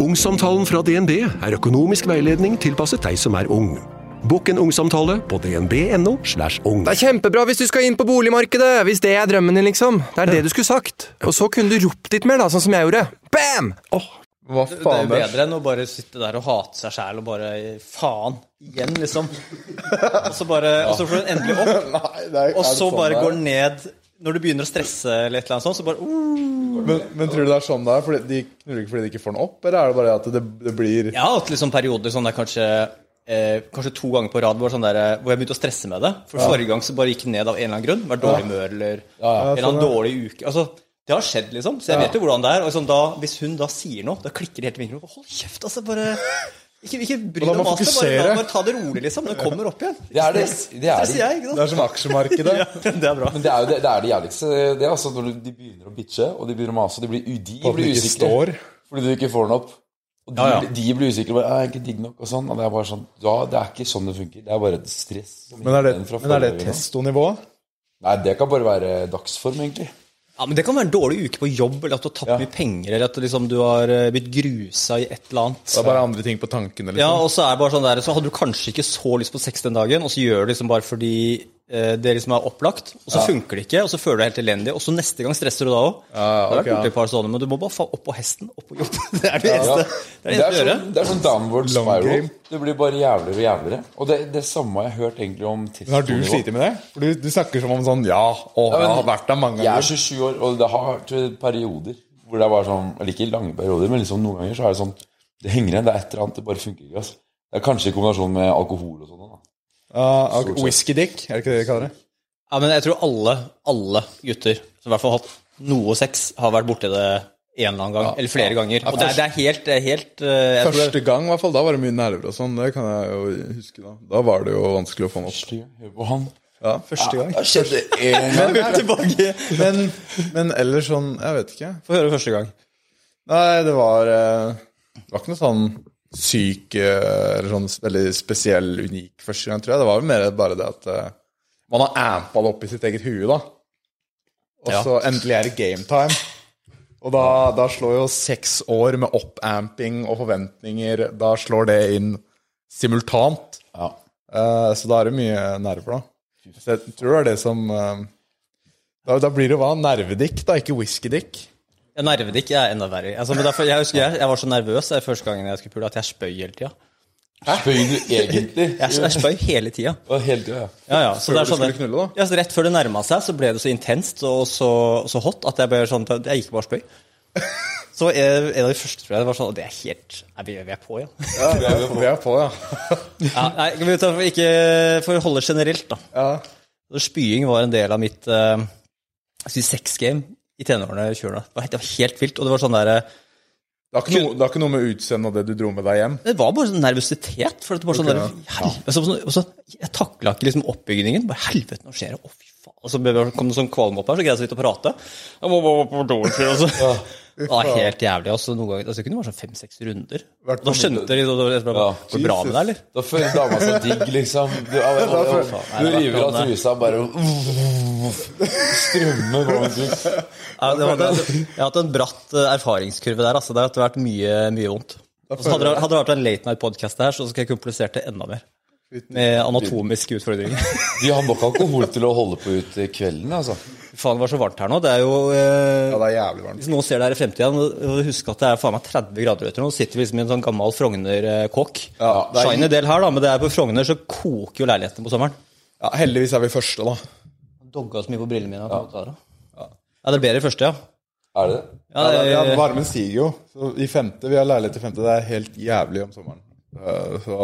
Ungsamtalen fra DNB er økonomisk veiledning tilpasset deg som er ung. Bokk en ungsamtale på dnb.no. slash ung. Det er kjempebra hvis du skal inn på boligmarkedet! Hvis det er drømmen din, liksom. Det er det du skulle sagt. Og så kunne du ropt litt mer, da, sånn som jeg gjorde. Bam! Hva Det er jo bedre enn å bare sitte der og hate seg sjæl og bare Faen! Igjen, liksom. Og så bare Og så får du den endelig opp, Nei, er, og så sånn bare det går ned Når du begynner å stresse eller et eller annet sånt, så bare uh, men, men tror du det er sånn det er? Fordi de knuller ikke fordi de ikke får den opp, eller er det bare at det, det blir Jeg har hatt liksom perioder sånn der kanskje eh, Kanskje to ganger på rad hvor, sånn der, eh, hvor jeg begynte å stresse med det. For forrige gang så bare gikk det ned av en eller annen grunn. Var dårlig humør eller en eller annen dårlig uke. Altså, det har skjedd, liksom. Så jeg vet jo hvordan det er. Og sånn, da, hvis hun da sier noe, da klikker det helt i mikrofonen. Hold kjeft, altså. Bare Ikke, ikke bry Og deg om maset. Bare, bare ta det rolig, liksom. Det kommer opp igjen. Det er det. det, er jeg, Det er som aksjemarkedet. Ja, det er bra. Men det er jo det, det, er det jævligste. Det er altså Når de begynner å bitche, og de begynner å mase, de blir, de blir usikre. står. Fordi du ikke får den opp. Og de, Ja, ja. de blir usikre. Bare, «Jeg er ikke digg nok og sånn. Og det er bare sånn Ja, det er ikke sånn det funker. Det er bare stress. Men er det, men er det testonivået? testonivå? Nei, det kan bare være dagsform, egentlig. Ja, men Det kan være en dårlig uke på jobb, eller at du har tapt Ja. mye penger, eller at liksom, du har eh, blitt grusa i et eller annet. Det er bare andre ting på tankene, Ja, liksom? og så er det bare sånn der, så hadde du kanskje ikke så lyst på sex den dagen, og så gjør du liksom bare fordi det liksom er opplagt, og så funker det ikke, og så føler du deg helt elendig, og så neste gang stresser du da òg. Ja, okay, har ja. sånne, men du må bare falle opp på hesten, opp på jobb. Det er det Ja. eneste. Det er det Det er å gjøre. sånn, det er sånn downward spiral. Det blir bare jævligere og jævligere. Og det, det samme har jeg hørt egentlig om tidsnivå. har du slitt med det? For du, du snakker som om sånn Ja, å, Ja, men jeg har vært der mange Jeg er 27 år, og det har vært perioder hvor det er bare sånn Eller ikke lange perioder, men liksom noen ganger så er det sånn Det henger igjen. Det er et eller annet. Det bare funker ikke. Altså. Det er kanskje i kombinasjon med alkohol og sånn. Da. okay. Stort. Whisky-dick, er det ikke det de kaller det? Ja, men jeg tror alle, alle gutter som i hvert fall har hatt noe sex, har vært borti det en eller annen gang, eller flere ganger. Og det er, det er helt, det er helt eh, Første tror det, gang, i hvert fall. Da var det mye nerver og sånn. Det kan jeg jo huske. Da Da var det jo vanskelig å få den opp. Han. Ja, første gang. Ja, skjedde en gang. Tilbake. Men, men ellers sånn Jeg vet ikke. Få høre første gang. Nei, det var eh, Det var ikke noe sånn syk eh, eller sånn veldig spesiell, unik første gang, tror jeg. Det var jo mer bare det at uh, man har ampa det opp i sitt eget hue, da. Og Ja. så endelig er det game time. Og da, da slår jo seks år med oppamping og forventninger Da slår det inn simultant. Ja. Uh, så da er det mye nerver, da. Så jeg tror det er det som uh, da, da blir det hva? Nervedick, da, ikke whiskydick. Nervedikk er enda verre. Altså, men derfor, jeg husker jeg, jeg var så nervøs det første gangen jeg skulle pule, at jeg spøy hele tida. Spøy du egentlig? Jeg, jeg spøy hele tida. Hele tida, ja. Ja, ja. Så Før det er du sånn skulle knulle, da? Ja, så rett før det nærma seg, så ble det så intenst og så, så hot at jeg ble sånn Jeg gikk bare og spøy. Så en en av de første tror jeg det var sånn Og det er helt Nei, vi vi er på, ja. Ja, vi er, vi er på, ja. ja nei, vi tar for ikke For å holde generelt, da. ja. Spying var en del av mitt uh, sexgame i tenårene. 20-årene. Det var helt- det var helt vilt. Og det var sånn der, Det har, noe, det har ikke noe med utseendet og det du dro med deg hjem? Det var bare sånn nervøsitet. For det var sånn okay, der, helvete, så, så, Jeg takla ikke liksom oppbygningen. Bare helvete, nå skjer det. Å, fy faen. Og så kom det sånn kvalme opp her, så greide jeg så vidt å prate. Jeg må bare på do, og så, Det var helt jævlig. Også noen ganger, altså, det kunne vært sånn fem-seks runder. Og da skjønte de liksom, det var det. Går det bra med deg, eller? Da føler dama seg digg, liksom. Du, du river av trusa bare Strømmer var, jeg har hatt en bratt eh, erfaringskurve der. Altså. Det har vært mye, mye vondt. Hadde, det- hadde det vært en late night-podkast her, så skal jeg komplisert det enda mer. Med anatomiske utfordringer. De har nok alkohol til å holde på ut kvelden, altså. Faen, det var så varmt her nå. Det er jo eh, Ja, det er jævlig varmt. Hvis noen ser det her i fremtiden, og husk at det er faen meg 30 grader ute nå. Sitter vi liksom i en sånn gammel Frogner-kåk. Ja, det er- Shiny del her, da, men det er på Frogner så koker jo leilighetene på sommeren. Ja, heldigvis er vi første, da. Dogga så mye på brillene mine. at jeg måtte ta det. Ja, dere ber i første, ja. Er det det? Ja, Ja, det, ja, varmen stiger jo. Så I femte, Vi har leilighet i femte. Det er helt jævlig om sommeren. Eh, Så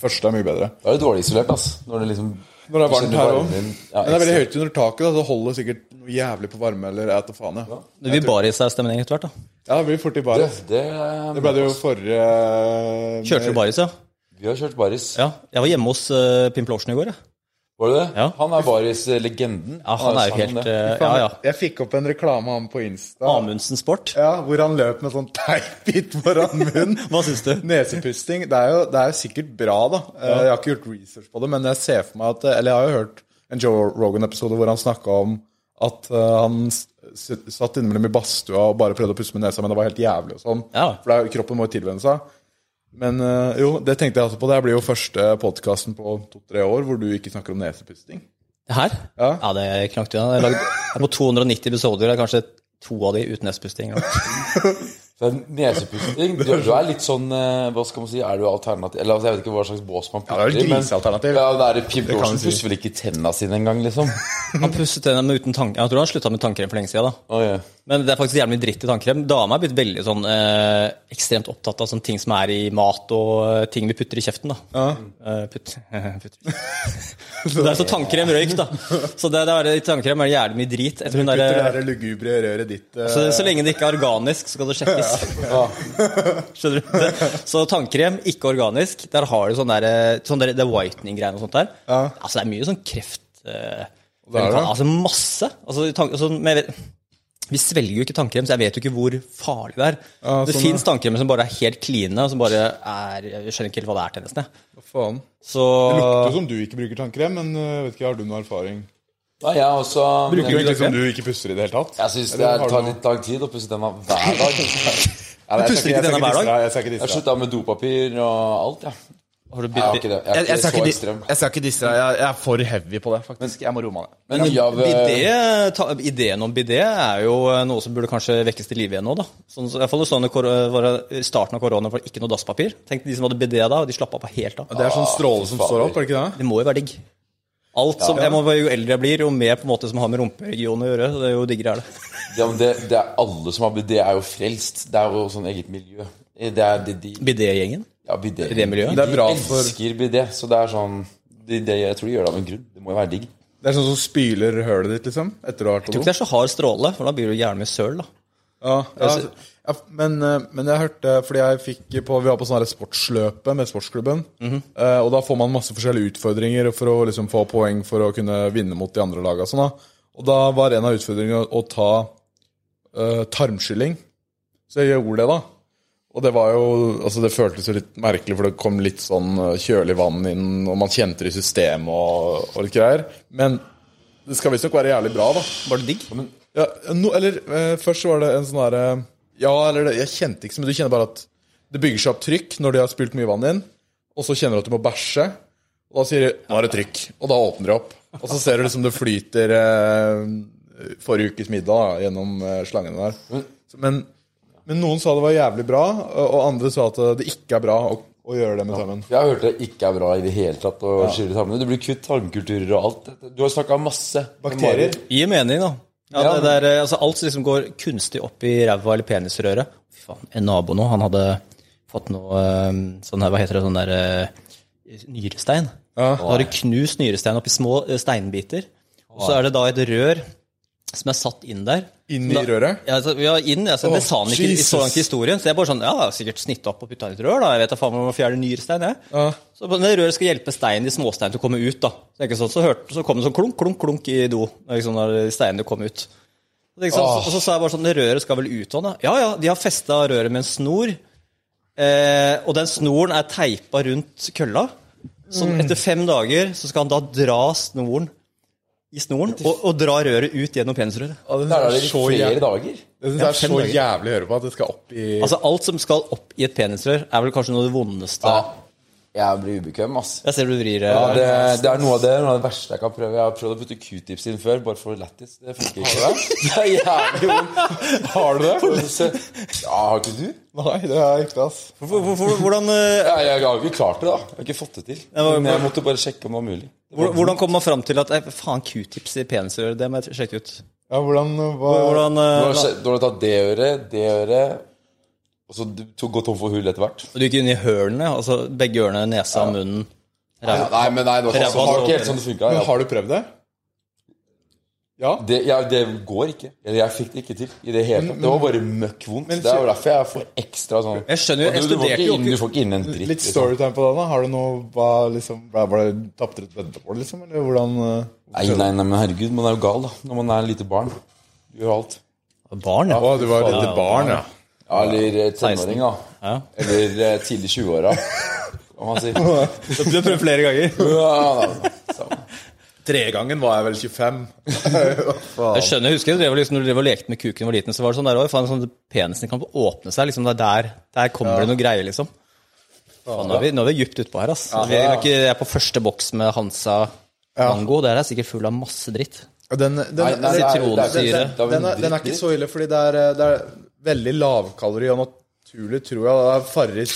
første er mye bedre. Da er det dårlig isolert, ass. Når det liksom Når det er varmt her òg. din. Men Ja, det er veldig høyt under taket, da, så holder det sikkert noe jævlig på varme. Eller et og faen, ja. det blir baris-stemning etter hvert, da. Ja, det blir fort i baris. det, er- Det ble det jo forrige Kjørte du baris, ja? Vi har kjørt baris. Ja. Jeg var hjemme hos uh, Pimplotion i går, jeg. Var det det? Ja. Han er baris-legenden. Ja, han er jo helt uh, Ja, ja. Jeg fikk opp en reklame av ham på Insta. Amundsen Sport. Ja, Hvor han løp med sånn teipbit foran munnen. Hva syns du? Nesepusting. Det er, jo, det er jo sikkert bra, da. Eh, Jeg har ikke gjort research på det, men jeg ser for meg at Eller jeg har jo hørt en Joe Rogan-episode hvor han snakka om at eh, han satt innimellom i badstua og bare prøvde å puste med nesa, men det var helt jævlig og sånn. Ja. For det er, kroppen må jo tilvenne seg. Men eh, jo, det tenkte jeg også på. Det blir jo første podkasten på to-tre år hvor du ikke snakker om nesepusting. Det her? Ja. Ja, det knakk du igjen. Jeg er på 290 episoder, det er kanskje to av de uten nesepusting. Så nesepusting du, du er litt sånn eh, Hva skal man si, er du alternativ Eller altså, jeg vet ikke hva slags bås man Ja, det er putter i, vel grisealternativ. Ja, det er Pim Dorsen pusser vel ikke tenna sine engang, liksom? Han pusset tennene med uten tank... Jeg tror han slutta med tannkrem for lenge siden. da. Oh, yeah. Men det er faktisk jævlig mye dritt i tannkrem. Dama er blitt veldig sånn eh, ekstremt opptatt av sånne ting som er i mat og eh, ting vi putter i kjeften. da. Eh, putt, putter. så det er så tannkrem røyk, da. Så det, det er, i tannkrem er det jævlig mye drit. Jeg tror hun der, det lugubre røret ditt eh, så, så lenge det ikke er organisk, så skal det sjekkes. Skjønner du? Det, så tannkrem, ikke organisk. Der har du sånn der, eh, sånn der, det whitening-greiene og sånt der. Altså, det er mye sånn kreft... Uh, Det er det. Altså masse. Altså, tank, altså, med, vi svelger jo ikke tannkrem, så jeg vet jo ikke hvor farlig det er. Ja, det sånn, fins tannkremer som bare er helt kline, og som bare er Jeg skjønner ikke helt hva det er til nesten. Hva faen? Så Det lukter som du ikke bruker tannkrem, men eh, vet ikke, har du noe erfaring? Nei, jeg også Bruker du ikke egentlig som du ikke puster i det hele tatt? jeg syns det er, tar litt lang tid å pusse tenna hver dag. du puster ikke denne tenna hver dag? Jeg har Jeg slutta med dopapir og alt, jeg. har du Jeg har ikke det. Jeg Jeg, er jeg, ikke skal jeg skal ikke disse deg. Jeg, jeg er for heavy på det, faktisk. Jeg må roe meg ned. Men eh, Bidé, ta, ideen om bidé er jo eh, noe som burde kanskje vekkes til live igjen nå. da. Sånn, så, i hvert fall sånn det var I starten av korona var det ikke noe dasspapir. Tenk de som hadde bidé da, og de slappa av helt av. Det er sånn stråle som står opp, er det ikke det? Det må jo være digg. Alt som, jeg må, Jo eldre jeg blir, jo mer på en måte som har med rumperegionen å gjøre, det er jo diggere er det. ja, men det, det er alle som har bidé, er jo frelst. Det er jo sånn eget miljø. Det er de, de Bidé-gjengen. Ja, bidé. Bidé-miljøet? Det bra de elsker bidé, så det er sånn de, de, Jeg tror de gjør det av en grunn. Det må jo være digg. Det er sånn som spyler hølet ditt, liksom? Etter å ha vært Jeg tror ikke det er så hard stråle, for da blir du gjerne med søl. da. Ja, ja, ja, men, eh, men jeg hørte Fordi jeg fikk på Vi var på sånn her sportsløpe med sportsklubben. eh, og da får man masse forskjellige utfordringer for å liksom få poeng for å kunne vinne mot de andre laga. Sånn, da. og da var en av utfordringene å ta uh, tarmskylling. Så jeg gjorde det, da. Og det var jo Altså, det føltes jo litt merkelig, for det kom litt sånn kjølig vann inn, og man kjente det i systemet og, og litt greier. Men det skal visstnok være jævlig bra, da. Var det digg? Ja, no, eller uh, først var det en sånn derre Ja, eller det, jeg kjente ikke så mye. Du kjenner bare at det bygger seg opp trykk når de har spylt mye vann inn. Og så kjenner du at du må bæsje. Og da sier de 'nå er det trykk'. Og da åpner de opp. Og så ser du liksom det flyter eh, forrige ukes middag da, gjennom eh, slangene der. Men, men noen sa det var jævlig bra, og, andre sa at det ikke er bra å, å gjøre det med tarmen. Jeg har hørt det ikke er bra i det hele tatt å skille tarmene. Det blir kutt tarmkulturer og alt. Du har snakka masse Bakterier. Gir mening, da. Ja, det der, eh, altså Alt som liksom går kunstig opp i ræva eller penisrøret. Fy faen, En nabo nå, han hadde fått noe eh, sånn her, hva heter det, sånn der eh, nyrestein. Ja. Da har du knust nyrestein opp i små steinbiter. Og så er det da et rør som er satt inn der. Inn i da- røret? Ja, altså, ja inn, altså, oh, det sa han ikke i Jesus. så langt i historien. Så jeg bare sånn, ja, det er sikkert snitt opp og putta inn et rør, da. Jeg vet da faen om å fjerne nyrestein, jeg. Ja. Så det røret skal hjelpe stein, de småstein til å komme ut, da. Så, ikke sånn, så, hørte, så kom det sånn klunk, klunk, klunk i do. Liksom, når steinene kom ut. Så, ikke så, og så sa jeg bare sånn, det røret skal vel ut sånn, da? Ja, ja, de har festa røret med en snor. Eh, og den snoren er teipa rundt kølla. Så etter fem dager så skal han da dra snoren i snoren og, og dra røret ut gjennom penisrøret. det Da er det er så flere jævlig, dager. det synes det er så dager. jævlig å høre på at det skal opp i Altså Alt som skal opp i et penisrør, er vel kanskje noe av det vondeste. Ja. Jeg blir ubekvem, ass. Jeg ser du vrir Ja, eh, det, det er noe av det, noe av det verste jeg kan prøve. Jeg har prøvd å putte q-tips inn før, bare for lættis. Det funker ikke. Det er jævlig vondt. Har du det? Ja, har ikke du? Nei, det har jeg ikke, ass. Hvor- hvor- hvor- Hvordan, eh, Ja, jeg har ikke klart det, da. Jeg har ikke fått det til. Men jeg måtte bare sjekke om det var mulig. hvor- hvordan kommer man fram til at eh, faen, q-tips i penisøret, det må jeg sjekke ut. Ja, hvordan hva, Hvordan, Du eh, har, sett- du har tatt det øret, det øret, og så du to- gå tom for hull etter hvert. Og Du gikk inn i hølene, altså begge ørene, nesa, munnen ræva. Nei, men nei, det var, Ræva det var så- ikke helt sånn det funka. Men har du prøvd det? Ja? Det, ja, det går ikke. Jeg, jeg fikk det ikke til i det hele tatt. Det var bare møkk vondt. men Det er jo derfor jeg får ekstra sånn Jeg skjønner jo, jeg du, du, får inn, du får ikke inn en dritt. Litt liksom. storytime på det. da Har du noe hva, liksom, Var det tapte et veddemål, liksom? Eller hvordan uh, Nei, nei, nei, men herregud, man er jo gal da når man er lite barn. Du gjør alt. barn, ja. Å, du var et lite barn, ja. Ja, eller eh, tenåring, da. Ja. Eller eh, tidlig 20-åra, kan man si. Du har prøvd flere ganger. Ja, da. Tregangen var jeg vel 25. Jeg skjønner, jeg husker jeg drev, liksom, når du drev og lekte med kuken var liten, så var det sånn der òg. Sånn, penisen kan åpne seg. liksom, det er Der, der kommer det noe greier, liksom. Faen, nå, er vi, nå er vi dypt utpå her, ass. Ja, ja. jeg er på første boks med Hansa Mango. Der er jeg sikkert full av masse dritt. Den, den, er- den, den ikke så ille, fordi det er, det er veldig lavkalori og naturlig, tror jeg. Det er Farris,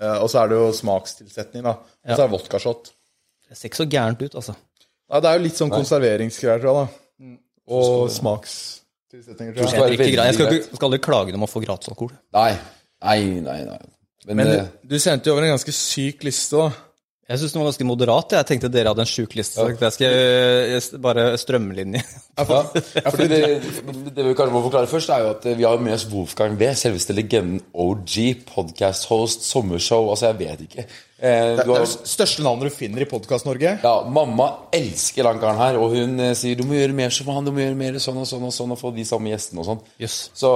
eh, og så er det jo smakstilsetning, da. Og så er det vodkashot. Det ser ikke så gærent ut, altså. Nei, det er jo litt sånn konserveringsgreier, tror jeg, da. Og smakstilsetninger, tror jeg. skal Jeg, ikke, jeg skal, ikke, skal aldri klage om å få gratisalkohol. Nei, nei, nei. nei. Men, Men eh, du, du sendte jo over en ganske syk liste, da. Jeg syns den var ganske moderat. Jeg tenkte dere hadde en sjuk liste. Så jeg skal bare strømlinje. ja, fordi det, det vi kanskje må forklare først, er jo at vi har med oss Wolfgang V, selveste legenden OG, podcast-host, sommershow, altså jeg vet ikke. Eh, Det du er har, det største navnet du finner i Podkast-Norge. ja, mamma elsker han karen her, og hun eh, sier du må gjøre mer som han, du må gjøre mer sånn og sånn og sånn, og få de samme gjestene og sånn. Yes. Så,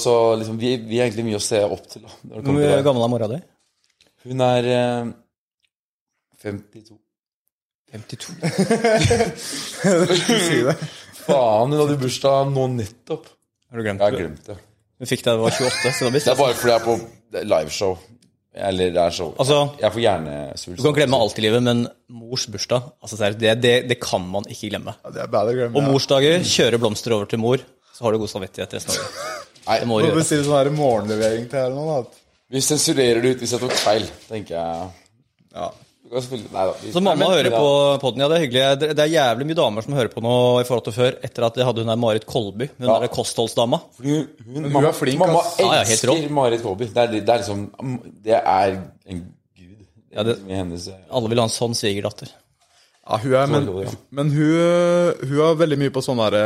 så liksom, vi, vi har egentlig mye å se opp til. da. Hvor kommer til det. gammel er mora di? Hun er eh, 52. 52. Faen, hun hadde bursdag nå nettopp. Har du glemt Jeg har det? glemt det. Hun fikk det da hun var 28, så det var Det er bare fordi jeg er på liveshow. Eller det er show. Altså, jeg får hjernesvulst. Du kan glemme alt i livet, men mors bursdag altså, seriøst, det, det, det kan man ikke glemme. Ja, det er bad å glemme. Og morsdager, kjøre blomster over til mor, så har du god samvittighet resten av livet. Nei, Det må Du du må gjøre. bestille sånn her morgenlevering til her nå, da. Vi sensurerer det ut hvis jeg tok feil, tenker jeg. Ja. Så mamma hører på poden, ja, det er hyggelig. Det, det er jævlig mye damer som hører på nå i forhold til før, etter at jeg hadde hun der Marit Kolby, hun Ja. der kostholdsdama. Fordi Hun, hun, hun mamma, er flink, mamma ass. Ja, ja, elsker. Marit Kolby. Det er, det er liksom Det er en gud. Ja, det- I hennes eh, Alle vil ha en sånn svigerdatter. Ja, hun er, men, men hun, hun er veldig mye på sånn derre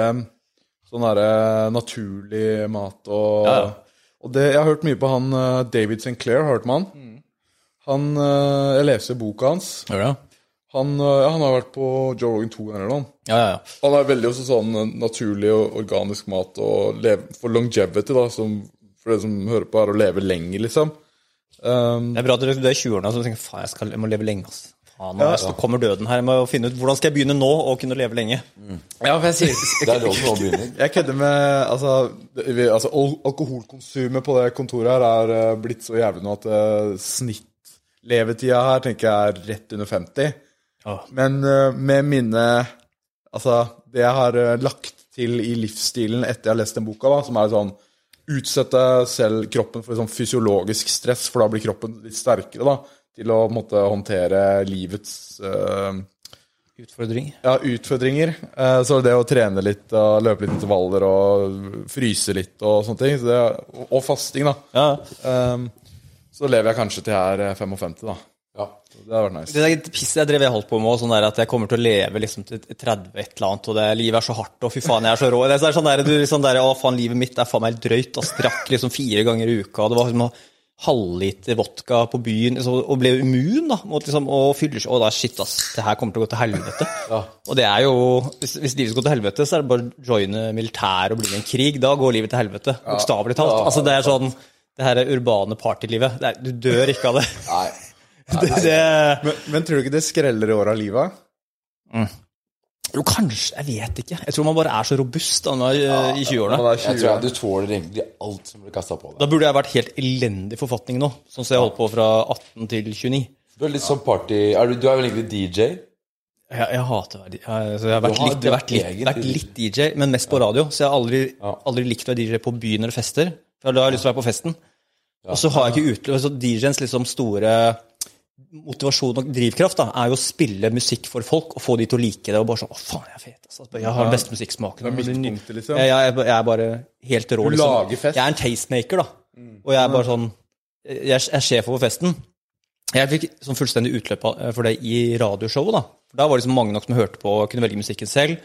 Sånn derre naturlig mat og Ja, ja. Og det, jeg har hørt mye på han eh, David Sinclair, har du hørt han? Han eh, Jeg leser boka hans. Gjør det? Han, eh, ja, han har vært på Joe Rogan 2 eller noe. Ja, ja, ja. Han er veldig også sånn eh, naturlig og organisk mat og leve, for longevity, da, som for det som hører på, er å leve lenger, liksom. Um, Det er bra at du er i 20-årene og tenker faen, jeg, skal, jeg må leve lenge. ass. Faen, nå så kommer døden her. Jeg må finne ut hvordan skal jeg begynne nå å kunne leve lenge. ja, for jeg sier Det er lov å begynne. Jeg kødder med altså, vi, altså Alkoholkonsumet på det kontoret her er blitt så jævlig nå at uh, snittlevetida her tenker jeg er rett under 50. Ja. Men uh, med mine Altså, det jeg har uh, lagt til i livsstilen etter jeg har lest den boka, da, som er sånn Utsette selv kroppen for sånn fysiologisk stress, for da blir kroppen litt sterkere da, til å måtte håndtere livets uh, Utfordring. ja, utfordringer. Så det å trene litt, og løpe litt intervaller og fryse litt og sånne ting. Så det, og fasting, da. Ja. Um, Så lever jeg kanskje til jeg er eh, 55, da. Ja. Det har vært nice. Det der pisset jeg drev jeg holdt på med, sånn der at jeg kommer til å leve liksom til 30 et eller annet, og det livet er så hardt, og fy faen, jeg er så rå. Det er sånn der, du, sånn der, å faen, livet mitt er faen meg helt drøyt, og strakk liksom fire ganger i uka, og det var liksom halvliter vodka på byen, liksom, og ble immun da, mot liksom, og fyller seg. Å, da, shit, ass, det her kommer til å gå til helvete. Og det er jo, hvis, hvis livet skal gå til helvete, så er det bare å joine militæret og bli med i en krig. Da går livet til helvete, bokstavelig talt. Altså, det er sånn, det her er urbane partylivet, det er, du dør ikke av det. Nei. det, det Men, men tror du ikke det skreller i året av livet? Jo, kanskje. Jeg vet ikke. Jeg tror man bare er så robust da, når, i 20-årene. Er Jeg tror jeg du tåler egentlig alt som blir kasta på deg. Da burde jeg vært helt elendig forfatning nå, sånn som jeg holdt på fra 18 til 29. Du er litt sånn party er du, du er vel egentlig DJ? Jeg, jeg hater å være DJ. Jeg, altså, har vært, har- litt, vært, litt, vært litt DJ, men mest på radio. Så jeg har aldri, Ja. aldri likt å være DJ på byen eller fester. For da har jeg lyst til å være på festen. Og så har jeg ikke utløp Så DJ-ens liksom store motivasjon og drivkraft da, er jo å spille musikk for folk og få de til å like det. Og bare sånn 'Å, faen, jeg er fet'. Altså. Jeg har den beste musikksmaken. Det er midtpunktet, liksom. Jeg, jeg, er- jeg er bare helt rå. Du liksom. lager fest. Jeg er en tastemaker, da. Og jeg er bare sånn Jeg er- er sjef over festen. Jeg fikk sånn fullstendig utløp for det i radioshowet. Da For da var det liksom mange nok som hørte på og kunne velge musikken selv.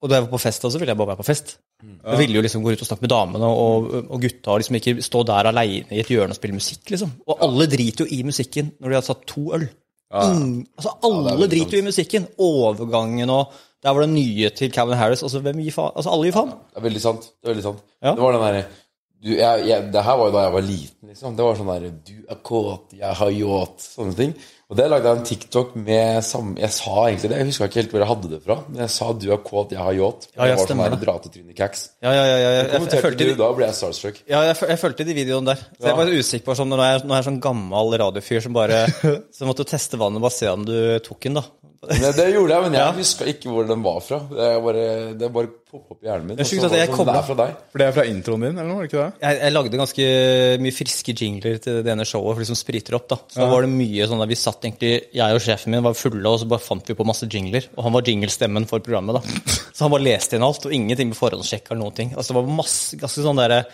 Og da jeg var på fest, så ville jeg bare være på fest. Jeg ville jo liksom gå ut og snakke med damene og, og gutta, og liksom ikke stå der aleine i et hjørne og spille musikk, liksom. Og alle driter jo i musikken når de har satt to øl. Ingen, altså Alle driter jo i musikken. Overgangen og Der var det nye til Calvin Harris. Altså, hvem gir faen? Altså, alle gir faen. Det er veldig sant. Det er veldig sant. Ja. Det var den derre du, jeg, jeg, Det her var jo da jeg var liten, liksom. Det var sånn der Du er kåt, jeg har yacht. Sånne ting. Og det lagde jeg en TikTok med samme Jeg sa egentlig det, jeg huska ikke helt hvor jeg hadde det fra. Men jeg sa 'du er kåt, jeg har yacht'. Ja, jeg, jeg var sånn der dratetryne-kaks. Ja, ja, ja. ja. Jeg, jeg, jeg, Kommenterte du, da ble jeg starstruck. ja, jeg, jeg fulgte de videoene der. Så jeg var usikker på sånn, nå jeg, når jeg er sånn gammel radiofyr som bare Så måtte teste vannet og bare se om du tok den, da. Men det gjorde jeg, men jeg Ja. huska ikke hvor den var fra. Det er bare, det bare opp i hjernen min. Det er sjukt at jeg sånn, koblet- Det er fra deg. For det er fra introen din, eller noe? er ikke det? Jeg, jeg lagde ganske mye friske jingler til det ene showet for de som spriter opp. da Så da var det mye sånn der Vi satt egentlig, jeg og sjefen min var fulle, og så bare fant vi på masse jingler. Og han var jinglestemmen for programmet. da Så han bare leste inn alt, og ingenting med forhåndssjekk eller noen ting. Altså Det var masse, ganske sånn derre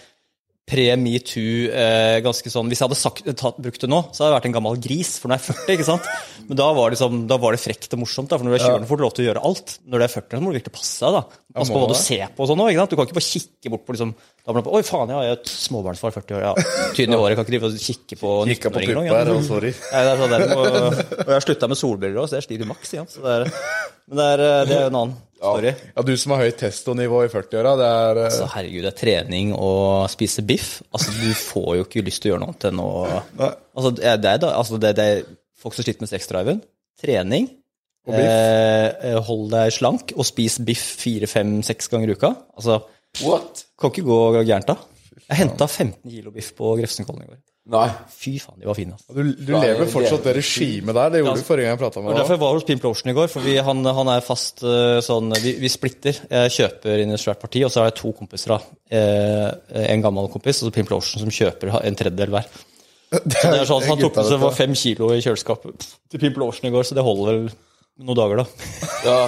pre-metoo eh, ganske sånn Hvis jeg hadde sagt, tatt, brukt det nå, så hadde jeg vært en gammel gris, for nå er jeg 40. ikke sant? Men da var det, liksom, da var det frekt og morsomt, da, for når du er 20 år, får du lov til å gjøre alt. Når du er 40, så må du virkelig passe deg. da Pass på hva du ser på og sånn òg. Du kan ikke bare kikke bort på liksom da blir Oi, faen, jeg er et småbarnsfar, 40 år, ja. Tynn i håret, kan ikke drive og kikke på Kikka på 19-åringer nå, ja. og sorry. Nei, det er sånn og, og jeg har slutta med solbriller òg, så jeg sliter maks igjen. Så det er, men det er, det er en annen story. Ja, du som har høyt testonivå i 40-åra, det er eh, Så herregud, det er trening og spise biff. Altså, Du får jo ikke lyst til å gjøre noe annet enn å Altså, det er, da- altså, det, det er folk som sliter med sexdriven. Trening. biff. Eh, eh, hold deg slank og spis biff fire, fem, seks ganger i uka. Altså, What? kan ikke gå gærent da. Jeg henta 15 kilo biff på Grefsenkollen i går. Nei. Fy faen, de var fine. Altså. Du, du lever fortsatt det regimet der. Det gjorde du forrige gang jeg prata Det med var deg. derfor jeg hos Pimp Lotion i går. For vi, han, han er fast eh, sånn vi, vi splitter. Jeg kjøper inn i et svært parti, og så er det to kompiser. Eh, en gammel kompis og så Pimp Lotion som kjøper en tredjedel hver. Så det er sånn at Han tok med seg det var fem kilo i kjøleskapet til Pimp Lotion i går, så det holder vel noen dager, da. Ja.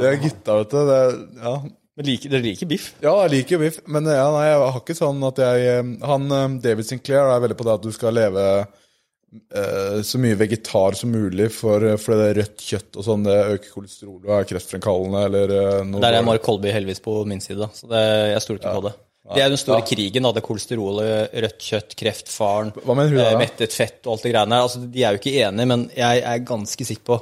Det er gutta, vet du. Det er, ja. Men liker, dere liker biff? ja, jeg liker biff, men ja, nei, jeg har ikke sånn at jeg eh, Han eh, David Sinclair er veldig på det at du skal leve eh, så mye vegetar som mulig, for, for det rødt kjøtt og sånn, det øker kolesterol og er kreftfremkallende eller eh, noe Der er. Mark Kolby heldigvis på min side, da. Så det, jeg stoler ikke på det. Det er den store krigen, da. Det kolesterolet, rødt kjøtt, kreftfaren, Hva mener hun eh, mettet fett og alt det greiene. Altså, de er jo ikke enige, men jeg er ganske sikker på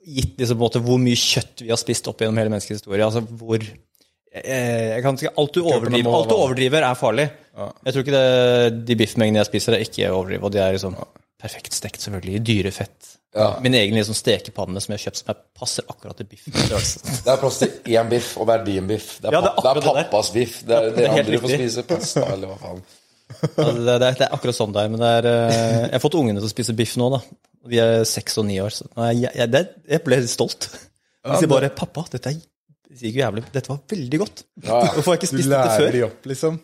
Gitt liksom, på en måte, hvor mye kjøtt vi har spist opp gjennom hele menneskets historie. Altså hvor eh, kan alt, du overdriver, alt du overdriver, er farlig. Jeg tror ikke det, de biffmengdene jeg spiser, er ikke overdrivet. Og de er liksom perfekt stekt, selvfølgelig, i dyrefett. Ja. Min egen liksom stekepanne som jeg har kjøpt, som jeg passer akkurat til biff. Det er plass til én biff, og det er din biff. Det er, Ja, det er papp, det er det pappas biff. Det er, det er dere helt andre får spise pasta, eller hva faen. Altså, det, det, er, det akkurat sånn det er. Men det er, eh, jeg har fått ungene til å spise biff nå, da. De er seks og ni år. Så jeg, jeg, jeg ble stolt. De sier bare 'pappa, dette er dette var veldig godt'. Ja. Hvorfor har jeg ikke Du spist dette lærer de opp, liksom.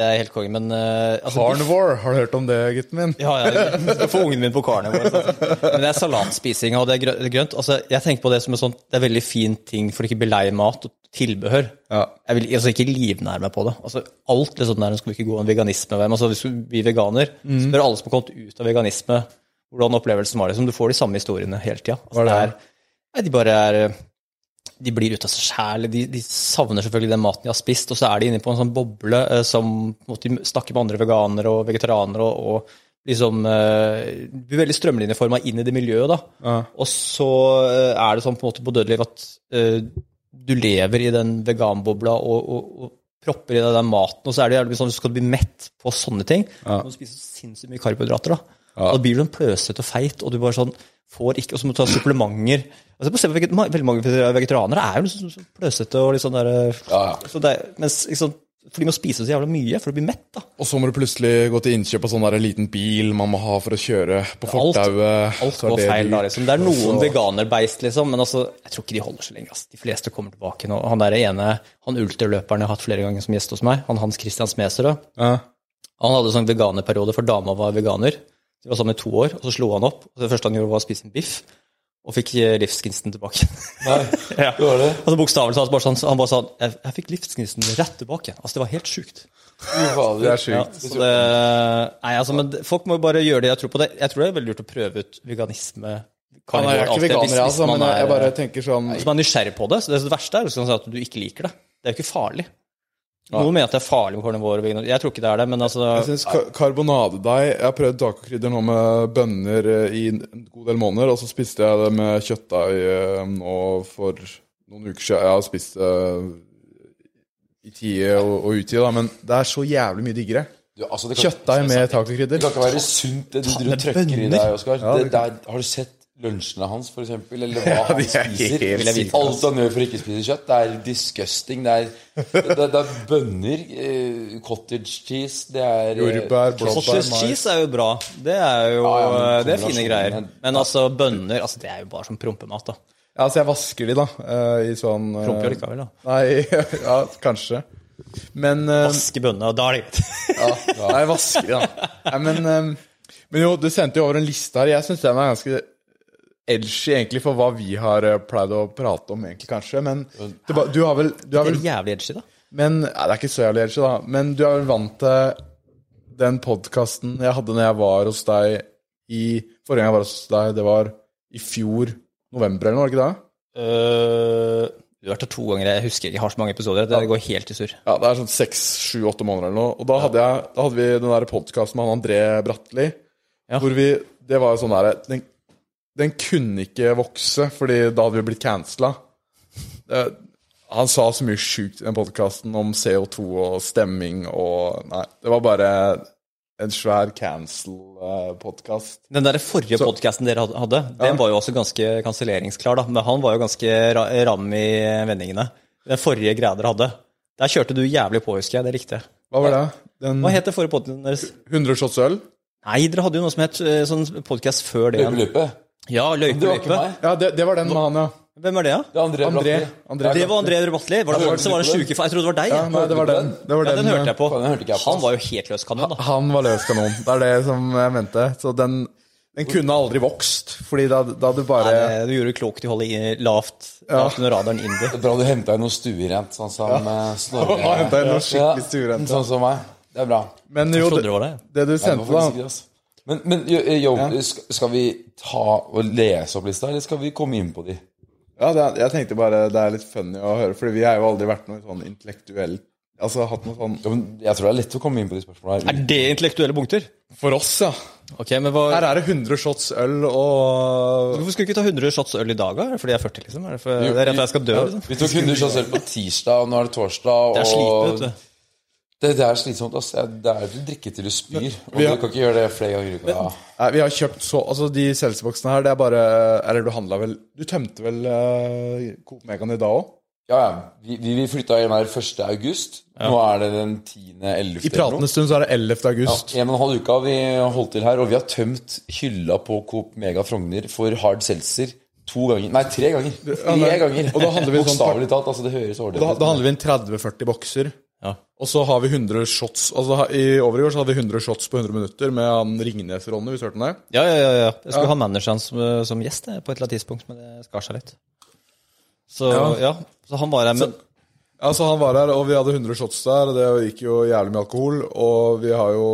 Det er helt konge, men uh, altså, Carnivore, har du hørt om det, gutten min? Ja, jeg skal få ungen min på carnivore. altså. Men det er salatspising og det er grønt. Altså, jeg tenker på det som en sånn, det er veldig fin ting for å ikke beleie mat og tilbehør. Ja. Jeg vil altså, ikke livnære meg på det. Altså, alt det sånn der, skal vi ikke gå en veganisme altså, Hvis vi er veganer, spør alle som har kommet ut av veganisme, hvordan opplevelsen var. Liksom. Du får de samme historiene hele tida. Altså, Hva er det det? er, nei, de bare er de blir ute av seg sjæl. De, de savner selvfølgelig den maten de har spist, og så er de inne på en sånn boble eh, som måtte snakke med andre veganere og vegetarianere og, og liksom eh, blir veldig strømlinjeforma inn i det miljøet. da. Og så eh, er det sånn på en måte på dødeliv at eh, du lever i den veganbobla og, og, og propper i deg den maten, og så er det jævlig sånn at du skal bli mett på sånne ting. Du må spise så sinnssykt mye karbohydrater. da. Og da blir du en pløsete og feit, og du bare sånn får ikke, og så må du ta supplementer. Altså, på se på veget- veldig mange vegetarianere er jo liksom så pløsete og litt sånn der, Ja, ja. så det, mens, liksom, For de må spise så jævla mye for å bli mett. da. Og så må du plutselig gå til innkjøp av sånn der liten bil man må ha for å kjøre på fortauet. Alt går feil da, liksom. Det er noen så- veganerbeist, liksom, men altså, jeg tror ikke de holder så lenge. Altså. De fleste kommer tilbake nå. Han der ene, han ultraløperen jeg har hatt flere ganger som gjest hos meg, han Hans Christian Smeserød, Ja. han hadde sånn veganerperiode, for dama var veganer. De var sammen i to år, og så slo han opp. og Det første han gjorde, var å spise en biff, og fikk eh, livsgnisten tilbake. Nei, ja. det var det. Altså Bokstavelig talt, bare sånn, han bare sa jeg, jeg fikk livsgnisten rett tilbake. Altså, det var helt sjukt. Fader. Det er sjukt. Ja, det, nei, altså, men folk må jo bare gjøre det. Jeg tror på det. Jeg tror det er veldig lurt å prøve ut veganisme. Han er ikke veganer, altså, men jeg, bare tenker sånn Hvis man er nysgjerrig på det, så det verste er liksom at du ikke liker det. Det er jo ikke farlig. Noen mener at det er farlig med karnivore og veganer. Jeg tror ikke det er det, men altså Jeg synes ka karbonadedeig Jeg har prøvd tacokrydder nå med bønner eh, i en god del måneder, og så spiste jeg det med kjøttdeig eh, nå for noen uker siden. Jeg har spist det i i tide og, og utide, da, men det er så jævlig mye diggere. Du, altså, kan- Kjøttdeig med Det kan ikke være sunt, det du, du trykker i deg, Oskar. Det der- Har du sett lunsjene hans, eksempel? Eller hva han er spiser? Vil jeg vite. Alt han gjør for ikke å spise kjøtt, det er disgusting. Det er, det, det, er bønner, eh, cottage cheese, det er eh, Jordbær, blåbær, Cottage mais. cheese er jo bra. Det er jo Ja, ja, men det er fine greier. men- altså, bønner altså, Det er jo bare som prompemat, da. Ja, altså jeg vasker de, da. eh, I sånn eh, Promper jo likevel, da. Nei, ja, kanskje. Men eh, Vaske bønnene, og da er det greit. ja, Nei, vasker de, da. Nei, men, eh, men jo, du sendte jo over en liste her. Jeg syns den er ganske edgy, egentlig, for hva vi har eh, pleid å prate om, egentlig, kanskje. Men du, du har vel, du har Det er jævlig edgy, da. Men nei, Det er ikke så jævlig edgy, da. Men du er vel vant til den podkasten jeg hadde når jeg var hos deg i Forrige gang jeg var hos deg, det var i fjor november, eller noe, var det ikke det? Uh, du har vært her to ganger. Jeg husker ikke, jeg har så mange episoder. Det går helt i surr. Ja, det er sånn seks, sju, åtte måneder eller noe. Og da hadde, jeg, da hadde vi den der podkasten med han André Bratteli. Ja. Hvor vi Det var jo sånn derre den, kunne ikke vokse, fordi da hadde vi blitt cancela. Han sa så mye sjukt i den podkasten om CO2 og stemming og Nei, det var bare en svær cancel-podkast. Den der forrige podkasten dere hadde, den var jo også ganske kanselleringsklar, da. Men han var jo ganske ra ram i vendingene. Den forrige greia dere hadde. Der kjørte du jævlig på, husker jeg. Det likte jeg. Hva var det? Den Hva het det forrige podkasten deres? 100 shots øl? Nei, dere hadde jo noe som het eh, sånn podkast før det. igjen. Ja, Det Løypeløype. Ja, det, det var den med han, ja. Hvem er det, da? Det er André. André. André. Det var André Rabatli. Var det Ja, han som var den sjuke Jeg trodde det var deg. ja Ja, nei, det var den. Det var ja den hørte jeg på. Den hørte jeg på. Han var jo helt løs kanon, da. Han var løs kanon. Det er det som jeg mente. Så den, den kunne aldri vokst, fordi da, da du bare Nei, det- du gjorde klokt i å holde i- lavt, lavt under radaren Indi Det er bra du henta inn noe stuerent, sånn som ja. Snorre. Han hentet inn noe skikkelig stuerent, ja. Sånn som meg. Det er bra. Men jo, det, det det. det du det sendte, da det. Men, men jo, jo, skal, skal vi ta og lese opp lista, eller skal vi komme inn på de? Ja, det, er- jeg tenkte bare det er litt funny å høre, Fordi vi har jo aldri vært noe sånn intellektuelt Altså hatt noe sånn Ja, men jeg tror det er lett å komme inn på de spørsmålene. Er det intellektuelle punkter? For oss, ja. Ok, men hva Her er det 100 shots øl og Hvorfor skulle du ikke ta 100 shots øl i dag, da? Er det fordi jeg er 40, liksom? Er det, for, det er rett at jeg skal dø, liksom? Vi tok 100 shots øl på tirsdag, og nå er det torsdag. Det er og vet du. Det, det er slitsomt. ass. Det er å drikke til du spyr. Og du kan ikke gjøre det flere ganger i uka. Nei, vi har kjøpt så Altså, de selserboksene her, det er bare Eller du handla vel Du tømte vel uh, Coop Megan i dag òg? Ja, ja. Vi, vi, vi flytta hjem her 1. august. Nå er det den 10.-11. I pratende stund så er det 11. august. Ja, En og en halv uke har vi holdt til her, og vi har tømt hylla på Coop Mega Frogner for hard seltzer to ganger Nei, tre ganger. Tre ganger. Og da handler vi sånn- Bokstavelig talt. Altså, det høres Da, da handler vi inn 30-40 bokser. Ja. Og så har vi 100 shots Altså i Over i år så hadde vi 100 shots på 100 minutter med han Ringnes-Ronny, hvis du hørte den det? Ja, ja, ja. ja. Jeg skulle ha manageren som, som gjest på et eller annet tidspunkt, men det skar seg litt. Så Ja. ja, så han var her, men Ja, så han var her, og vi hadde 100 shots der, og det gikk jo jævlig mye alkohol. Og vi har jo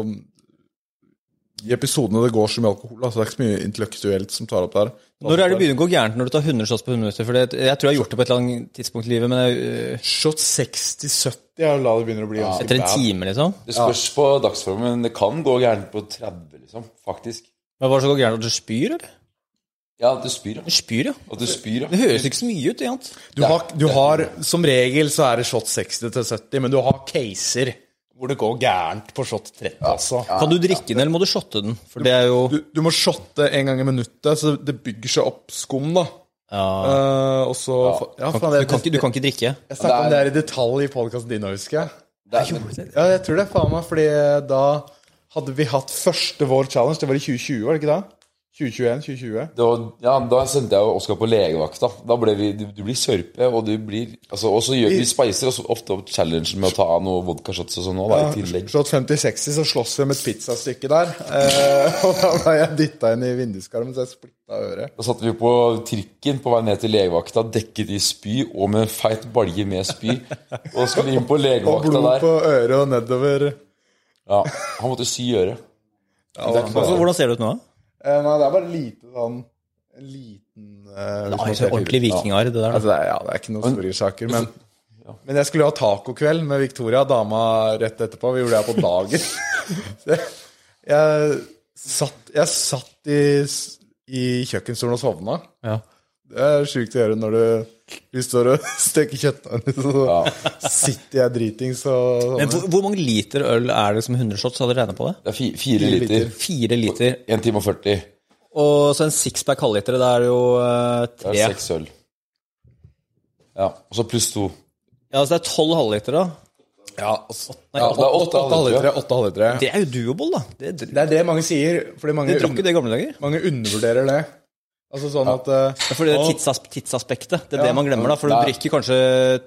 I episodene det går så mye alkohol, altså det er ikke så mye intellektuelt som tar opp der. Når er det begynner å gå gærent når du tar 100 shots på 100 minutter? For det, jeg tror jeg har gjort det på et eller annet tidspunkt i livet, men jeg, øh, Shot 60-70 er la det begynner å bli ganske etter en bad. time, liksom. Det spørs på dagsformen, men det kan gå gærent på 30, liksom. Faktisk. Men hva er det som går gærent? At du spyr, eller? Ja, at du spyr, Du ja. spyr, ja. At du spyr, ja. Det høres ikke så mye ut, egentlig. Du har, du har, Som regel så er det shot 60 til 70, men du har caser hvor det går gærent på shot 30, altså. Kan du drikke den, eller må du shotte den? For det er jo Du, du må shotte en gang i minuttet, så det bygger seg opp skum, da. ja, Uh, og så ja. faen, du, kan ikke, du kan ikke drikke. jeg snakket om det her i detalj i podkasten din, husker jeg. Det er, Ja, jeg tror det, faen meg, fordi da hadde vi hatt første vår challenge. Det var i 2020, var det ikke det? 2021, 2020. det ja, da sendte jeg Oskar på legevakta. Da ble vi, du, du blir sørpe, og du blir altså, Og så gjør vi spicer også ofte opp challengen med å ta noe vodkashots og sånn òg, i tillegg. Shot 50-60, så slåss vi om et pizzastykke der. Eh, og da ble jeg dytta inn i vinduskarmen, så jeg splitta øret. Da satt vi på trikken på vei ned til legevakta, dekket i spy og med en feit balje med spy. Og skulle inn på Og blod på øret og nedover. Ja, Han måtte sy øret. Ja, Altså, hvordan ser det ut nå? Eh, nei, det er bare lite sånn En liten eh, er ser så ordentlig vikingar, det der. Altså, det, er, ja, det er ikke noen store saker, men Men jeg skulle ha tacokveld med Victoria, dama rett etterpå. Vi gjorde det her på dagen. Så jeg, jeg satt, jeg satt i, i kjøkkenstolen og sovna. Ja. Det er sjukt å gjøre når du, vi står og steker kjøttdeig, så sitter jeg dritings og Men hvor, hvor mange liter øl er det som 100 shots? Hadde du regnet på det? Det er fi, fire liter. Fire liter. 1 time og 40. Og så en sixpack halvliter, det er jo tre. Det tre. er seks øl. Ja, og så pluss to. Ja, så det er tolv halvliter, da. Ja, altså, Nei, ja, det er åtte halvlitere. Halvlitere. Det er jo duoboll, da. Det, det, Det er det mange sier, fordi mange, det drakk ikke det i gamle dager. mange undervurderer det. Altså sånn at eh, Ja, for det tidsas tidsaspektet. Det er det man glemmer, da. For du Nei. drikker kanskje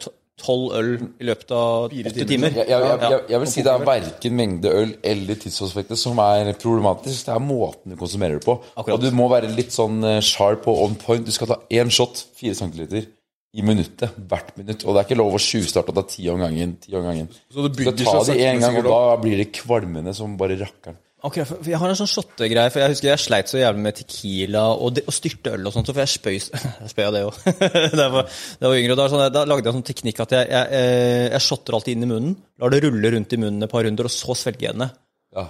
to- tolv øl i løpet av åtte timer. Jeg, jeg, jeg, jeg, jeg vil si det er verken mengde øl eller tidsaspektet som er problematisk. Det er måten du konsumerer det på. Akkurat. Og du må være litt sånn eh, sharp og on point. Du skal ta én shot, fire centiliter, i minuttet. Hvert minutt. Og det er ikke lov å tjuvstarte og ta ti om gangen. Ti om gangen. Så du Du bygger skal ta det én gang, og da blir det kvalmende som bare rakkeren. Ok, for Jeg har en sånn shottegreie, for jeg husker jeg sleit så jævlig med Tequila og, de, og styrte øl og sånt, for jeg spøy Jeg spøy av det òg. da jeg var, da jeg yngre. og Da, sånn, da lagde jeg en sånn teknikk at jeg, jeg, eh, jeg shotter alltid inn i munnen, lar det rulle rundt i munnen et par runder, og så svelger jeg det. Ja.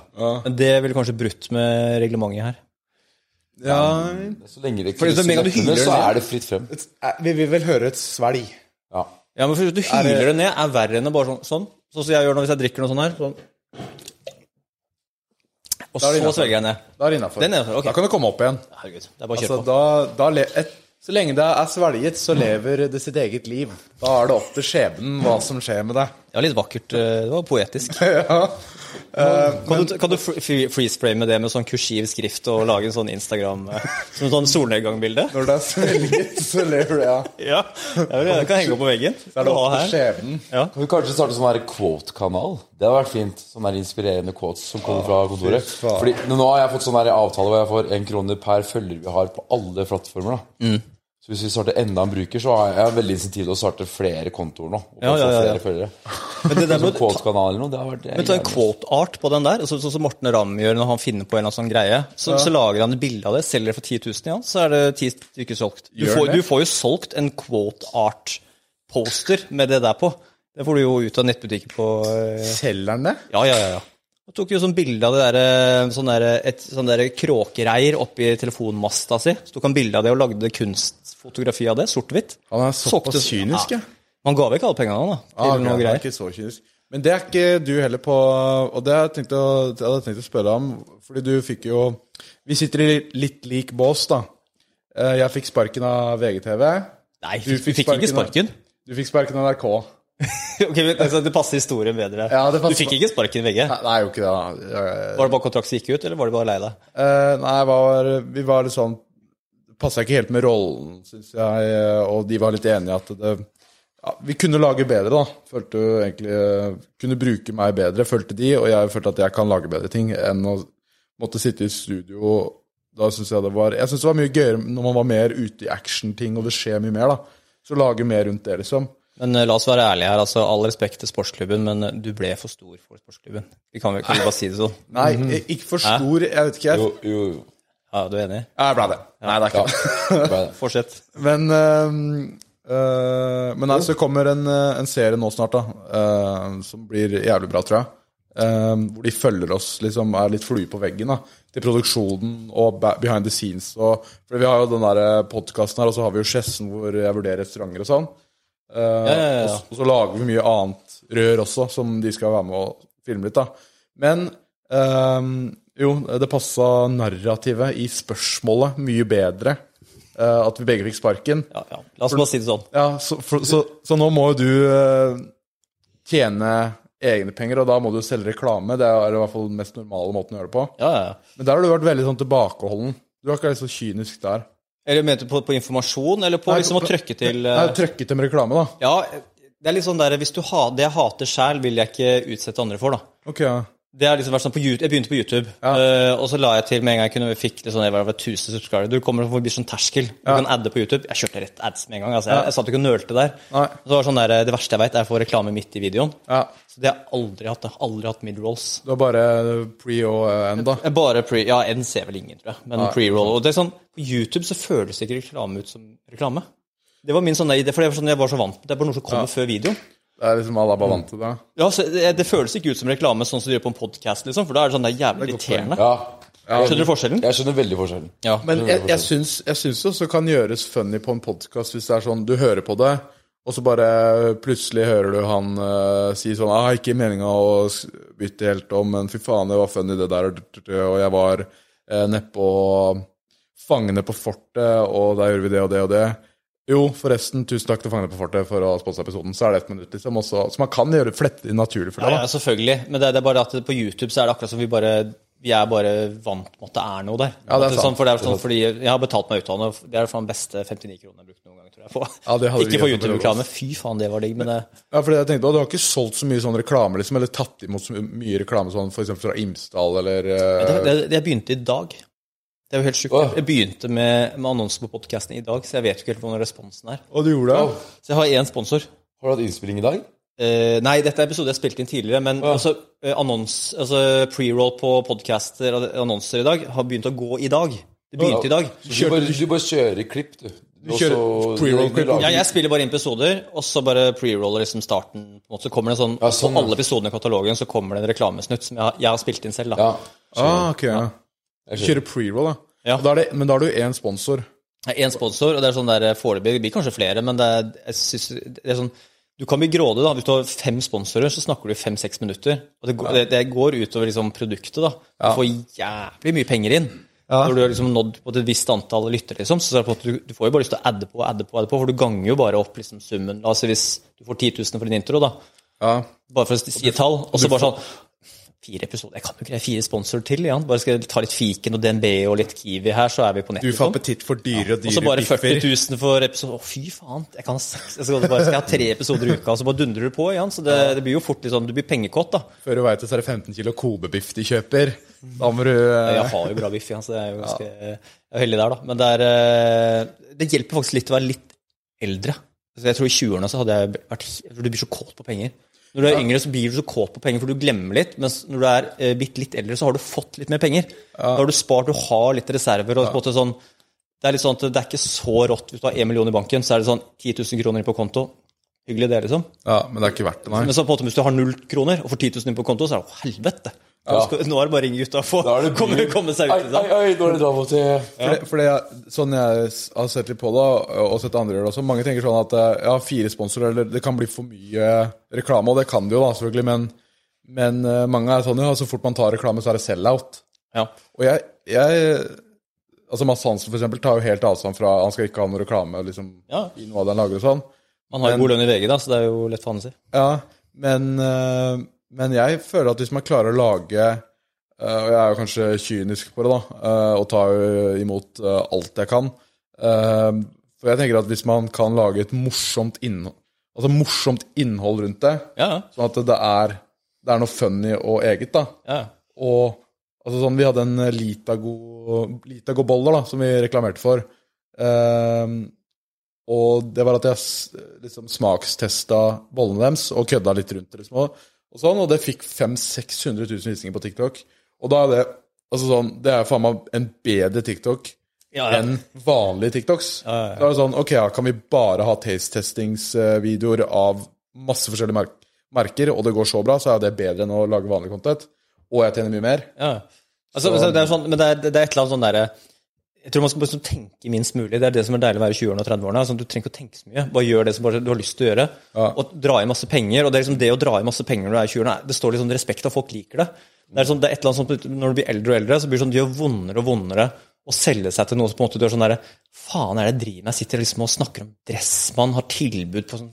Men det ville kanskje brutt med reglementet her. Ja, Så lenge det ikke krysser leppene, hyler så er det fritt frem. eh, vi vil vel høre et svelg. Ja. Ja, men for Du hyler det ned, er verre enn å bare sånn. Sånn Sånn som jeg gjør nå hvis jeg drikker noe sånn her. Sånn. Og så svelger jeg ned. Da er det innafor. Den er innenfor, ok. Da kan du komme opp igjen. Herregud, det er bare å Altså, på. da, da et, så lenge det er svelget, så lever det sitt eget liv. Da er det opp til skjebnen hva som skjer med deg. Det var litt vakkert. eh, Det var poetisk. ja. Kan du, kan du fre- fre- freeze-frame det med sånn kursiv skrift og lage en sånn Instagram eh, Som et sånn solnedgangbilde? Når det er svelget, så lever det, ja. Ja, jeg, vil, jeg kan henge opp på veggen. Så er det opp til skjebnen. Kan vi kanskje starte sånn quote-kanal? Det hadde vært fint. Sånne her inspirerende quotes som kommer fra kontoret. Fordi Nå har jeg fått sånn avtale hvor jeg får én krone per følger vi har på alle plattformer. da Mm. Så hvis vi starter enda en bruker, så har jeg veldig insentiv til å starte flere kontoer nå. Og Ja, ja, ja, ja. flere følgere. Men det der med å ta, eller noe, det har vært men ta en quote art på den der, altså, sånn som Morten Ramm gjør når han finner på en eller annen sånn greie. Så, så lager han et bilde av det, selger det for 10 000 igjen, så er det 10 stykker solgt. Du får, du får jo solgt en quote art-poster med det der på. Det får du jo ut av nettbutikken på eh, Selger han det? Ja, ja, ja. Ja. Tok jo sånn bilde av det der, eh, sånn der, et sånn der kråkereir oppi telefonmasta si. Så tok han bilde av det og lagde kunstfotografi av det, sort-hvitt. Han er såpass Solgte- kynisk, ja. Man ga vekk alle pengene da, til Ah, ok, noe han er greier. ikke så kynisk. Men det er ikke du heller på Og det hadde jeg tenkt å, det hadde jeg tenkt å spørre om, fordi du fikk jo Vi sitter i litt lik bås, da. Eh, Jeg fikk sparken av VGTV. Nei, Du fikk, fikk, ikke sparken. Du fikk sparken av NRK. ok, men altså, Det passer historien bedre. Ja, det passer- Du fikk ikke sparken, VG. Nei, jo ikke det. Jeg- Var det bare kontrakt som gikk ut, eller var det bare lei deg? Uh, nei, var, vi var litt sånn Passa ikke helt med rollen, syns jeg, eh, og de var litt enige at det ja, Vi kunne lage bedre, da. Følte jo egentlig eh, Kunne bruke meg bedre, følte de, og jeg følte at jeg kan lage bedre ting enn å måtte sitte i studio. Da syns jeg det var Jeg synes det var mye gøyere når man var mer ute i action-ting, og det skjer mye mer, da. Så lage mer rundt det, liksom. Men eh, la oss være ærlige her. altså All respekt til sportsklubben, men eh, du ble for stor for sportsklubben. Vi kan, vel- kan vi bare si det sånn? Nei, ikke for stor, jeg vet ikke, jeg. Jo, jo, jo. Ja, du er enig? Jeg ble det. Nei, det er ikke ja, Det. Fortsett. Men uh, øh, Men altså, det kommer en, en serie nå snart, da, uh, som blir jævlig bra, tror jeg. Hvor de følger oss, liksom, er litt flue på veggen da, til produksjonen og behind the scenes. Og, for vi har jo den der podkasten her, og så har vi jo Skjessen hvor jeg vurderer restauranter og sånn. Øh, ja, ja. Og, så- og så lager vi mye annet rør også, som de skal være med og filme litt. da. Men øhm, jo, det passa narrativet i spørsmålet mye bedre. Uh, at vi begge fikk sparken. Ja, ja. La oss bare si det sånn. Ja, så, for, så, så nå må jo du øh, tjene egne penger, og da må du selge reklame. Det er i hvert fall den mest normale måten å gjøre det på. Ja, ja, ja. Men der har du vært veldig sånn tilbakeholden. Du har ikke vært så kynisk der. Eller mente du på, på informasjon, eller på Nei, liksom å trøkke til Nei, trøkke til med reklame, da. Ja, det er litt sånn der Hvis du har det jeg hater sjæl, vil jeg ikke utsette andre for, da. Ok, ja. Det har liksom vært sånn på YouTube, Jeg begynte på YouTube, eh, og så la jeg til med en gang jeg kunne fikk det sånn, jeg var over 1000 subscribere. Du kommer forbi sånn terskel. Du kan adde på YouTube. Jeg kjørte rett ads med en gang. altså Jeg, jeg satt ikke og nølte der. Nei. Så det var sånn der, Det verste jeg vet, er å få reklame midt i videoen. ja. Så det har jeg aldri hatt. Jeg har aldri hatt mid-rolls. Du har bare pre og eh, end, da. Bare pre... Ja, end ser vel ingen, tror jeg. Men pre-roll. Og det er sånn, På YouTube så føles ikke reklame ut som reklame. Det var min sånn idé, for det var sånn jeg var så vant til. Det er bare noe som kommer før videoen. Det er liksom alle er bare vant til det. Ja, så det, det føles ikke ut som reklame sånn som de gjør på en podkast, liksom, for da er det sånn det er jævlig irriterende. Ja. Skjønner du forskjellen? Jeg skjønner veldig forskjellen. Ja. Men jeg, jeg syns jeg syns det også kan gjøres funny på en podkast hvis det er sånn du hører på det, og så bare plutselig hører du han uh, si sånn ah, 'Ikke meninga å bytte helt om, men fy faen, det var funny, det der', og jeg var uh, nedpå Fangene på fortet, og der gjorde vi det og det og det. Jo, forresten, tusen takk til Fangene på fortet for å sponse episoden. Så er det ett minutt, liksom. Også, så man kan gjøre flette det naturlig for deg. ja, ja, selvfølgelig. Men det, det er bare at på YouTube så er det akkurat som vi bare vi er bare vant med at det er noe der. Ja, det er sant. Sånn, for det er sånn, fordi Jeg har betalt meg utdannet, og det er den beste 59 kronene jeg har brukt noen gang, tror jeg. På. Ja, det hadde ikke på YouTube-reklame. Fy faen, det var digg. Men det, Ja, fordi jeg tenkte, Du har ikke solgt så mye sånn reklame, liksom, eller tatt imot så mye reklame sånn f.eks. fra Imsdal eller uh... det, det, det jeg begynte i dag. Det er jo helt sjukt. Oh. Jeg begynte med, med annonser på podkasten i dag, så jeg vet ikke helt hvordan responsen er. Og du gjorde det? Så jeg har én sponsor. Har du hatt innspilling i dag? Eh, nei, dette er episode jeg spilte inn tidligere, men altså, eh, annons, altså pre-roll på podcaster og annonser i dag har begynt å gå i dag. Det begynte i dag. Så du, bare, du bare kjører klipp, du. Du kjører pre-roll-klipp. Ja, jeg spiller bare inn episoder, og så bare pre-roller liksom starten. På en måte, så kommer det en sånn, Ja, sånn, På alle episodene i katalogen så kommer det en reklamesnutt som jeg, har- jeg har spilt inn selv. da. Ja. Ah, ok, ja. Du kjører pre-roll, da. Ja. Da det, men da har du én sponsor. Én sponsor, og det er sånn der foreløpig Det blir kanskje flere, men det er, synes, det er sånn Du kan bli grådig, da. Hvis du har fem sponsorer, så snakker du i fem-seks minutter. Og det, går- det, det går utover liksom produktet, da. Du får jævlig mye penger inn. Når du har liksom nådd på et visst antall lyttere, liksom, så du, du får jo bare lyst til å adde på og adde på, adde på, for du ganger jo bare opp liksom summen. Si hvis du får 10 000 for din intro, da. Ja. Bare for å si et tall. Og så bare sånn Fire episoder Jeg kan jo ikke det. Fire sponsorer til. Ja. Bare skal jeg ta litt fiken og DNB og litt Kiwi her, så er vi på nettet. Du får appetitt for dyre og Og så dyre bare 40 000 for episode. Å, fy faen. Jeg, kan, seks- jeg skal, bare, skal jeg ha tre episoder i uka, og så bare dundrer du på Jan. Så det, det blir jo fort litt sånn Du blir pengekåt, da. Før du veit det, så er det 15 kilo Kobe-biff de kjøper. Da må du eh, Jeg har jo bra biff Jan, så jeg er jo ganske jeg er heldig der, da. Men det er eh, Det hjelper faktisk litt å være litt eldre. Så jeg tror i 20-årene så hadde jeg vært jeg tror Du blir så kåt på penger. Når du er yngre, så blir du så kåt på penger, for du glemmer litt. Mens når du er eh, bitte litt eldre, så har du fått litt mer penger. Da har du spart, du har litt reserver. og på en måte sånn det er litt sånn at det er ikke så rått. Hvis du har 1 million i banken, så er det sånn 10 000 kroner inn på konto. Hyggelig det, liksom. Ja, men det er ikke verdt det, nei. Men så på en måte hvis du har null kroner og får 10 000 inn på konto, så er det å helvete. Nå skal- Nå er det bare å ringe gutta og få Da det komme, komme seg ut. Ai, ai, nå er det drama til For det, for det, er- sånn jeg har sett litt på det, og sett andre gjøre det også, mange tenker sånn at eh, ja, fire sponsorer, eller det kan bli for mye reklame, og det kan det jo da, selvfølgelig, men, men eh, mange er sånn, ja, så fort man tar reklame, så er det sell-out. Ja. Og jeg, jeg altså Mads Hansen for eksempel tar jo helt avstand fra, han skal ikke ha noe reklame liksom, Ja. i noe av det han lager og sånn. Man har jo god lønn i VG, da, så det er jo lett for han å si. Ja, men, eh, men jeg føler at hvis man klarer å lage eh, Og jeg er jo kanskje kynisk på det, da, eh, og tar imot eh, alt jeg kan. For jeg tenker at hvis man kan lage et morsomt innhold, altså morsomt innhold rundt det, Ja, sånn at det er, det er noe funny og eget, da. ja. Og altså sånn, vi hadde en eh, Litago, Litago-boller da, som vi reklamerte for. Og det var at jeg liksom smakstesta bollene deres og kødda litt rundt det. Liksom, og, og sånn, og det fikk 500 600 000 visninger på TikTok. Og da er det altså sånn, det er faen meg en bedre TikTok Ja, ja. enn vanlige TikToks. Da er det sånn, ok, ja, kan vi bare ha taste-testingsvideoer av masse forskjellige mer merker, og det går så bra, så er det bedre enn å lage vanlig content. Og jeg tjener mye mer. ja. Altså, så, det er sånn, men det er, det er et eller annet sånn derre Jeg tror man skal bare sånn tenke minst mulig. Det er det som er deilig å være i 20-årene og 30-årene. Sånn, du trenger ikke å tenke så mye. Bare gjør det som du har lyst til å gjøre. Og dra i masse penger. Og det er liksom det å dra i masse penger når du er i 20-årene, det står liksom respekt av folk liker det. Det er, sånn, det er et eller annet sånt, Når du blir eldre og eldre, så blir det sånn, det gjør vondere og vondere å selge seg til noe som på en måte du er sånn derre Faen, er det jeg driver med? Jeg sitter liksom og snakker om Dressmann, har tilbud på sånn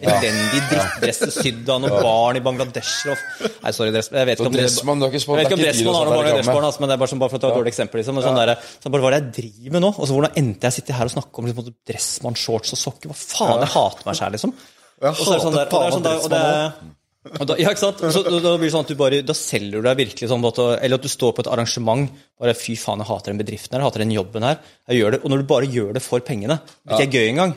elendig drittdress sydd av noen barn i Bangladesh og Nei, sorry, Dressmann. Jeg vet ikke om Dressmann, har noen barn i dressbarn, altså, men det er bare, som, bare for å ta et dårlig eksempel. Liksom, sånn der, så bare, hva er det jeg driver med nå? Og så Hvordan endte jeg sitter her og snakker om liksom, Dressmann, shorts og sokker? Hva faen, jeg hater meg sjæl, liksom. Jeg Og så er det sånn der, og det er sånn der, og det er da, ja, ikke sant? Så, da, blir det sånn at du bare, da selger du deg virkelig sånn at, Eller at du står på et arrangement bare Fy faen, jeg hater den bedriften her, jeg hater den jobben her. Jeg gjør det, Og når du bare gjør det for pengene, det ikke er gøy engang,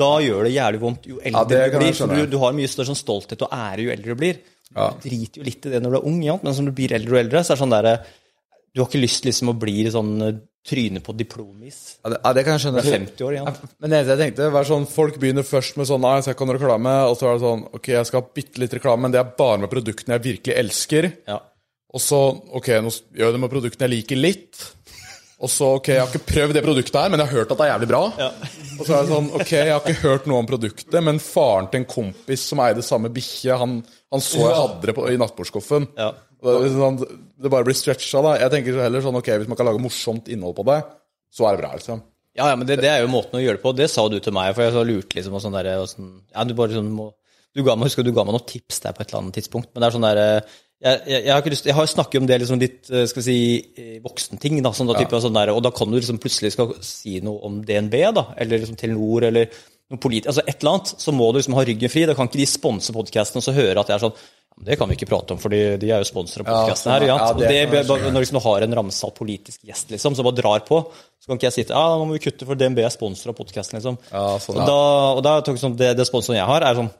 da gjør det jævlig vondt jo eldre ja, du blir. For du, du har mye større sånn stolthet og ære jo eldre du blir. Du driter jo litt i det når du er ung, ja, men som du blir eldre og eldre, så er det sånn der Du har ikke lyst liksom å bli sånn eh, tryne på diplomis. Ja, det, ja, det kan jeg skjønne. 50 år igjen. Men det jeg tenkte, var sånn, folk begynner først med sånn Nei, jeg skal ikke ha noe reklame. Og så er det sånn Ok, jeg skal ha bitte litt reklame, men det er bare med produktene jeg virkelig elsker. Ja. Og så ok, nå gjør jeg det med produktene jeg liker litt. Og så ok, jeg har ikke prøvd det produktet her, men jeg har hørt at det er jævlig bra. Ja. Og så er det sånn, ok, jeg har ikke hørt noe om produktet, men faren til en kompis som eide samme bikkje, han, han så jeg hadde det på, i nattbordskuffen. Ja. Det, sånn, det bare blir stretcha, da. Jeg tenker så heller sånn, ok, hvis man kan lage morsomt innhold på det, så er det bra, liksom. Ja, ja, men det, det er jo måten å gjøre det på. Det sa du til meg, for jeg så lurte liksom og sånn der, og sånn, Ja, du bare sånn må du ga meg, husker du ga meg noen tips der på et eller annet tidspunkt, men det er sånn der eh, jeg, jeg, jeg har ikke lyst Jeg har snakket om det liksom litt eh, skal vi si, eh, voksenting, da, sånn da, type, og, sånn der, og da kan du liksom plutselig skal si noe om DNB, da, eller liksom Telenor, eller noe polit... Altså et eller annet, så må du liksom ha ryggen fri. Da kan ikke de sponse podkasten og så høre at jeg er sånn «Ja, det kan vi ikke prate om, for de de er jo sponsorer av podkasten her. Ja, det, det det, kan når liksom du har en ramsalt politisk gjest liksom, som bare drar på, så kan ikke jeg si til ja, nå må vi kutte, for DNB er sponsor av podkasten. Liksom. Ja, sånn, ja. da, og da tok sånn, det, det sponsoren jeg har, er sånn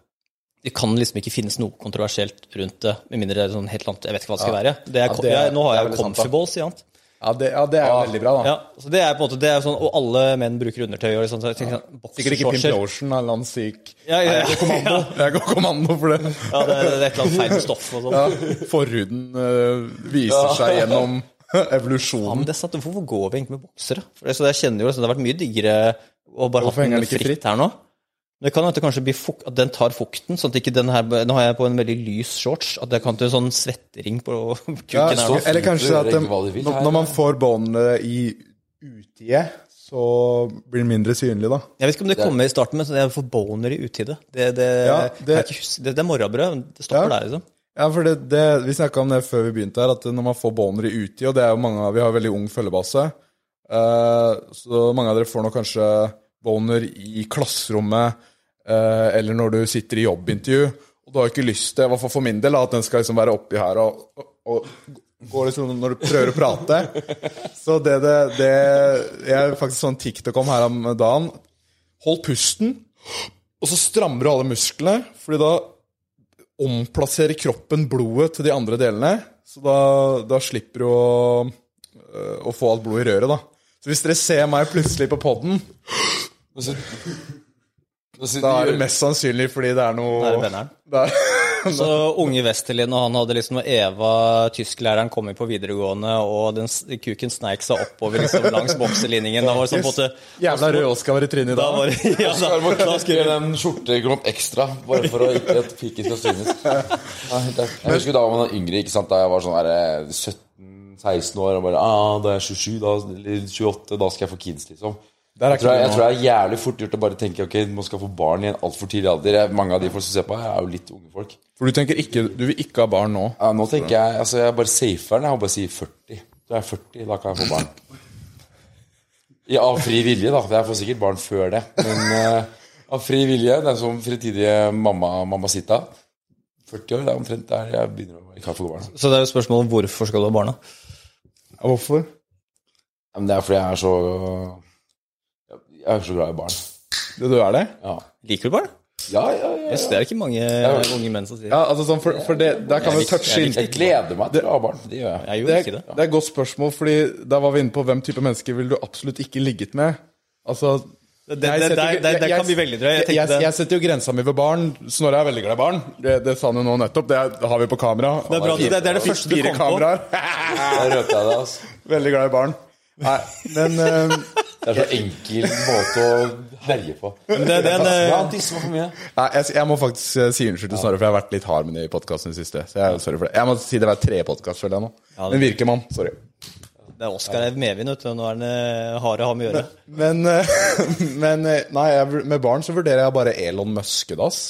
Det kan liksom ikke finnes noe kontroversielt rundt det, med mindre det er sånn helt annet Jeg vet ikke hva det skal være. Det er, Ja, det jeg, nå har jeg jo veldig jo sant, Ja, det, ja, det er jo veldig bra, da. Ja, så det er på en måte, det er sånn, Og alle menn bruker undertøy. og liksom, så jeg tenker sånn, Sikkert ikke Pimp. Lotion eller annen syk Ja, ja, ja. Jeg går kommando. Jeg går kommando for det. Ja, det, er- det er et eller annet feil stoff og sånn. Ja, forhuden uh, viser seg gjennom Ja, evolusjonen. men det er sant, Hvorfor går vi egentlig med boksere? For det, så jeg kjenner jo liksom, Det har vært mye diggere å bare ha den fritt, fritt? her nå. Men det kan at det kanskje blir fukt, at den tar fukten, sånn at ikke den her Nå har jeg på en veldig lys shorts, at det kan til sånn svettering på kuken Ja, her nå. eller kanskje at hva de når, når man får båndene i utide, så blir det mindre synlig, da. Jeg vet ikke om det kommer i starten, men så jeg får boner i utide. Det, det, Ja, det, det- er morrabrød. Det stopper Ja. der, liksom. Ja, for det, det, Vi snakka om det før vi begynte her, at når man får boner i utide, og det er jo mange av, vi har veldig ung følgebase, uh, så mange av dere får nå kanskje boner i klasserommet, eh, eller når du sitter i jobbintervju, og du har ikke lyst til, i hvert fall for min del, at den skal liksom være oppi her og, og, og går liksom når du prøver å prate. Så det, det, det Jeg faktisk sånn TikTok om her om dagen. Hold pusten, og så strammer du alle musklene, fordi da omplasserer kroppen blodet til de andre delene. Så da, da slipper du å, øh, å få alt blodet i røret, da. Så hvis dere ser meg plutselig på poden, Nå sitter- nå sitter da er det mest sannsynlig fordi det er noe Det er benneren. det er, Så unge Westerlin, og han hadde liksom når Eva, tysklæreren, kom inn på videregående, og den kuken sneik seg oppover liksom langs bokselinningen. Da var det sånn på en Jævla rød Oskar var i trynet i Da dag. var ja, Så da, da en skjortekropp ekstra, bare for å ikke at piken skal synes. Jeg husker da man var yngre, ikke sant, da jeg var sånn der, eh, 17-16 år, og bare ah, da er jeg 27, da, eller 28, da skal jeg få kids, liksom. Er Jeg tror, jeg, jeg tror det er jævlig fort gjort å bare tenke ok, man skal få barn i en altfor tidlig alder. Mange av de folk som ser på, er jo litt unge folk. For du tenker ikke Du vil ikke ha barn nå? Ja, nå tenker jeg altså jeg bare safer den. Jeg bare si 40. Da er jeg 40, da kan jeg få barn. Ja, av fri vilje, da. Jeg får sikkert barn før det. Men uh, av fri vilje, den som fremtidige mamma, mammasita 40 år, det er omtrent der jeg begynner å ikke få barn. Så det er jo spørsmålet om hvorfor skal du ha barna? Ja, hvorfor? Ja, det er fordi jeg er så Jeg er så glad i barn. Du, du er det? Ja, Liker du barn? ja, ja. ja, Yes, det er ikke mange unge menn som sier. Ja, altså sånn, for, for det, Der kan vi Jeg touche jeg inn Jeg gleder meg til å ha barn. Det gjør jeg. Jeg det gjorde er, ikke det. det er et godt spørsmål, fordi da var vi inne på hvem type mennesker ville du absolutt ikke ligget med. Altså Det, kan bli veldig drøy. Jeg Jeg, jeg, setter jo grensa mi ved barn. Snorre er veldig glad i barn. Det, det sa han jo nå nettopp. Det er- har vi på kamera. Det er bra, det, det er det første du kom på. jeg det, altså. veldig glad i barn. Nei, men eh, Det er så enkel måte å herje på. Men det, det det, Ja, eh, for mye. nei, jeg, jeg må faktisk eh, si unnskyld til Snorre, for jeg har vært litt hard med det i podkasten i det siste. Så jeg, sorry for det. Jeg må si det hver tredje podkast, føler jeg nå. det- Men Virkemann, sorry. det er Oskar Eiv medvind, vet du. Nå er han eh, hard å ha med å gjøre. Men, men nei, jeg, med barn så vurderer jeg bare Elon Muskedass.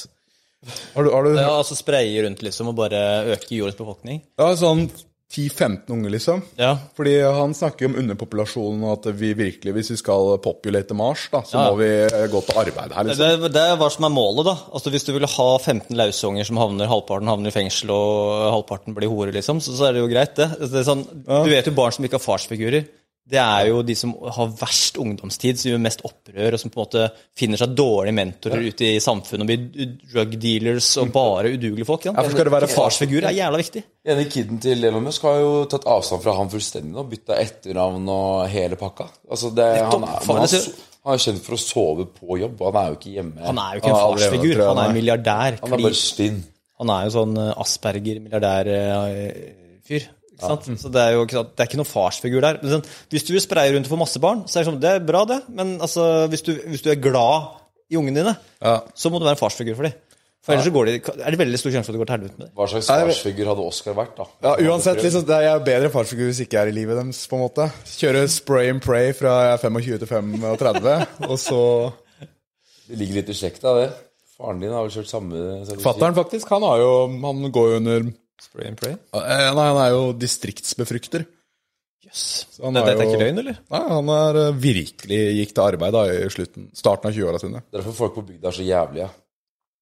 Har du, har du Ja, altså spraye rundt liksom og bare øke jordens befolkning. Ja, sånn 10-15 unger, liksom. Ja. Fordi han snakker jo om underpopulasjonen, og at vi virkelig, hvis vi skal populate Mars, da, så Ja. må vi eh, gå til arbeid her, Det, liksom. det er hva som er målet, da. Altså Hvis du vil ha 15 lausunger som havner, halvparten havner i fengsel og halvparten blir hore, liksom, så, så er det jo greit, det. det er sånn, Du vet jo barn som ikke har farsfigurer. Det er jo de som har verst ungdomstid, som gjør mest opprør, og som på en måte finner seg dårlige mentorer ute i samfunnet og blir drug dealers og bare udugelige folk. Ja. for skal det være fars- Farsfigur er jævla viktig. Ene kiden til Elon Musk har jo tatt avstand fra han fullstendig nå. Bytta etternavn og hele pakka. Altså det, han, er, han, er, han er kjent for å sove på jobb, og han er jo ikke hjemme. Han er jo ikke en farsfigur, han er en milliardær. Han er bare stinn. Han er jo sånn Asperger-milliardær-fyr. Ikke sant? Så det er jo ikke, det er ikke noen farsfigur der. Men sånn, hvis du vil spreie rundt og få masse barn, så er det sånn, det er bra, det. Men altså, hvis, du, hvis du er glad i ungene dine, Ja. så må du være en farsfigur for dem. For ellers så går de, er det veldig stor sjanse for at det går til helvete med dem. Hva slags farsfigur hadde Oscar vært, da? Ja, uansett, liksom, det er jeg er bedre farsfigur hvis ikke jeg er i livet deres, på en måte. Kjøre spray and pray fra jeg er 25 til 35, og så Det ligger litt i sjekta, det. Faren din har vel kjørt samme Fatteren, faktisk, han har jo Han går jo under Spray and pray? Eh, Nei, han er jo distriktsbefrukter. Jøss. Så han Dette er ikke løgn, eller? Nei, han er eh, virkelig gikk til arbeid da i slutten, starten av 20-åra sine. Derfor folk på bygda er så jævlige.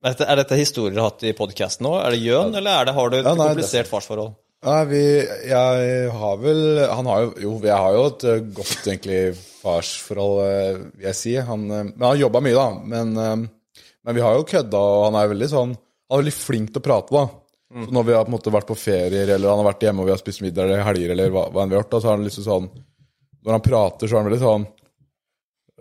Dette, er dette historier du har hatt i podkasten nå? Er det gjøn, eller er det, har du et Ja, nei, komplisert farsforhold? Nei, vi Jeg har vel Han har jo Jo, jeg har jo et eh, godt, egentlig, farsforhold, eh, vil jeg si. Han, men han jobba mye, da. Men, men vi har jo kødda, og han er veldig sånn Han er veldig flink til å prate, da. Så når vi har på en måte vært på ferier, eller han har vært hjemme og vi har spist middag eller helger, eller hva, hva enn vi har gjort, da, så er han liksom sånn Når han prater, så er han veldig sånn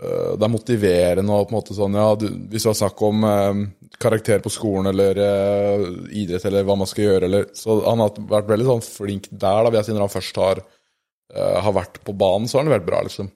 øh, Det er motiverende og på en måte sånn Ja, du, hvis det var snakk om øh, karakter på skolen eller øh, idrett eller hva man skal gjøre, eller Så han har vært veldig sånn flink der, da, vil jeg si, når han først har, øh, har vært på banen, så har han vært bra, liksom.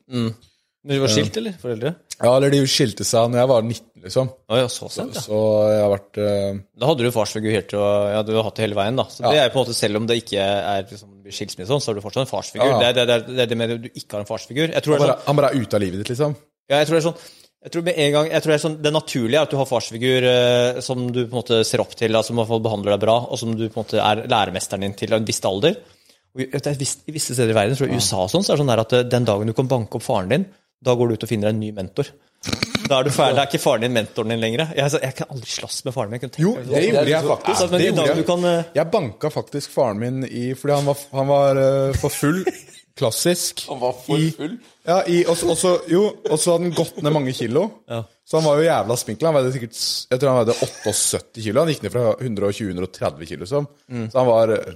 Men du var skilt, eller? Foreldre? Ja, eller de skilte seg når jeg var 19, liksom. Å ja, så sent, ja. Så jeg har vært uh... Da hadde du farsfigur helt til å Ja, du har hatt det hele veien, da. Så det er på en måte, selv om det ikke er liksom, skilsmisse, sånn, så har du fortsatt en farsfigur. Ja, ja. Det, er, det, er, det det med at du ikke har en farsfigur. Han bare, sånn, han bare er ute av livet ditt, liksom. ja, jeg tror det er sånn jeg tror med en gang, jeg tror det er sånn, det naturlige er at du har farsfigur eh, som du på en måte ser opp til, da, som behandler deg bra, og som du på en måte er læremesteren din til en viss alder. Og i, visse steder i verden, tror jeg USA og sånn, så er det sånn at eh, den dagen du kan banke opp faren din, da går du ut og finner deg en ny mentor. Da er du ferdig, da er ikke faren din mentoren din lenger. Jeg, jeg kan aldri slåss med faren min. Jeg kunne tenke Jo, det gjorde jeg faktisk. Så, Det i gjorde jeg. kan, eh, Jeg banka faktisk faren min i Fordi han var, han var uh, for full. Klassisk. Han var for I- full. Ja, i, og, så- jo, og så hadde han gått ned mange kilo. Så han var jo jævla spinkel. Han veide sikkert Jeg tror han veide 78 kilo. Han gikk ned fra 120-130 kilo, liksom. Så han var øh,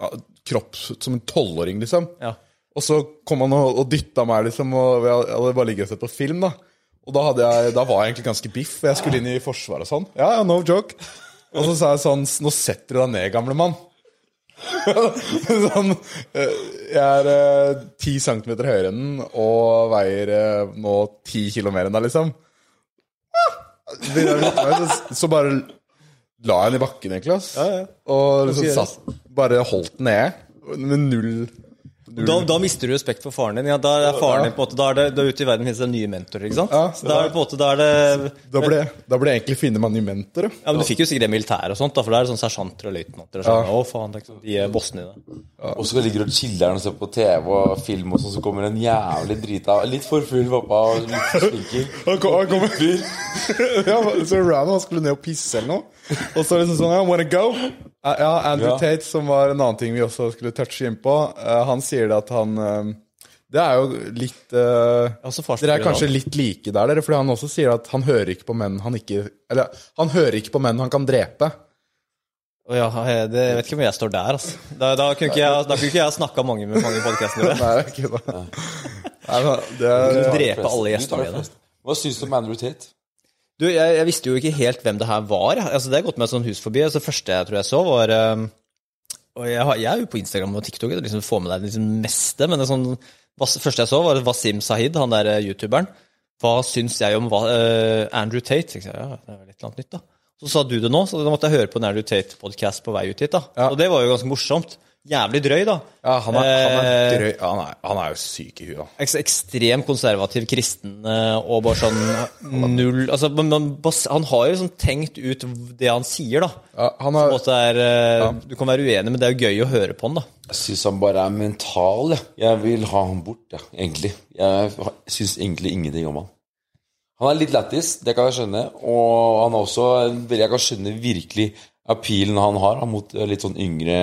ja, kropp som en tolvåring, liksom. Ja. Og så kom han og, og dytta meg, liksom, og jeg hadde bare ligget og sett på film, da. Og da, jeg, da var jeg egentlig ganske biff, og jeg skulle inn i Forsvaret og sånn. Ja, ja, no joke. Og så sa jeg sånn Nå setter du deg ned, gamle mann. sånn eh, Jeg er eh, ti centimeter høyere enn den og veier eh, nå ti kilo mer enn deg, liksom. Så, så bare la jeg den i bakken, egentlig. ass. Og liksom satt, bare holdt den nede. Med null Da, da mister du respekt for faren din. Ja, da er faren din på en måte, da er det, da ute i verden finnes det nye mentorer. ikke sant? Ja, så da er det på en måte, da er det Da ble, da ble jeg egentlig finne meg nye mentorer. ja, men Du fikk jo sikkert det militæret og sånt, da, for da er det sånn sersjanter og løytnanter. og sånn. Å faen, det er ikke sånn, De er bossene dine. Og så ligger du og chiller'n og ser på TV og film, og sånn, så kommer en jævlig drita Litt for full pappa og litt slinker. Han kom, han kom. ja, så random, han skulle ned og pisse eller noe. Og så liksom sånn, I wanna go? Eh, Ja, Andrew Ja. Tate, som var en annen ting vi også skulle touche inn på, eh, han sier det at han eh, Det er jo litt Altså, Dere er kanskje da. litt like der, dere, fordi han også sier at han hører ikke på menn han ikke Eller han hører ikke på menn han kan drepe. Å ja, jeg- det, jeg vet ikke om jeg står der, altså. Da, da kunne ikke jeg, da kunne ikke jeg snakka mange med mange podkastene. Nei, det er ikke det. Nei, men det er, Drepe alle gjestene mine. Hva syns du om Andrew Tate? Du, jeg, jeg visste jo ikke helt hvem det her var. Altså, det har gått meg sånn hus forbi. Altså, det første jeg tror jeg så, var um, Og jeg, jeg er jo på Instagram og TikTok, og liksom får med deg liksom det meste. Men det sånn, første jeg så, var Wasim Sahid, han der eh, youtuberen. Hva syns jeg om hva, uh, Andrew Tate? Jeg, ja, det er vel et eller annet nytt, da. Så sa du det nå, så da måtte jeg høre på en Andrew Tate-podkast på vei ut hit. da. Og det var jo ganske morsomt. Jævlig drøy, da. ja, han er, han er Eh, drøy. Han er, han er jo syk i huet, ekstremt konservativ kristen eh, og bare sånn null altså, men, men, Han har jo sånn tenkt ut det han sier, da. Ja, han På er, måte er, eh, Du kan være uenig, men det er jo gøy å høre på han, da. Jeg syns han bare er mental, jeg. Jeg vil ha han bort, jeg, egentlig. Jeg syns egentlig ingenting om han. Han er litt lættis, det kan jeg skjønne. Og han er også Jeg kan skjønne virkelig appealen han har mot litt sånn yngre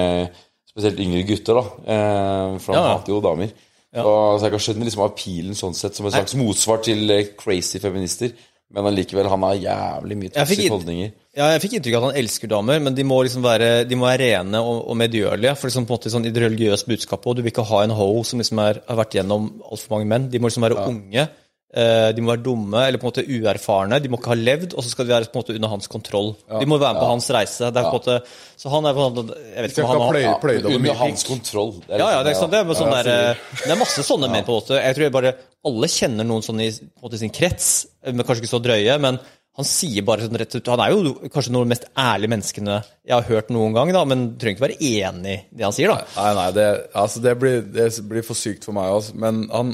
Spesielt yngre gutter, da. Eh, for han Ja. hater jo damer. Så, så jeg kan skjønne liksom appealen sånn sett som en slags motsvar til eh, crazy feminister. Men allikevel, han har jævlig mye toxic holdninger. Ja, jeg fikk inntrykk av at han elsker damer, men de må liksom være, de må være rene og, og medgjørlige. For liksom på en måte sånn i det religiøse budskapet, og du vil ikke ha en ho som liksom er, har vært gjennom altfor mange menn. De må liksom være unge, eh, de må være dumme eller på en måte uerfarne. De må ikke ha levd, og så skal de være på en måte under hans kontroll. De må være med på hans reise. Det er på en måte, så han er på en måte Jeg vet ikke om han har over Under hans kontroll. Det er ja, ja, det er, sant, det, er sånn der, eh, det er masse sånne menn på en måte. Jeg tror jeg bare alle kjenner noen sånn i måte, sin krets, men kanskje ikke så drøye. Men han sier bare sånn rett ut Han er jo kanskje noen av de mest ærlige menneskene jeg har hørt noen gang, da, men trenger ikke være enig i det han sier, da. Nei, nei, det, altså det, blir, det blir for sykt for meg også. Men han,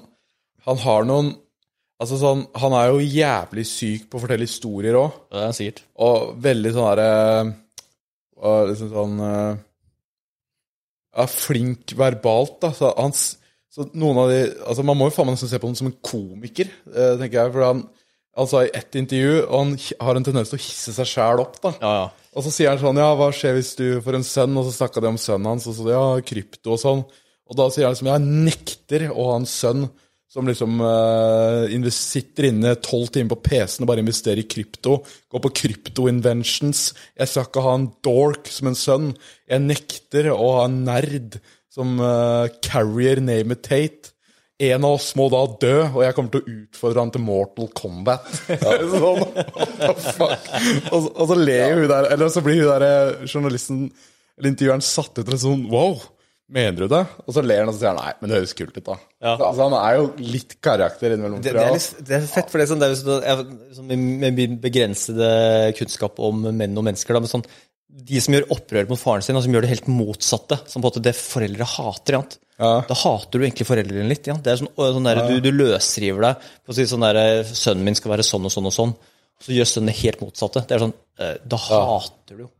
han har noen Altså sånn, Han er jo jævlig syk på å fortelle historier òg. Det er sikkert. Og veldig sånn derre og liksom sånn eh, Ja, flink verbalt, da. Så, han, så noen av de Altså, man må jo faen meg nesten se på ham som en komiker, eh, tenker jeg. For han, han sa i ett intervju Og han har en tendens til å hisse seg sjæl opp, da. Ja, ja. Og så sier han sånn Ja, hva skjer hvis du får en sønn? Og så snakka de om sønnen hans, og så ja, krypto og sånn. Og da sier han liksom Jeg nekter å ha en sønn som liksom uh, sitter inne tolv timer på PC-en og bare investerer i krypto. Går på krypto-inventions. Jeg skal ikke ha en dork som en sønn. Jeg nekter å ha en nerd som uh, carrier name it Tate. En av oss må da dø, og jeg kommer til å utfordre han til Mortal Kombat. sånn, what fuck? Og, så- og så ler hun der, eller så blir hun der eh, journalisten, eller intervjueren, satt ut og sånn Wow, mener du det? Og så ler han, og så sier han nei, men det høres kult ut, da. Ja. Så, så han er jo litt karakter innimellom. Det, det, er litt, det er fett, for det sånn, det er sånn, sånn med, min begrensede kunnskap om menn og mennesker da, men sånn, De som gjør opprør mot faren sin, og som gjør det helt motsatte, som på en måte det foreldre hater ja. Da hater du egentlig foreldrene litt. Ja. Det er sånn, sånn der, du, du løsriver deg på å si sånn der, 'Sønnen min skal være sånn og sånn og sånn'. Så gjør sønnen det helt motsatte. Det er sånn, eh, Da hater du jo eh,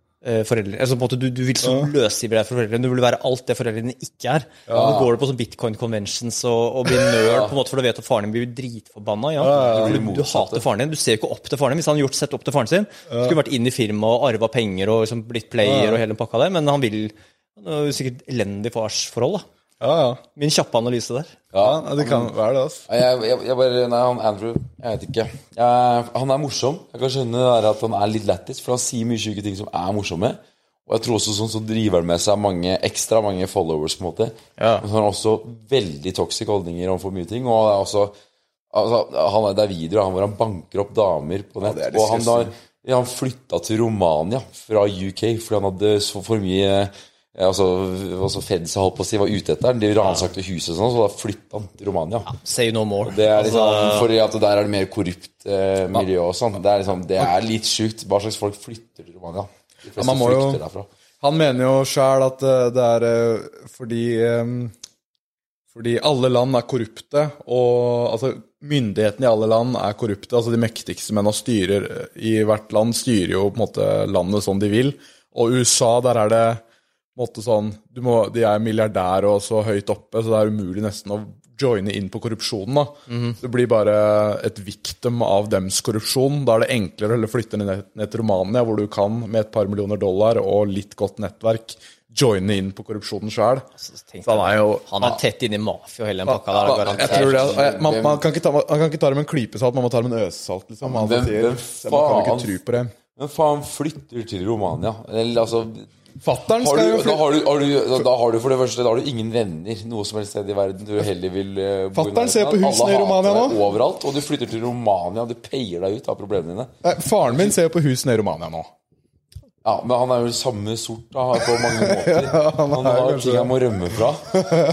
foreldre. Altså, på en måte, du, du vil så løsrive deg for foreldrene. Du vil være alt det foreldrene ikke er. Nå går du på sånn bitcoin conventions og, og blir nerd, på en måte, for du vet at faren din blir dritforbanna. Ja. Du, Du, du hater faren din. Du ser jo ikke opp til faren din. Hvis han hadde gjort sett opp til faren sin, skulle vært inn i firmaet og arva penger og liksom blitt player og hele den pakka der, men han vil det er jo sikkert elendig farsforhold, da. Ja, ja. Min kjappe analyse der. ja, det kan være det, altså. Jeg, jeg, jeg bare, nei, han Andrew, jeg vet ikke. Jeg, han er morsom. Jeg kan skjønne det der at han er litt lættis, for han sier mye syke ting som er morsomme. Og jeg tror også sånn så driver han med seg mange ekstra mange followers, på en måte. Ja. Men så har han også veldig toxic holdninger overfor mye ting. Og det er også altså, han, er- Det er videoer han hvor han banker opp damer på nett. er og han, har, ja, han flytta til Romania fra UK fordi han hadde så for mye ja, altså, altså Feds holdt på å si var ute etter den. De ransakte huset sånn, så da flytta han til Romania. Say no more. Det er liksom, Altså, fordi at der er det mer korrupt eh, miljø og sånn. Det er liksom, det er litt sjukt. Hva slags folk flytter til Romania? De fleste ja, flykter derfra. Han mener jo sjæl at eh, det er eh, fordi eh, Fordi alle land er korrupte, og altså myndighetene i alle land er korrupte. Altså de mektigste mennene styrer i hvert land styrer jo på en måte landet som de vil. Og USA, der er det måte sånn du må, De er milliardærer og så høyt oppe, så det er umulig nesten å joine inn på korrupsjonen. da. Det blir bare et victim av dems korrupsjon. Da er det enklere å flytte ned, ned til Romania, hvor du kan med et par millioner dollar og litt godt nettverk joine inn på korrupsjonen sjøl. han er jo Han er tett inne i mafia og hele den pakka der. jeg tror det, jeg- man, man, kan ikke ta, man kan ikke ta det med en klype salt, man må ta det med en øsesalt. Liksom. Man, Hvem- hvem så man kan ikke tro på det. Men faen, flytter til Romania? Eller altså Fattern skal du, jo da, har du, har du, da har du for det første Da har du ingen venner noe som helst sted i verden du heller vil eh, bo i Fatteren ser på husene i Romania nå. Overalt. Og du flytter til Romania, du peier deg ut av problemene dine. Nei, Faren min ser jo på husene i Romania nå. Ja, Men han er jo samme sort da, på mange måter. han, er har kanskje ting han må rømme fra.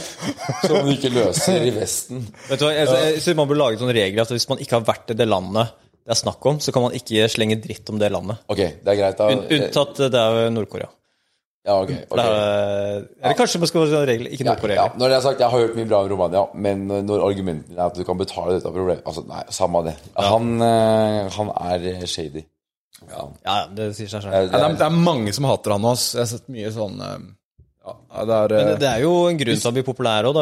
som han ikke løser i Vesten. Vet du hva, jeg, jeg synes Man burde lage sånne regler at hvis man ikke har vært i det landet det er snakk om, så kan man ikke slenge dritt om det landet. Ok, det er greit, da. Unntatt eh, det er Nord-Korea. Ja, ok, okay. Det er- Eller kanskje man skal ha regler, ikke Ja, på regler. ja. Når det er sagt, jeg har hørt mye bra om Romania, men når argumentene er at du kan betale dette problemet Altså, nei, samme det. Han, eh, han er shady. Ja. Ja, det sier seg selv. Det, det, er, det mange som hater han også. Jeg har sett mye sånn eh, Ja, det er Men det, eh, det er jo en grunn til at vi er populære òg.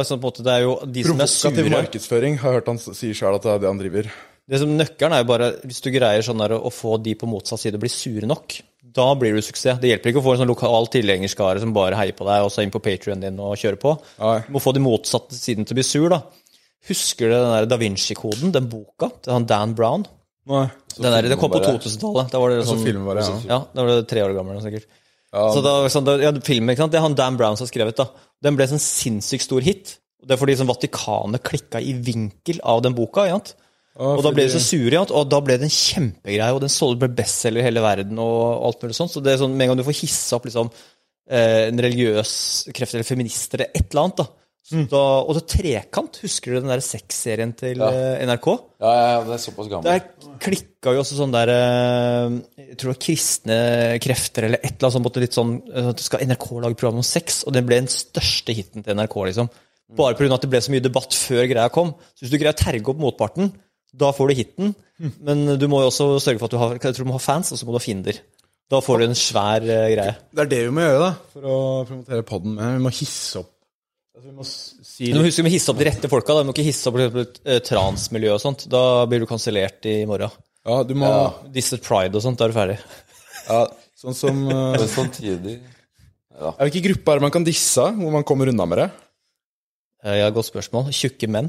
Provokativ markedsføring. Har hørt han si sjøl at det er det han driver. Det som Nøkkelen er jo bare hvis du greier sånn der å få de på motsatt side bli sure nok. Da blir du suksess. Det hjelper ikke å få en sånn lokal tilhengerskare som bare heier på deg, og så inn på Patrionen din og kjøre på. Nei. Du må få de motsatte siden til å bli sur, da. Husker du den der Da Vinci-koden, den boka til han Dan Brown? Nei. Den der, det kom på 2000-tallet. Da var det Så sånn filmen det, ja. Ja, da var det tre år gammel sikkert. så da, sånn, ja, filmen, ikke sant? Det er han Dan Brown som har skrevet, da. Den ble sånn sinnssykt stor hit. Det er fordi sånn, Vatikanet klikka i vinkel av den boka. Ikke sant? Og da ble de så sure, og da ble det en kjempegreie, og den ble bestselger i hele verden. og alt mulig sånt, Så det er sånn, med en gang du får hissa opp liksom, eh, en religiøs kreft eller feminist eller et eller annet da, Mm. da Og så Trekant, husker du den der sexserien til ja. NRK? Ja, ja, det er såpass gammel. Der klikka jo også sånn der eh, Jeg tror det var kristne krefter eller et eller annet sånt. Litt sånn eh, at Skal NRK lage program om sex? Og det ble den største hiten til NRK. liksom. Bare pga. at det ble så mye debatt før greia kom. Så hvis du greier å terge opp motparten, da får du hiten. Men du må jo også sørge for at du har, jeg tror du må ha fans, og så må du ha fiender. Da får du en svær uh, greie. Det er det vi må gjøre da, for å promotere podden med. Vi må hisse opp. Altså, vi må si du husker å hisse opp de rette folka. da. Du må ikke hisse opp for eksempel, eh, transmiljø og sånt. Da blir du kansellert i morgen. Ja, du må Disse pride og sånt, da er du ferdig. ja, Sånn som uh... Samtidig Er det ikke grupper man kan disse, hvor man kommer unna med det? Eh, Ja, godt spørsmål. Tjukke menn.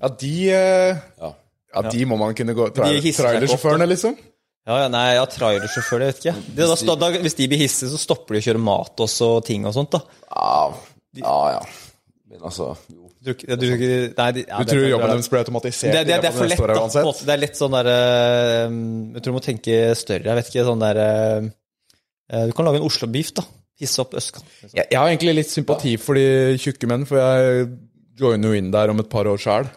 Ja, de eh, Ja. Ja, de må man kunne gå De Trailersjåførene, liksom? Ja, ja, nei, ja, trailersjåfør, det vet ikke jeg. Det, da, da, hvis de blir hissige, så stopper de å kjøre mat også, og ting og sånt, da. Ja, ja. ja. Men altså jo. Du, jeg tror ikke- nei, de, ja, Du tror jobben deres blir automatisert? det, det, det det, er for lett, da. uansett? måte. Det er litt sånn der uh, Jeg tror du må tenke større. Jeg vet ikke, sånn der uh, Du kan lage en Oslo-beef, da. Hisse opp østkanten. Liksom. Jeg, jeg har egentlig litt sympati for de tjukke menn, for jeg joiner jo inn der om et par år sjøl.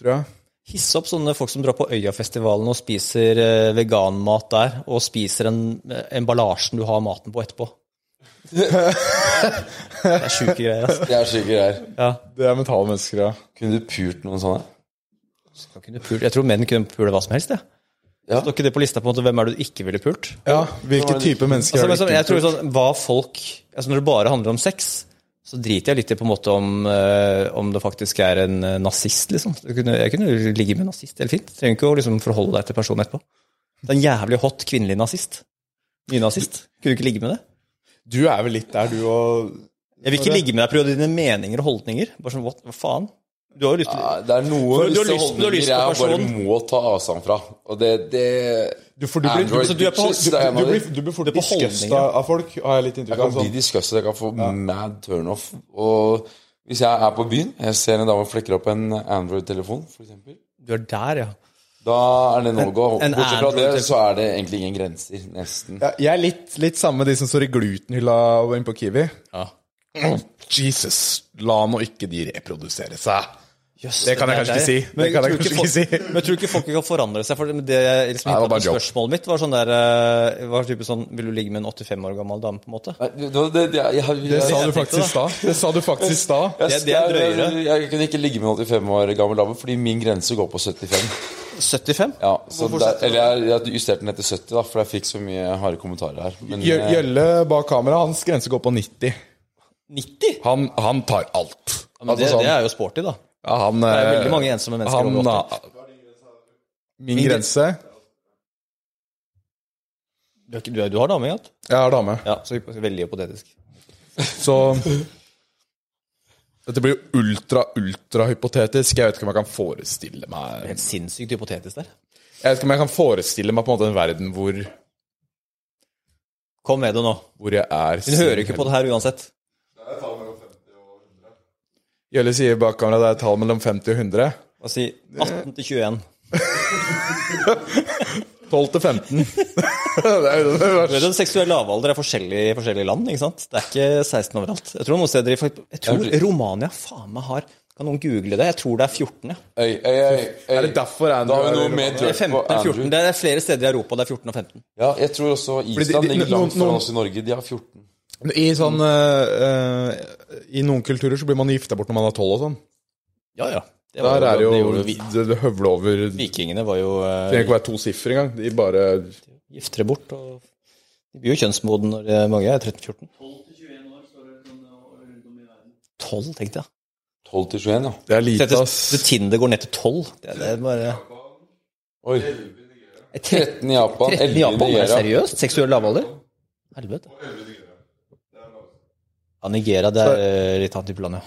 Tror jeg. Hisse opp sånne folk som drar på Øyafestivalen og spiser eh, veganmat der, og spiser en eh, emballasjen du har maten på etterpå. det er sjuke greier, altså. Det er syke greier. Ja. Det er mentale mennesker, ja. Kunne du pult noen sånne? Jeg tror menn kunne pule hva som helst, jeg. Ja. Står ikke det på lista på en måte hvem er det du ikke ville pult? ja hvilke type mennesker Altså, er men det sånn, ikke? jeg tror sånn, hva folk altså Når det bare handler om sex, så driter jeg litt i på en måte om, eh, om det faktisk er en eh, nazist, liksom. Jeg kunne, jeg kunne ligge med en nazist helt fint. Trenger ikke å liksom forholde deg til personen etterpå. Det er en jævlig hot kvinnelig nazist. Nynazist. Kunne du ikke ligge med det? Du er vel litt der, du og Jeg vil ikke ligge med deg pga. dine meninger og holdninger. Bare sånn, what, hva faen? Du har jo lyst til Ja, det er noen visse holdninger jeg bare må ta avstand fra. Og det, det du, for du blir, Android du, du er på- du, du, blir, du blir fort disgustet av folk, har jeg litt Jeg kan bli Sånn. jeg kan få mad turnoff. Og hvis jeg er på byen, jeg ser en dame flekker opp en Android-telefon, f.eks. Du er der, ja. Da er det no go. Bortsett fra det, så er det egentlig ingen grenser. Nesten. Ja, jeg er litt, litt samme med de som står i glutenhylla inne på Kiwi. ja. Jesus, la nå ikke de reprodusere seg. Jøss, Det kan jeg kanskje ikke si. Men Det kan jeg tror kanskje folk- ikke si. Men jeg tror ikke folk kan forandre seg. For det, det, liksom, Nei, det var spørsmålet mitt var sånn der eh, var type sånn, Vil du ligge med en 85 år gammel dame, på en måte? Nei, det, det, det, jeg, jeg, Det sa du faktisk i stad. Det sa du faktisk i stad. jeg, det er drøyere. jeg, jeg kunne ikke ligge med en 85 år gammel dame, fordi min grense går på 75. 75? Ja, så der, eller jeg, jeg justerte den etter 70, da, for jeg fikk så mye harde kommentarer her. Men, eh, Gjølle bak kamera, hans grense går på 90. 90? Han, han tar alt. Ja, men det, Altså sånn- det er jo sporty, da. Ja, han, Det er eh, veldig mange ensomme mennesker han, over 80. Min grense Du, du, du har dame, sant? Jeg har dame. Ja, så veldig hypotetisk. Så Dette blir jo ultra, ultra hypotetisk. Jeg vet ikke om jeg kan forestille meg Helt sinnssykt hypotetisk der. Jeg vet ikke om jeg kan forestille meg på en måte en verden hvor, Kom med det nå. hvor jeg er Hun hører ikke på det her uansett. Gjølle sier bak kamera det er et tall mellom 50 og 100. Hva si 18 til 21. 12 til 15. det er jo det verste. Den seksuelle Seksuell lavalder er forskjellig i forskjellige land. ikke sant? Det er ikke 16 overalt. Jeg tror noen steder i Jeg tror Romania faen meg har Kan noen google det? Jeg tror det er 14. ja. Ei, ei, ei. Er det derfor Da har vi er noe mer er dirt 15 på 14. Andrew. Det er flere steder i Europa det er 14 og 15. Ja, jeg tror også Island ligger langt foran oss i Norge. De har 14. I sånn eh, I noen kulturer så blir man gifta bort når man er 12 og sånn. Ja, ja. Det var Der er jo det jo vi. Det, det høvler over Vikingene var jo eh, trenger ikke være to siffer engang. De bare giftere bort. og De blir jo kjønnsmoden når eh, mange er 13-14. 12-21 år 12, tenkte jeg. 12 til 21, ja. Det er lite, ass. det Tinder går ned til 12. Det, det er bare Oi. 13 i Japan, 13 i 11 i Japan? Er det Nigeria. seriøst? Seksuell lavalder? Helvete. Ja, Nigeria, det er så, litt annet type land, ja.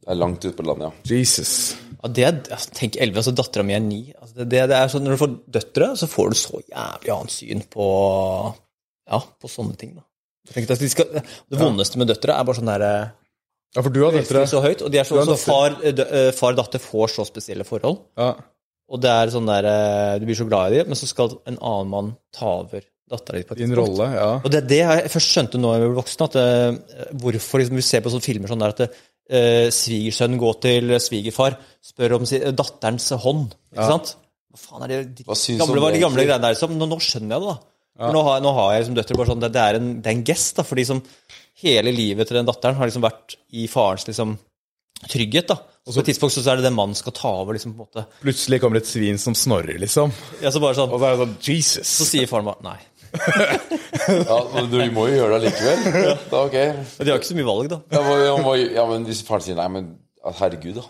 Det er langt ute på landet, ja. Jesus. Ja, det er, altså, tenk 11, altså dattera mi er 9. Altså, det, det, det er sånn, når du får døtre, så får du så jævlig annet syn på Ja, på sånne ting. da. Tenk altså, de skal, det vondeste med døtre er bare sånn derre Ja, for du har døtre. så høyt, og de er så, så far, eh, dø- eh, far og datter får så spesielle forhold. Ja. Og det er sånn der eh, Du blir så glad i dem, men så skal en annen mann ta over dattera di Din rolle, ja. Og det er det jeg først skjønte nå jeg ble voksen, at det, hvorfor liksom, vi ser på sånne filmer sånn der at eh, svigersønn går til svigerfar, spør om si, datterens hånd. Ikke sant? Hva faen er det de Hva gamle, var de gamle greiene der? Liksom. Nå, nå skjønner jeg det, da. For nå, har, nå har jeg liksom døtre bare sånn, det, det, er en, det er en gest, da, fordi som hele livet til den datteren har liksom vært i farens liksom, trygghet. da. Og så på et tidspunkt så er det den mannen skal ta over. liksom på en måte. Plutselig kommer et svin som snorrer, liksom. Ja, så bare sånn, Og så er det sånn Jesus. så sier faren bare nei. Ja, du må jo gjøre det likevel. Ja. Da, ok. Men de har ikke så mye valg, da. Ja, men, ja, men- ja, men hvis faren sier nei, men herregud, da.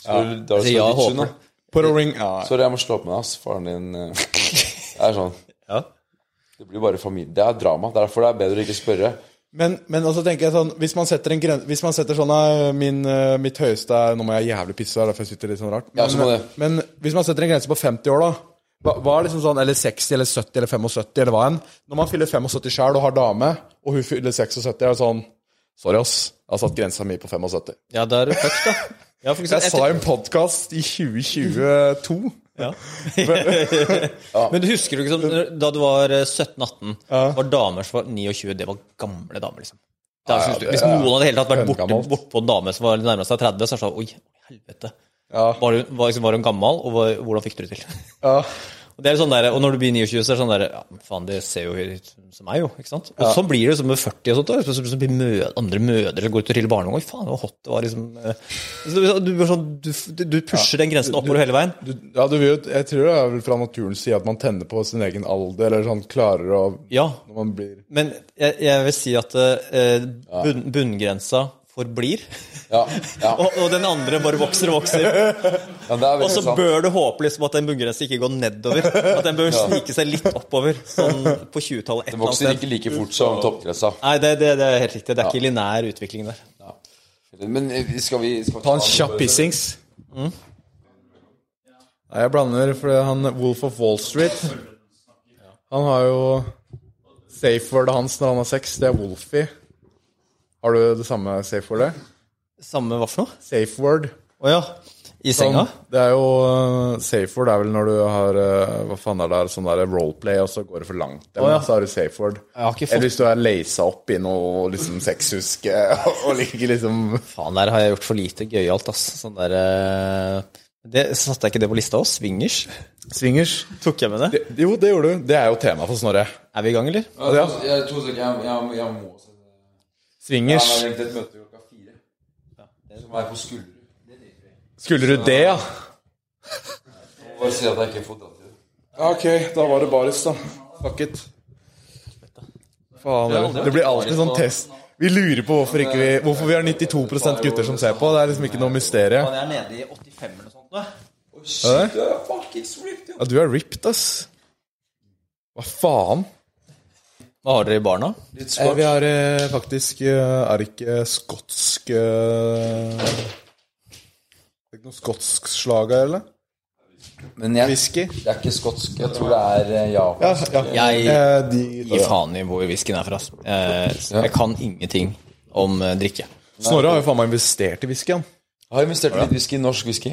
Så, da er det Altså, ja, så litt håper synd, da. Put a ring ja. Sorry, jeg må slå opp med deg, ass. Faren din eh, Det er sånn. Ja. Det blir bare familie. Det er drama. Derfor det er bedre å ikke spørre. Men, men også tenker jeg sånn Hvis man setter en grense Hvis man setter sånn min, eh, Mitt høyeste er Nå må jeg jævlig pisse, derfor jeg sitter litt sånn rart. Ja, så må det. men hvis man setter en grense på 50 år, da hva, er liksom sånn, Eller 60 eller 70 eller 75 eller hva enn. Når man fyller 75 sjøl og har dame, og hun fyller 76, er det sånn Sorry, ass. Jeg har satt grensa mi på 75. Ja, da er du fucked, da. Ja, for Jeg sa i en podkast i 2022 ja. Men du husker du ikke sånn, da du var eh, 17-18, var damer som var 29, det var gamle damer, liksom. Ja, ja, du, det hvis noen hadde helt tatt vært bortpå bort på en dame som var nærmest seg 30, så hadde det sagt Oi, helvete. Ja. Var, hun, var, liksom, var hun gammel, og var, hvordan fikk du det til? Ja. Og, det er sånn der, og når du blir 29, så er det sånn der Ja, faen, det ser jo ut som meg, jo. ikke sant? Og sånn blir det liksom med 40 og sånt. da, Så, så blir mø andre mødre som går ut og triller barnevogn. Faen, det hot. Det var liksom eh, så du, du, sånn, du, du pusher den grensen oppover hele veien. Du, ja, du vil Jeg tror det er vel fra naturens side at man tenner på sin egen alder, eller sånn klarer å Ja, Når man blir Men jeg, jeg vil si at eh, bunn, bunngrensa forblir, Ja, ja. og, og den andre bare vokser og vokser. ja Og så sant. bør du håpe liksom at den bunngrensen ikke går nedover. At den bør snike seg litt oppover, sånn på 20-tallet. Den vokser ikke like fort som toppgrensa. Nei, det, det, det er helt riktig. Det er ikke linær utvikling der. Men eh, skal vi skal vi Ta en kjapp pissings. Nei, jeg blander, for han Wolf of Wall Street Han har jo Safe word hans når han har sex, det er Wolfie. Har du det samme safe-wordet? Samme hva for noe? Safe-word. Å ja. I senga? Sånn, det er jo uh, Safe-word er vel når du har uh, Hva faen er det der, sånn der roleplay, og så går det for langt. Eller oh, ja. så har du safe-word. Jeg har ikke fått- Eller hvis du er leisa opp i noe liksom sexhuske og ligger liksom Faen, der har jeg gjort for lite gøyalt, ass. Sånn der uh... det, Satte jeg ikke det på lista òg? Swingers? Swingers. Tok jeg med det? Det, jo, det gjorde du. Det er jo tema for Snorre. Er vi i gang, eller? Ja, jeg tror ikke jeg, jeg, jeg må se det. Ja, Jeg har et møte klokka fire. Som er på Skullerud. Skulle du det, ja? Jeg må Bare si at jeg ikke har fått til Ok, da var det baris, da. Fuck it. Faen, det, det blir alltid sånn test. Vi lurer på hvorfor, ikke vi, hvorfor vi har 92% gutter som ser på. Det er liksom ikke noe mysterium. Jeg er nede i 85 eller noe sånt nå. Er det? Ja, du er ripped, ass. Hva faen? Hva har dere i barna? Litt Eh, vi har eh, faktisk eh, Er det ikke skotsk eh, Er det ikke noe skotsk slag her, eller? Men jeg, Whisky? det er ikke skotsk. Jeg tror det er eh, japansk. Ja, ja. Jeg Eh, de, gir faen i hvor whiskyen er fra. ass. Eh, Jeg kan ingenting om eh, drikke. Snorre har jo faen meg investert i whisky, han. Jeg har investert i litt whisky, norsk whisky.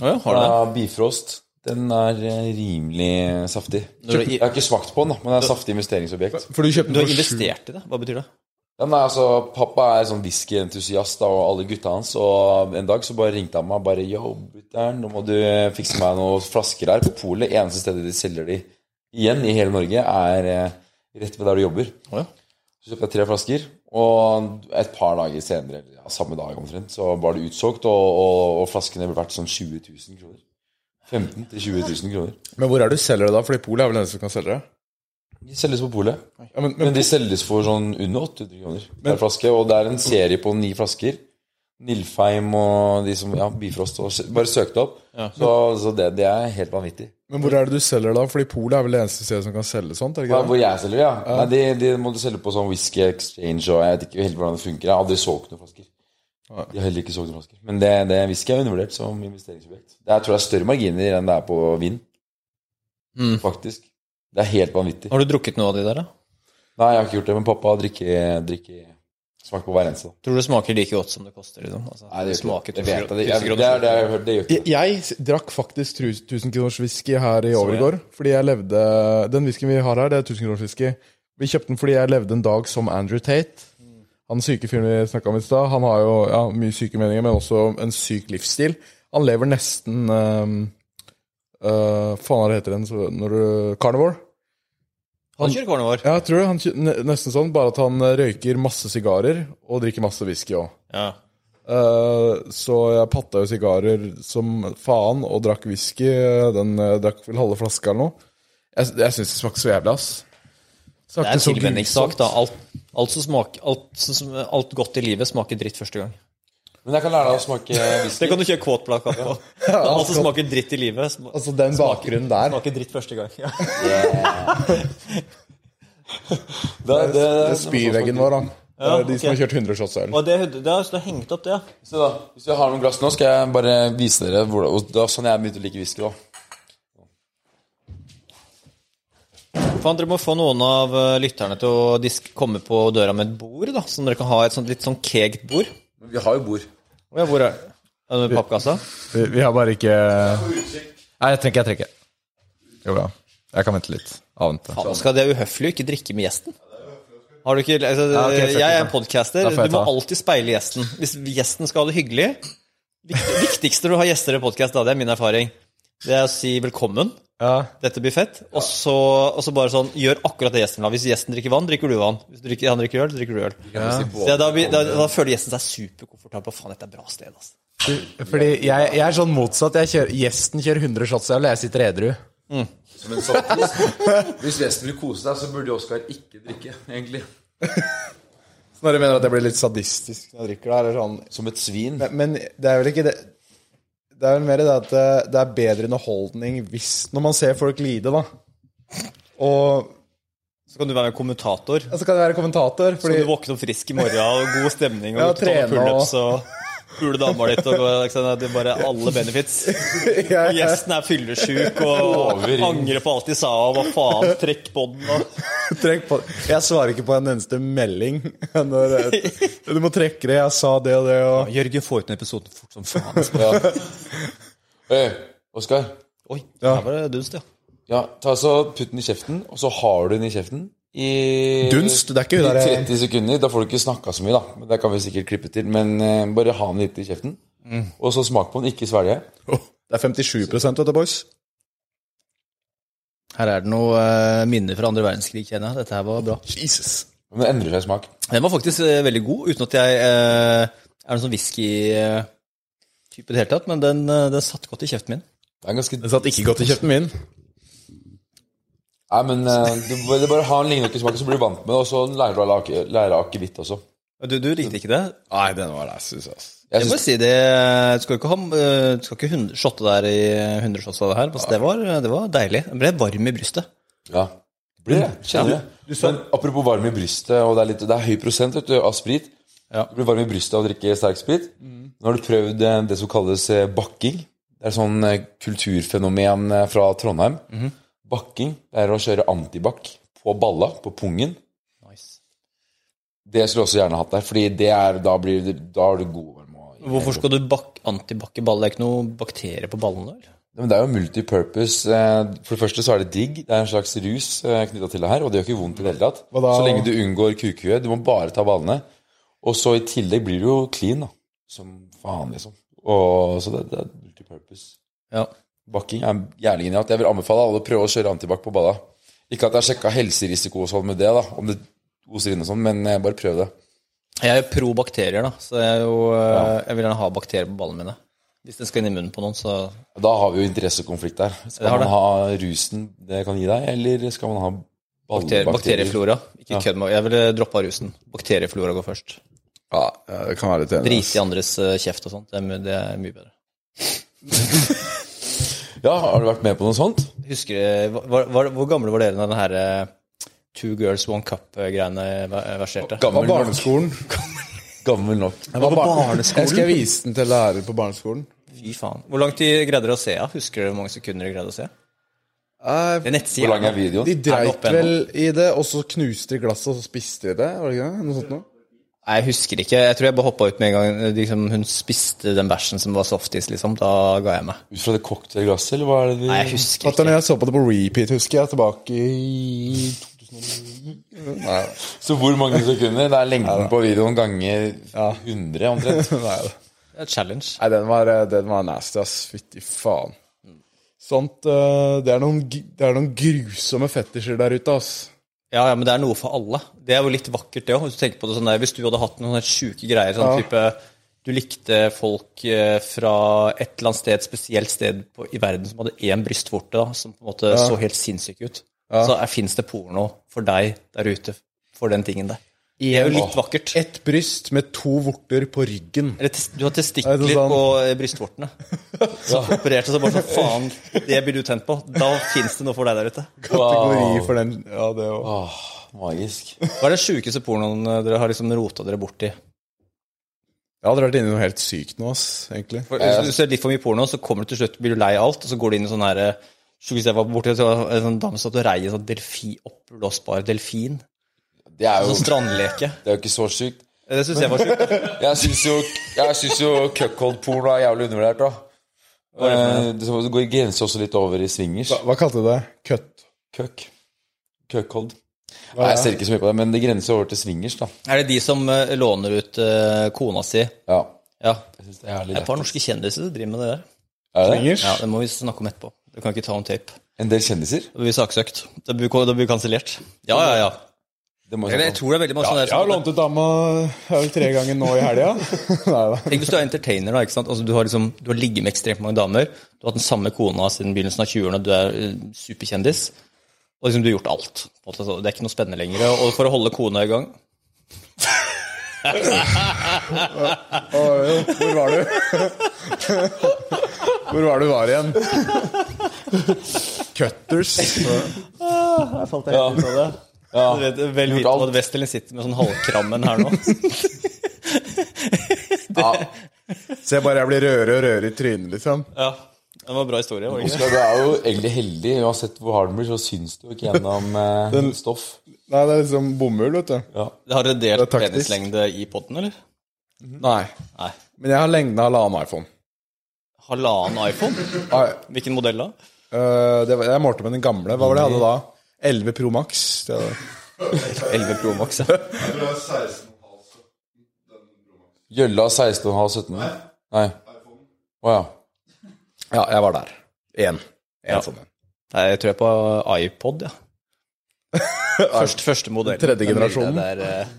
Ja, har du det? Fra Bifrost. Den er eh, rimelig saftig. Når Jeg har ikke smakt på den, da, men det er et saftig investeringsobjekt. For du kjøpte Du har for sju investert i det? Hva betyr det? Ja, nei, altså, Pappa er sånn whiskyentusiast, og alle gutta hans. Og en dag så bare ringte han meg bare Yo, brutter'n, nå må du fikse meg noen flasker her på polet. Eneste stedet de selger de igjen i hele Norge, er eh, rett ved der du jobber. Oh, ja. Så kjøpte jeg tre flasker, og et par dager senere, ja, samme dag omtrent, så var det utsolgt, og, og, og flaskene ble verdt sånn 20 000 kroner. 15 000-20 000 kroner. Men hvor er det du selger det, da? Fordi Polet er vel den som kan selge det? De selges på polet. Ja, men, Men men, de selges for sånn under 800 kroner per flaske. Og det er en serie på ni flasker. Nilfheim og de som Ja, Bifrost. Og bare søk det opp. Så, så det, det er helt vanvittig. men hvor er det du selger da? Fordi Polet er vel det eneste stedet som kan selge sånt? Ja, hvor jeg selger, ja. Nei, de, de må du selge på sånn Whisky Exchange, og jeg vet ikke helt hvordan det funker. Jeg har aldri solgt noen flasker. De har heller ikke solgt flasker. Men det, det whisky er undervurdert som investeringsobjekt. Det er, jeg tror det er større marginer enn det er på vin. Mm. Faktisk. Det er helt vanvittig. Har du drukket noe av de der, da? Nei, jeg har ikke gjort det, men pappa drikker, drikker Smak på hver eneste. Tror du det smaker like godt som det koster? Liksom? Altså, Nei, det, gjør ikke det. Jeg vet det. Jeg, det er det jeg. Det gjør ikke Jeg, jeg drakk faktisk 1000 kroners whisky her i overgård. Fordi jeg levde Den whiskyen vi har her, det er 1000 kroners whisky. Vi kjøpte den fordi jeg levde en dag som Andrew Tate. Han syke fyren vi snakka om i stad. Han har jo ja, mye syke meninger, men også en syk livsstil. Han lever nesten um, uh, Faen, hva heter den når du Carnivore? Han kjører carnivore. Ja, jeg tror det. Han, nesten sånn, bare at han eh, røyker masse sigarer og drikker masse whisky òg. Ja. så jeg patta jo sigarer som faen og drakk whisky. Den uh, drakk vel halve flaska eller noe. Jeg, jeg syns det smakte så jævlig, ass. Det er en tilvenningssak, da. Alt, alt, som smaker, alt, som, alt godt i livet smaker dritt første gang. Men jeg kan lære deg å smake whisky. Det kan du kjøre quote-plakat på. Alt som smaker dritt i livet, sm- Altså, den bakgrunnen der. smaker dritt første gang. Ja. Det, det, Det er spyveggen vår, da. Det er de som har kjørt 100 shots øl. Og det, det har jeg hengt opp, det. ja. Se da, Hvis jeg har noen glass nå, skal jeg bare vise dere hvor, og det var sånn jeg begynte å like whisky. da Faen, dere må få noen av eh, lytterne til å komme på døra med et bord, da. som dere kan ha et sånt, litt sånn kegt bord. Vi har jo bord. Ja, hvor er det? Er det pappkassa? Vi, vi har bare ikke Nei, jeg trekker, jeg trekker. Jo bra. Jeg kan vente litt. Avvente. Faen, skal det være uhøflig å ikke drikke med gjesten? Har du ikke altså, Ja, okay, it, Jeg er en podcaster. Jeg Du må ta. alltid speile gjesten. Hvis gjesten skal ha det hyggelig Vikt, Viktigste når du har gjester i podkast, det er min erfaring, det er å si velkommen. Ja. Dette blir fett. Og så, og så bare sånn Gjør akkurat det gjesten vil ha. Hvis gjesten drikker vann, drikker du vann. Hvis drikker, han drikker øl, drikker du øl. Ja. da, da, da, da føler gjesten seg superkomfortabel. Faen, dette er et bra sted, altså. Fordi jeg, jeg er sånn motsatt. Jeg kjører, gjesten kjører 100 shots øl, jeg sitter edru. Men så, hvis, hvis gjesten vil kose seg, så burde Oskar ikke drikke, egentlig. Så når du mener at jeg blir litt sadistisk når jeg drikker, da, eller sånn Som et svin. Men, men det er vel ikke det Det er vel mer det at det, det er bedre underholdning hvis Når man ser folk lide, da. Og Så kan du være kommentator. Ja, så kan jeg være kommentator, Så kan du våkne opp frisk i morgen og god stemning og Ja, trene og pule dama og gå- det er bare alle benefits. Gjesten er fyllesyk og angrer på alt de sa og hva faen, trekk på den og Trekk på Jeg svarer ikke på en eneste melding. Når, du må trekke det. Jeg sa det og det og Jørgen får ut den episoden fort som faen. Ja. Hey, Oskar. Oi, her var det dunst, ja. Ja, ta så Putt den i kjeften, og så har du den i kjeften i Dunst? Det er ikke der- 30 sekunder. Da får du ikke snakka så mye, da. Det kan vi sikkert klippe til. Men uh, bare ha den litt i kjeften. Og så smak på den, ikke svelge. Oh, Det er 57 vet du, boys. Her er det noe uh, minner fra andre verdenskrig, kjenner jeg. Dette her var bra. Jesus. Men det endrer seg smak. Den var faktisk uh, veldig god, uten at jeg eh, er noen sånn whisky-type i det hele tatt, men den, eh, den satt godt i kjeften min. Det er ganske Den satt ikke godt i kjeften min. Nei, men eh, du, det er bare ha en lignende smak, så blir du vant med det. Og så lærer du å lære akevitt også. Du, du likte ikke det? Nei, den var der, syns jeg. Synes, Jeg Jeg må si det Du skal ikke ha eh, Du skal ikke hund- shotte der i 100 shots av det her. Altså, det, var, det var deilig. Jeg ble varm i brystet. ja. Det blir det. Kjenner det. Men apropos varm i brystet, og det er, litt, det er høy prosent vet du, av sprit. Ja. Du blir varm i brystet av å drikke sterk sprit. Nå har du prøvd eh, det som kalles bakking. Det er sånn eh, kulturfenomen fra Trondheim. Bakking det er å kjøre antibac på balla, på pungen. Nice. Det skulle jeg også gjerne hatt der, Fordi det er, da, blir, da er du god over med å... Hvorfor skal du bak antibac i ball? Det er ikke noen bakterier på ballene? eller? Ja, Men det er jo multipurpose. eh, For det første så er det digg. Det er en slags rus knytta til det her, og det gjør ikke vondt i det hele tatt. Så lenge du unngår kukhue. Du må bare ta ballene. Og så i tillegg blir du jo clean, da. Som faen, liksom. Og så det, det er multipurpose. Ja. Bakking er jævlig genialt. Jeg vil anbefale alle å prøve å kjøre antibac på balla. Ikke at jeg har sjekka helserisiko og sånn med det, da, om det oser inn og sånn, men eh, bare prøv det. Jeg er jo pro bakterier, da, så jeg, er jo, ja. jeg vil gjerne ha bakterier på ballene mine. Hvis den skal inn i munnen på noen, så Da har vi jo interessekonflikt der. Det Skal man ha rusen det kan gi deg, eller skal man ha bakterier, Bakterieflora. Ikke Ja. kødd med Jeg ville droppa rusen. Bakterieflora går først. Ja, det kan være litt enig. Drite i andres eh, kjeft og sånt. Det det er mye bedre. Ja, har du vært med på noe sånt? Husker du, var, var, Hvor gamle var dere da den her eh, Two Girls One Cup-greiene verserte? Det var barneskolen. Gammel nok. Det var på barneskolen. Jeg skal vise den til lærer på barneskolen. Fy faen. Hvor langt de greide å se? Ja? Husker du hvor mange sekunder de greide å se? Det er nettsida. Hvor lang er videoen? De Er dreit vel i det, og så knuste de glasset, og så spiste de det? Var det ikke det? Noe sånt noe? Jeg husker ikke. Jeg tror jeg bare hoppa ut med en gang liksom, hun spiste den bæsjen som var softis, liksom. Da ga jeg meg. Ut fra det cocktailglasset, eller hva er det de Nei, jeg husker ikke. Når jeg så på det på repeat, husker jeg, tilbake i 2009. Nei, Så hvor mange sekunder? Det er lengden på videoen ganger 100, omtrent. nei, Det er et challenge. nei den, var, eh, den var nasty, ass. Fytti faen. Sånt eh, det, er noen, det er noen grusomme fetisjer der ute, ass. Ja, ja, men det er noe for alle. Det er jo litt vakkert, det òg. Hvis du tenker på det sånn der, hvis du hadde hatt noen helt sjuke greier, sånn type Du likte folk eh, fra et eller annet sted, et spesielt sted på, i verden som hadde én brystvorte, da, som på en måte så helt sinnssyk ut. Så fins det porno for deg der ute for den tingen der. Det er jo litt vakkert. Ett bryst med to vorter på ryggen. Eller tes- du har Er det testikler sånn? på eh, brystvortene. Så opererte så bare sånn Faen, det blir du tent på. Da fins det noe for deg der ute. Kategori for den. Ja, det òg. Åh, magisk. Hva er det sjukeste pornoen eh, dere har liksom rota dere borti? Jeg hadde vært inne i noe helt sykt nå, ass, egentlig. For, Hvis du ser litt for mye porno, så kommer du til slutt, blir du lei av alt, og så går du inn i sånn her eh, Sjukeste jeg var borti, så var det en sånn dame som satt og rei en sånn delfi, oppblåsbar delfin. Det er jo, Sånn strandleke. det er jo ikke så sykt. Det syns jeg var sjukt. Jeg syns jo, jeg synes jo cuckold-porno er jævlig undervurdert, da. Eh, Det det går grenser også litt over i swingers. Hva, hva kalte du det? Cut? Cuck. Cuckold. Nei, jeg ser ikke så mye på det, men det grenser over til swingers, da. Er det de som eh, låner ut uh, kona si? Ja. Ja. Jeg synes det er Det et par norske kjendiser som driver med det der. Er det? Swingers? Ja, Det må vi snakke om etterpå. Du kan ikke ta om tape. En del kjendiser? Da blir vi saksøkt. Det blir da blir vi kansellert. Ja, ja, ja. Det må jeg jeg tror det er veldig mange sånne Jeg har lånt ut dama tre ganger nå i helga. Tenk hvis du er entertainer, da. ikke sant? Altså, du har liksom, du har ligget med ekstremt mange damer. Du har hatt den samme kona siden begynnelsen av 20-årene. Du er eh, superkjendis. Og liksom, du har gjort alt. Det er ikke noe spennende lenger. Og for å holde kona i gang Hvor var du? Hvor var du var igjen? Cutters. Jeg falt helt ut av det. Du vet, vel Gjort vite at Westerlin sitter med sånn halvkrammen her nå. Se bare jeg blir rødere og rødere i trynet, liksom. Ja, Det var en bra historie. var det? Oskar, du er jo egentlig heldig. Uansett hvor hard den blir, så syns du ikke gjennom eh, stoff. Nei, det er liksom bomull, vet du. Ja. Det Har dere delt penislengde i potten, eller? Nei. Nei. Men jeg har lengden av halvannen iPhone. Halvannen iPhone? Hvilken modell da? Uh, det var, jeg målte med den gamle. Hva var det jeg hadde da? 11 Pro Max. Det var, 11 Pro Max. Ja. Gjølla 16,5-17? Nei. Å ja. ja, jeg var der. Én. En Ja. sånn. Nei, jeg tror jeg er på iPod, ja. Første, første modell. Tredje generasjonen. Det er, eh,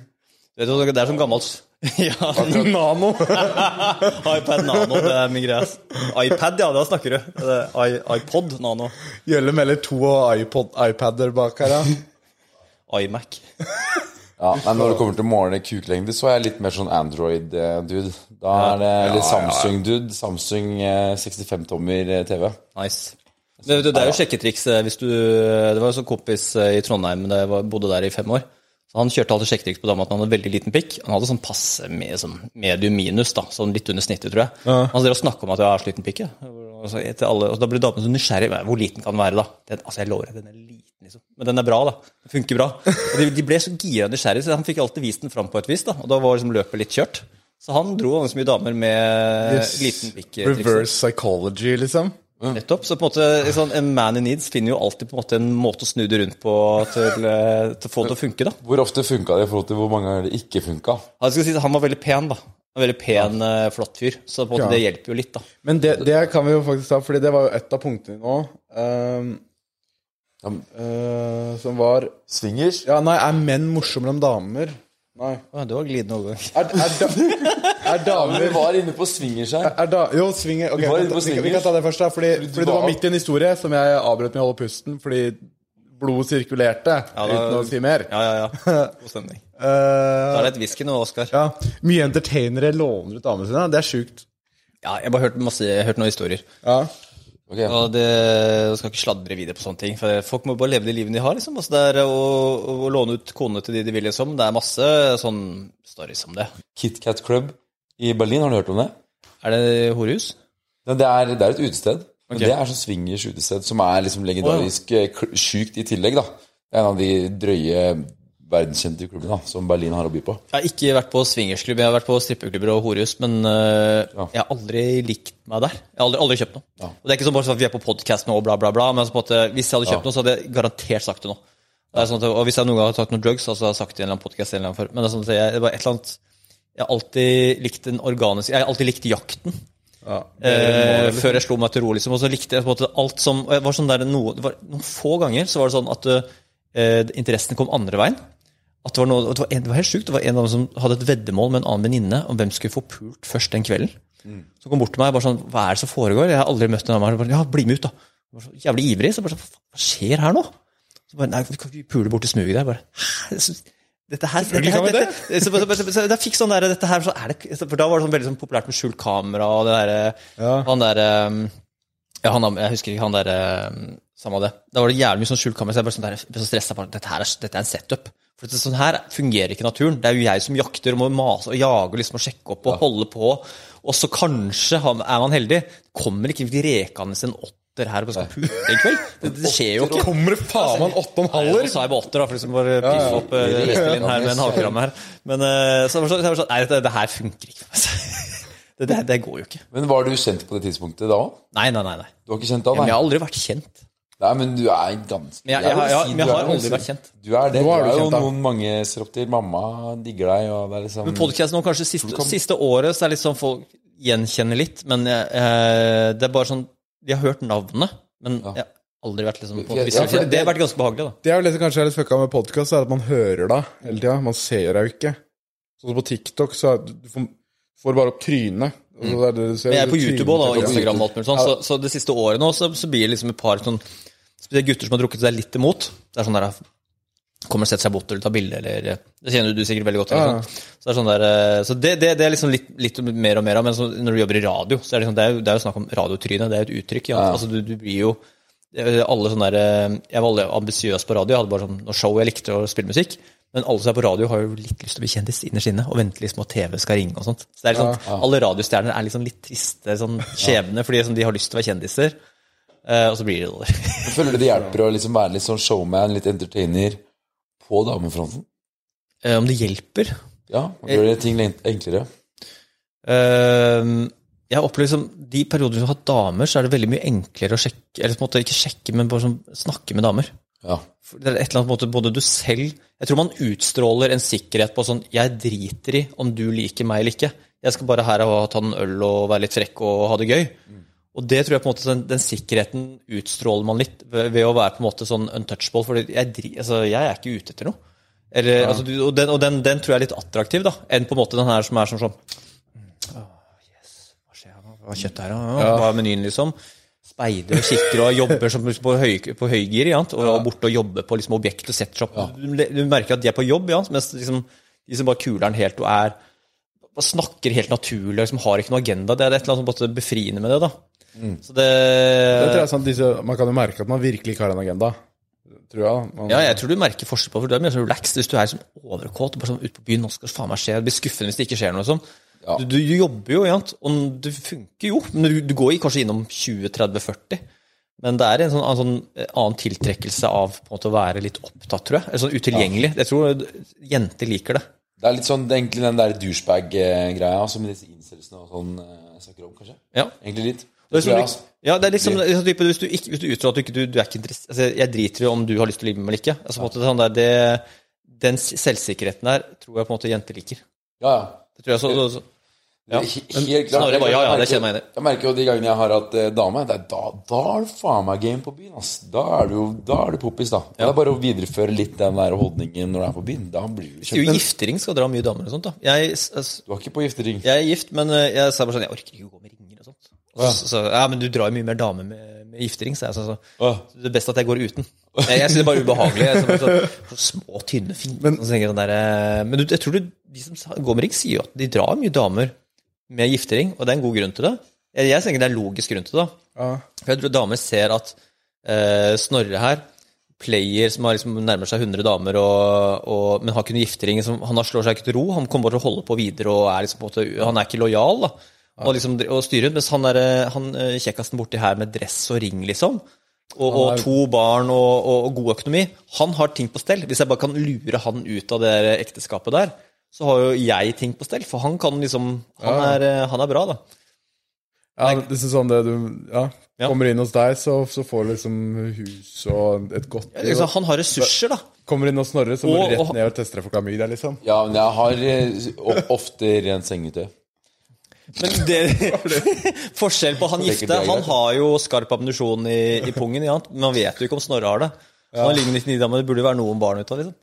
det er som gammelt Ja, Nano. iPad Nano, det er min greie. iPad, ja, da snakker du. I- iPod Nano. Gjølle melder to iPod, iPader bak her, ja. iMac. ja. Nei, når det kommer til målende kuklengde, så er jeg litt mer sånn Android-dude. Da er det ja, Samsung-dude. Samsung eh, 65-tommer eh, TV. Nice. Det, det er jo sjekketriks eh, hvis du Det var jo sånn kompis eh, i Trondheim da jeg var, bodde der i fem år. Så Han kjørte alltid sjekketriks på dama at han hadde veldig liten pikk. Han hadde sånn passe med, sånn medium minus, da, sånn litt under snittet, tror jeg. Han drev og snakka om at jeg har så liten pikk. Og alle, og da blir damene så nysgjerrig. Hvor liten kan den være, da? Den, altså, jeg lover deg, den er liten, liksom. Men den er bra, da. Den funker bra. Og de, de ble så gira og nysgjerrige, så han fikk alltid vist den fram på et vis, da. Og da var liksom løpet litt kjørt. Så han dro ganske mye damer med Yes. liten pikk. Reverse psychology, liksom. Nettopp. Så på en måte, sånn, en man in needs finner jo alltid på en måte en måte å snu det rundt på til, eh, til å få det til å funke. da. Hvor ofte funka det i forhold til hvor mange ganger det ikke funka? Han, si, han var veldig pen, da. En veldig pen, ja. flott fyr. Så på en måte Ja. det hjelper jo litt, da. Men det, det kan vi jo faktisk ta, fordi det var jo et av punktene nå. Um, Ja, uh, som var Swingers? Ja, nei, er menn morsommere enn damer? Nei. Å, det var glidende overgang. Er, er, da, er Vi var inne på swingers her. er da, Jo, swinger. Ok, Vi var inne på vi, kan- vi kan ta det først, da. Fordi, fordi det var midt i en historie som jeg avbrøt med å holde pusten fordi blodet sirkulerte, da- uten å si mer. Ja, ja, ja. God stemning. Eh, Da er det et whisky nå, Oskar. Ja. ja, Mye entertainere låner ut damene sine. Det er sjukt. jeg har bare hørt masse, jeg har hørt noen historier. Ja. Ok, Og det, jeg skal ikke sladre videre på sånne ting. For folk må bare leve de livene de har. liksom. Altså, det er å, låne ut konene til de de vil, liksom. Det er masse sånn stories om det. KitKat Club i Berlin, har du hørt om det? Er det horehus? Ja, Det er, det er et utested. Men det er sånn swingers utested som er liksom legendarisk oh, ja. sjukt i tillegg, da. Det er en av de drøye verdenskjente klubben da, som Berlin har å by på. Jeg har ikke vært på swingersklubb, jeg har vært på strippeklubber og horehus, men øh, jeg har aldri likt meg der. Jeg har aldri, aldri kjøpt noe. Og det er ikke sånn at vi er på podkast nå og bla, bla, bla, men altså måte, hvis jeg hadde kjøpt noe, så hadde jeg garantert sagt det nå. Det er sånn at, og hvis jeg noen gang har tatt noen drugs, så hadde jeg sagt det i en eller annen podcast eller annen før. Men det er sånn at jeg, det var et eller annet Jeg har alltid likt den organiske Jeg har alltid likt jakten. Eh, før jeg slo meg til ro, liksom. Og så likte jeg på en måte alt som og jeg var sånn der, noe, det var, Noen få ganger så var det sånn at eh, interessen kom andre veien. At det var, noe, det var, en, det var helt sjukt. Det var en av dem som hadde et veddemål med en annen venninne om hvem skulle få pult først den kvelden. Så kom bort til meg bare sånn Hva er det som foregår? Jeg har aldri møtt en annen. Bare, ja, bli med ut, da. Jeg var så jævlig ivrig. Så bare sånn, hva skjer her nå? Så bare, Nei, vi kan ikke pule bort til smuget der. Bare, Dette her, dette her, dette, så, så, så, så, jeg fikk sånn der, dette her, så er det, For da var det sånn veldig sånn populært med skjult kamera og det derre Han derre ja, han, Jeg husker ikke han derre Samme det. Da var det jævlig mye sånn skjult kamera, så jeg ble sånn der, ble så stressa. Dette, her er, dette er en setup. For sånn her fungerer ikke naturen. Det er jo jeg som jakter og må mase og jage og liksom sjekke opp og holde på. Og så kanskje er man heldig. Kommer ikke rekende en åtter her og skal pule en kveld. Det, det skjer jo ikke. Kommer det faen meg en åtte og en halver? Så sa jeg på åtter, da, for liksom bare piffe opp uh, Vestelin her med en halvgram her. Men eh, så var det sånn, sånn Nei, det, det her funker ikke. Det, det, det går jo ikke. Men var du kjent på det tidspunktet da òg? Nei, nei, nei. nei. Du har ikke kjent da, Men nei? jeg har aldri vært kjent. Nei, men du er ganske Men jeg, jeg, jeg, jeg, jeg har aldri vært kjent. Du er det. du er du er jo kjent, da. noen mange ser opp til. Mamma digger deg, og det er liksom Men podcast nå kanskje siste, kan- siste året så er det litt sånn folk gjenkjenner litt, men eh, det er bare sånn De har hørt navnet, men jeg har aldri vært liksom på, Ja, det. Det har vært ganske behagelig, da. Det er jo det som kanskje er litt fucka med podkast, er at man hører deg hele tida. Man ser deg jo ikke. Sånn som på TikTok, så er, du får, får bare opp trynet. ser- Men jeg er på YouTube også, da, og Instagram og alt mulig sånn, så, så det siste året nå så, så blir det liksom et par sånn Spesielt gutter som har drukket seg litt imot. Det er sånn der Kommer og setter seg bort eller tar bilde, eller Det kjenner du sikkert veldig godt til. Ja. Så det er sånn der eh, Så det, det, det er liksom litt, litt mer og mer av, men så når du jobber i radio, så er det, liksom, det, er jo, det er jo snakk om radiotryne. Det er jo et uttrykk. Ja. Altså, du, du blir jo er alle sånne der, eh, Jeg var aldri ambisiøs på radio. Jeg hadde bare sånn noe show jeg likte å spille musikk. Men alle som er på radio, har jo litt lyst til å bli kjendis innerst inne. Og venter liksom at TV skal ringe og sånt. Så det er liksom, Alle radiostjerner er liksom litt triste sånn skjebne, fordi liksom, de har lyst til å være kjendiser. Eh, og så blir det. Jeg føler det hjelper å liksom være litt sånn showman, litt entertainer på damefronten. Eh, Om det hjelper? Ja, gjør det ting enklere. Eh, jeg opplever liksom, De perioder du har hatt damer, så er det veldig mye enklere å sjekke Eller på en måte ikke sjekke, men bare sånn, snakke med damer. Ja. Det er et eller annet måte både du selv Jeg tror man utstråler en sikkerhet på sånn Jeg driter i om du liker meg eller ikke. Jeg skal bare her og ta en øl og være litt frekk og ha det gøy. Og det tror jeg på en måte den, den sikkerheten utstråler man litt ved, ved å være på en måte sånn untouchable. For jeg, altså, jeg er ikke ute etter noe. Eller, altså, du, og den, og den, den tror jeg er litt attraktiv, da, enn på en måte den her som er sånn sånn oh, yes, hva skjer her? Hva er kjøttet her, da? Hva er menyen, liksom? Speider og kikker og jobber som på, høy, på høygir, ja, og er borte og jobber på liksom, objekt og setter seg opp. Du, du merker at de er på jobb, ja, mens liksom, de som bare kuler den helt og er bare snakker helt naturlig og liksom har ikke noe agenda. Det er et eller annet som befriende med det. da. Så det, Det tror jeg er sant, disse, Man kan jo merke at man virkelig ikke har en agenda. Tror jeg. Man, Ja, jeg tror du merker forskjell på for Du er mye sånn relaxed hvis du er sånn overkåt og bare sånn ute på byen. Nå skal faen meg skje. Det blir skuffende hvis det ikke skjer noe sånn. Du, du jobber jo, ja, og det funker jo. Men du, du går kanskje innom 20-30-40. Men det er en sånn, en sånn annen tiltrekkelse av på en måte å være litt opptatt, tror jeg. Eller sånn utilgjengelig. Jeg tror jenter liker det. Det er litt sånn det er egentlig den der douchebag-greia som disse incelsene og sånn eh, snakker om, kanskje. Ja. Egentlig litt. Det er tror jeg, altså. ja, det er liksom er sånn type, hvis, du ikke, hvis du uttaler at du ikke du, du er ikke interessert altså, Jeg driter i om du har lyst til å ligge med meg eller ikke. Altså, måte, sånn der, det, den selvsikkerheten der tror jeg på en måte jenter liker. Ja, ja. Det tror jeg så, så, så ja. Helt klart. Bare, ja, ja, det kjenner jeg meg. Jeg merker jo de gangene jeg har hatt eh, dame, det er da, da er det faen meg game på byen. ass. Da er du jo da er du poppis, da. Ja. Det er bare å videreføre litt den der holdningen når du er på byen. Da blir du er jo giftering skal dra mye damer og sånt. da. Jeg, altså, Du har ikke på giftering. jeg er gift, men eh, jeg sa bare sånn Jeg orker ikke å gå med ringer og så, så, ja, men du drar jo mye mer damer med, med giftering, sa jeg. Så, så, så det er best at jeg går uten. Jeg, jeg synes det er bare ubehagelig. Jeg, så, så, så små, tynne, fine Men- så sånn der, eh, Men du, jeg tror du, de som går med ring, sier jo at de drar mye damer med giftering, og det er en god grunn til det. Jeg, jeg tenker det er en logisk grunn til det. Ja. For jeg tror damer ser at eh, Snorre her, player som har liksom nærmer seg 100 damer, og, og, men har ikke noen giftering Liksom, Han har slår seg ikke til ro, han kommer bare til å holde på videre og er liksom måte, Han er ikke lojal. da og, liksom, og styrer, Mens han, der, han kjekkasen kjekkasten borti her med dress og ring, liksom og, og to barn og, og, og god økonomi. Han har ting på stell. Hvis jeg bare kan lure han ut av det der ekteskapet der, så har jo jeg ting på stell. For han kan liksom Han, er, eh, han er bra, da. Ja, det er sånn det du ja, Ja. Kommer inn hos deg, så, så får du liksom hus og et godt liv. Liksom, han har ressurser, da. Kommer inn hos Snorre, så må du rett ned og teste deg for klamydia, liksom. Ja, men jeg har eh, ofte rent sengetøy. Men det, forskjell på han gifte. Han har jo skarp ammunisjon i, i pungen, ja. men man vet jo ikke om Snorre har det. Han ligger 99 damer, det burde jo være noen barn ut av liksom.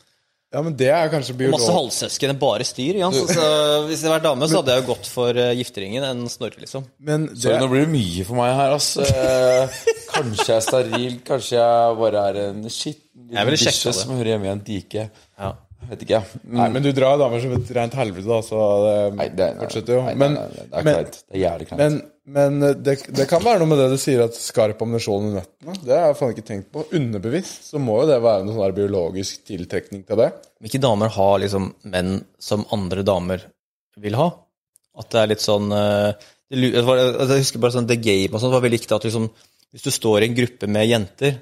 Ja, men det er kanskje Masse biolog... halvsøsken, bare styr. Ja. Så, så, hvis jeg vært dame, så hadde jeg jo gått for uh, gifteringen enn Snorre, liksom. Men det, Sorry, nå blir det mye for meg her, altså. Eh, kanskje jeg er steril, kanskje jeg bare er en skitten liten bikkje som hører hjemme i en dike. Ja. Vet ikke. Mm, Nei, men du drar damer som et rent helvete, da, så det Nei, det, nei, fortsetter jo. Men, nei, det er kleint. Det er jævlig kleint. men, men det, det kan være noe med det du sier, at skarp ammunisjon i nøttene. Det har jeg faen ikke tenkt på. Underbevisst så må jo det være noen sånn der biologisk tiltrekning til det. Hvilke damer har liksom menn som andre damer vil ha? At det er litt sånn eh, Jeg husker bare sånn The Game og sånt var veldig viktig at liksom, hvis du står i en gruppe med jenter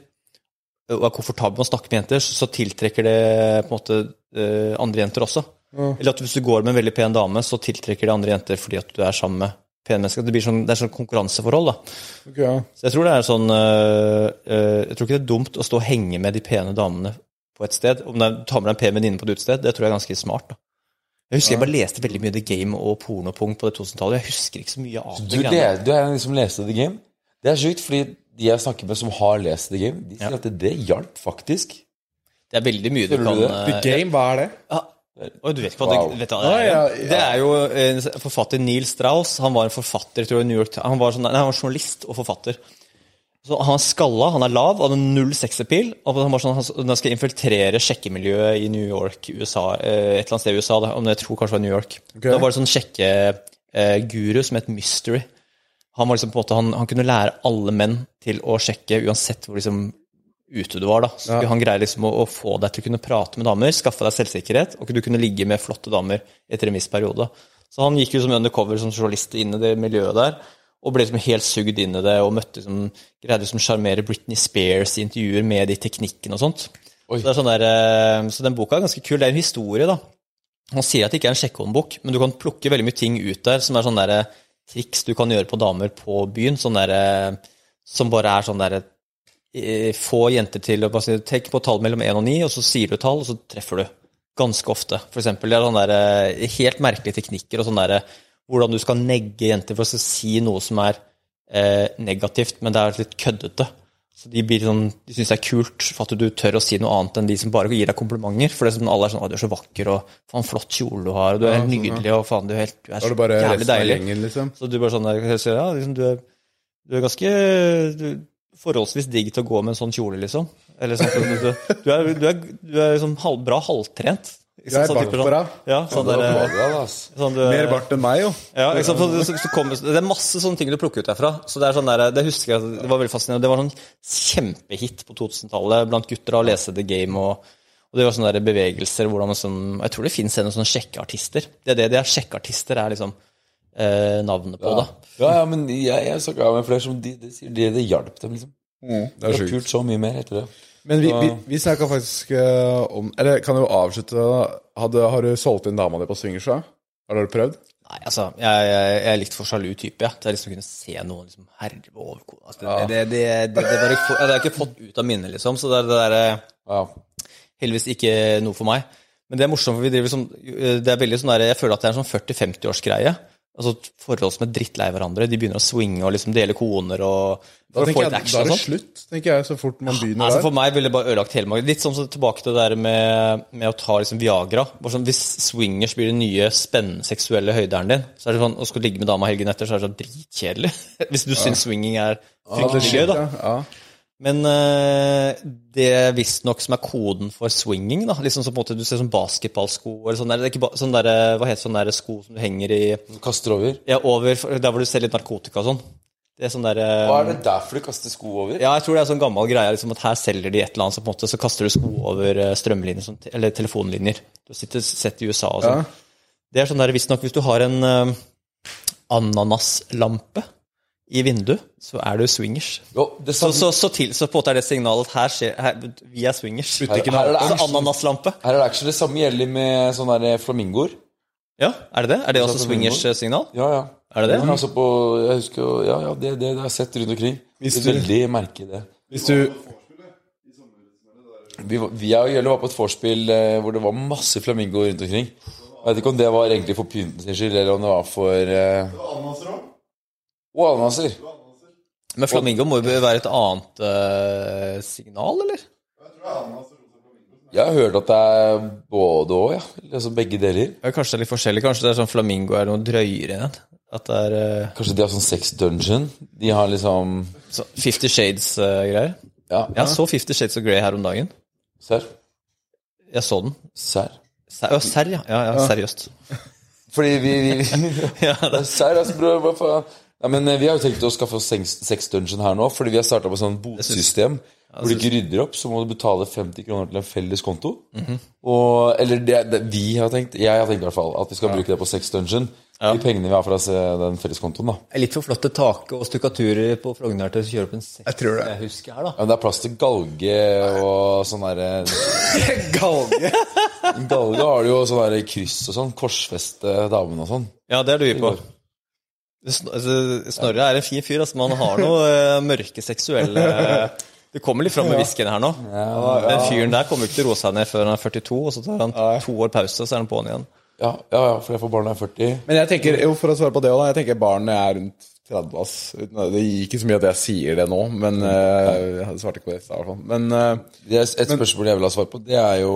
og er komfortabel med å snakke med jenter, så, tiltrekker det på en måte eh, andre jenter også. Eller at hvis du går med en veldig pen dame, så tiltrekker det andre jenter fordi at du er sammen med pene mennesker. Det blir sånn, det er sånn konkurranseforhold, da. Okay, ja. Så jeg tror det er sånn øh, øh, Jeg tror ikke det er dumt å stå og henge med de pene damene på et sted. Om du tar med deg en pen venninne på et utested, det tror jeg er ganske smart. da. Jeg husker jeg bare leste veldig mye The Game og pornopunkt på det 2000-tallet. Jeg husker ikke så mye av Du, det. du er en som leste The Game. Det er sjukt, fordi de jeg snakker med som har lest The Game, de sier Ja. at det, det hjalp faktisk. Det er veldig mye du kan du det? øh, The Game, hva er det? Ja. Oi, du vet ikke hva Wow. det, vet du hva det er? Ja, ja, ja. Det er jo en forfatter Neil Strauss. Han var en forfatter, tror jeg, i New York Han var, sånn, nei, han var journalist og forfatter. Så Han er skalla, han er lav, har null sexappeal. Og han var sånn, han skal infiltrere sjekkemiljøet i New York, USA, eh, et eller annet sted i USA. Da, om jeg tror kanskje det var New York. Da var det sånn sjekkeguru som het Mystery. Han, var liksom måte, han, han kunne lære alle menn til å sjekke uansett hvor liksom ute du var. da. Så Han greier liksom å, å få deg til å kunne prate med damer, skaffe deg selvsikkerhet, og du kunne ligge med flotte damer etter en viss periode. Så han gikk jo som undercover som journalist inn i det miljøet der, og ble liksom helt sugd inn i det, og møtte liksom, greide liksom å sjarmere Britney Spears i intervjuer med de teknikkene og sånt. Så, det sånn der, eh, så den boka er ganske kul. Det er en historie, da. Han sier at det ikke er en sjekkehåndbok, men du kan plukke veldig mye ting ut der som er sånn der, triks du kan gjøre på damer på byen, sånn der, eh, som bare er sånn der eh, Få jenter til å bare si Tenk på tall mellom 1 og 9, og så sier du tall, og så treffer du. Ganske ofte. For eksempel, det er sånne der, eh, helt merkelige teknikker og sånn derre hvordan du skal negge jenter for å si noe som er eh, negativt, men det er litt køddete. Så de, blir sånn, de syns det er kult for at du tør å si noe annet enn de som bare gir deg komplimenter. For det er sånn, alle er sånn 'Å, du er så vakker', og 'faen, flott kjole du har', og 'du er helt nydelig', og 'faen, du er, helt, du er er bare jævlig deilig'. gjengen, liksom. Så du bare sånn der, ja, liksom, du, er, du er ganske du, forholdsvis digg til å gå med en sånn kjole, liksom. Eller sånn, du, du, du er, du er, du er liksom halv, bra halvtrent. Du er? Sånn bart typer på deg. Ja, sånn der, bra, sånn du, Mer bart enn meg, jo. ja? Så, så, så kom, det er masse sånne ting du plukker ut derfra. Så Det er sånn der, det husker jeg, det var veldig fascinerende. Det var sånn kjempehit på 2000-tallet blant gutter å lese The Game. og, og det var sånne der bevegelser hvordan sånn, Jeg tror det fins en sånn sjekkeartister. Det er det de er. Sjekkeartister er liksom eh, navnet på det. Ja, ja, men jeg, jeg snakka med flere som de, de sier det, det hjalp dem, liksom. Det De er har sjukt. pult så mye mer etter det. Men vi, vi, vi snakka faktisk eh, om Eller kan du avslutte? Hadde, Har du solgt inn dama di på swingers? Har du prøvd? Nei, altså, jeg, jeg, jeg er litt for sjalu type, jeg. Til å liksom kunne se noen liksom herve over kona. Altså, det, det, det, det, det, det har jeg ikke fått ut av minnet, liksom. Så det er det derre Ja. heldigvis ikke noe for meg. Men det er morsomt, for vi driver som Det er veldig sånn der, Jeg føler at det er en sånn 40-50-årsgreie. Altså Forhold som er drittlei hverandre. De begynner å swinge og liksom dele koner og Da, jeg, da er det sånt. slutt, tenker jeg, så fort man begynner Altså der. For meg ville det bare ødelagt hele magen. Litt sånn så tilbake til det der med, med å ta liksom Viagra. Sånn, hvis swingers blir den nye spennende seksuelle høyderen din, så er det sånn, å skulle ligge med dama helgen etter, så er det sånn dritkjedelig. hvis du syns swinging er fryktelig gøy, da. Ja, ja. Men uh, det visstnok som er koden for swinging, da. Liksom som på en måte du ser som basketballsko eller sånn der, er ba, sånn der, Hva heter sånn der sko som du henger i Kaster over. Ja, over der hvor du ser litt narkotika og sånn. Det er sånn der um, Hva er det derfor du kaster sko over? Ja, jeg tror det er sånn gammel greie liksom at her selger de et eller annet, så på en måte så kaster du sko over strømlinjer, sånn, eller telefonlinjer. Du sitter sett i USA og sånn. Det er sånn der visstnok hvis du har en um, ananaslampe i vinduet, så er du swingers. Jo, det Så, så, så, til, så på en måte er det signalet her skjer her, Vi er swingers. Her- her er det En action. ananaslampe. Her er det actually det samme gjelder med sånne flamingoer. Ja, er det det? Er det også swingers-signal? Ja, ja. Er det det? Ja, altså på, jeg husker ja, ja, det, det, det har jeg sett rundt omkring. Hvis Det du- er veldig merke det. Hvis du Vi, var- vi var på et vorspiel eh, hvor det var masse flamingoer rundt omkring. Jeg vet ikke om det var egentlig for pynten sin skyld, eller om det var for eh... Og ananaser. Men flamingo må jo være et annet eh, signal, eller? Jeg har hørt at det er både og, ja. Altså begge deler. Ja, kanskje det er litt forskjellig. Kanskje det er sånn flamingo er noe drøyere Ja. at det er eh, Kanskje de har sånn sex dungeon. De har liksom så Fifty Shades-greier. Ja, jeg så Fifty Shades of Grey her om dagen. serr. Jeg så den. Serr. Ser, ja, serr, ja. ja, ja. Seriøst. Fordi vi, vi, vi Ja, det, Serr, altså, bror, hva faen? Ja, men eh, Vi har jo tenkt å skaffe oss sex, sex dungeon her nå, fordi vi har starta på sånn botsystem. Hvor du ikke rydder opp, så må du betale 50 kroner til en felles konto. Og, eller det, det, vi har tenkt, jeg har tenkt i hvert fall, at vi skal bruke det på sex dungeon. De pengene vi har fra se- den felleskontoen. da er litt for flotte tak og stukkaturer på Frogner til å kjøre opp en sex Jeg tror det. Jeg husker her, da. Ja, men Det er plass til galge og sånn derre Galge! Galge har du jo sånn derre kryss og sånn. Korsfeste damene og sånn. Ja, det er du i på. Altså, Snorre er en fin fyr, altså, man har noe eh, mørke seksuelle Det kommer litt fram med whiskyen her nå. Den fyren der kommer ikke til å roe seg ned før han er 42, og så tar han to år pause, og så er han på'n igjen. Ja, ja, ja, for jeg får barn når jeg er 40. Men jeg tenker, jo, for å svare på det også, da, jeg tenker barnet er rundt 30, ass. Det gir ikke så mye at jeg sier det nå, men uh, Jeg svarte ikke på det i stad, i hvert fall. Men uh, Det er et spørsmål jeg vil ha svar på, det er jo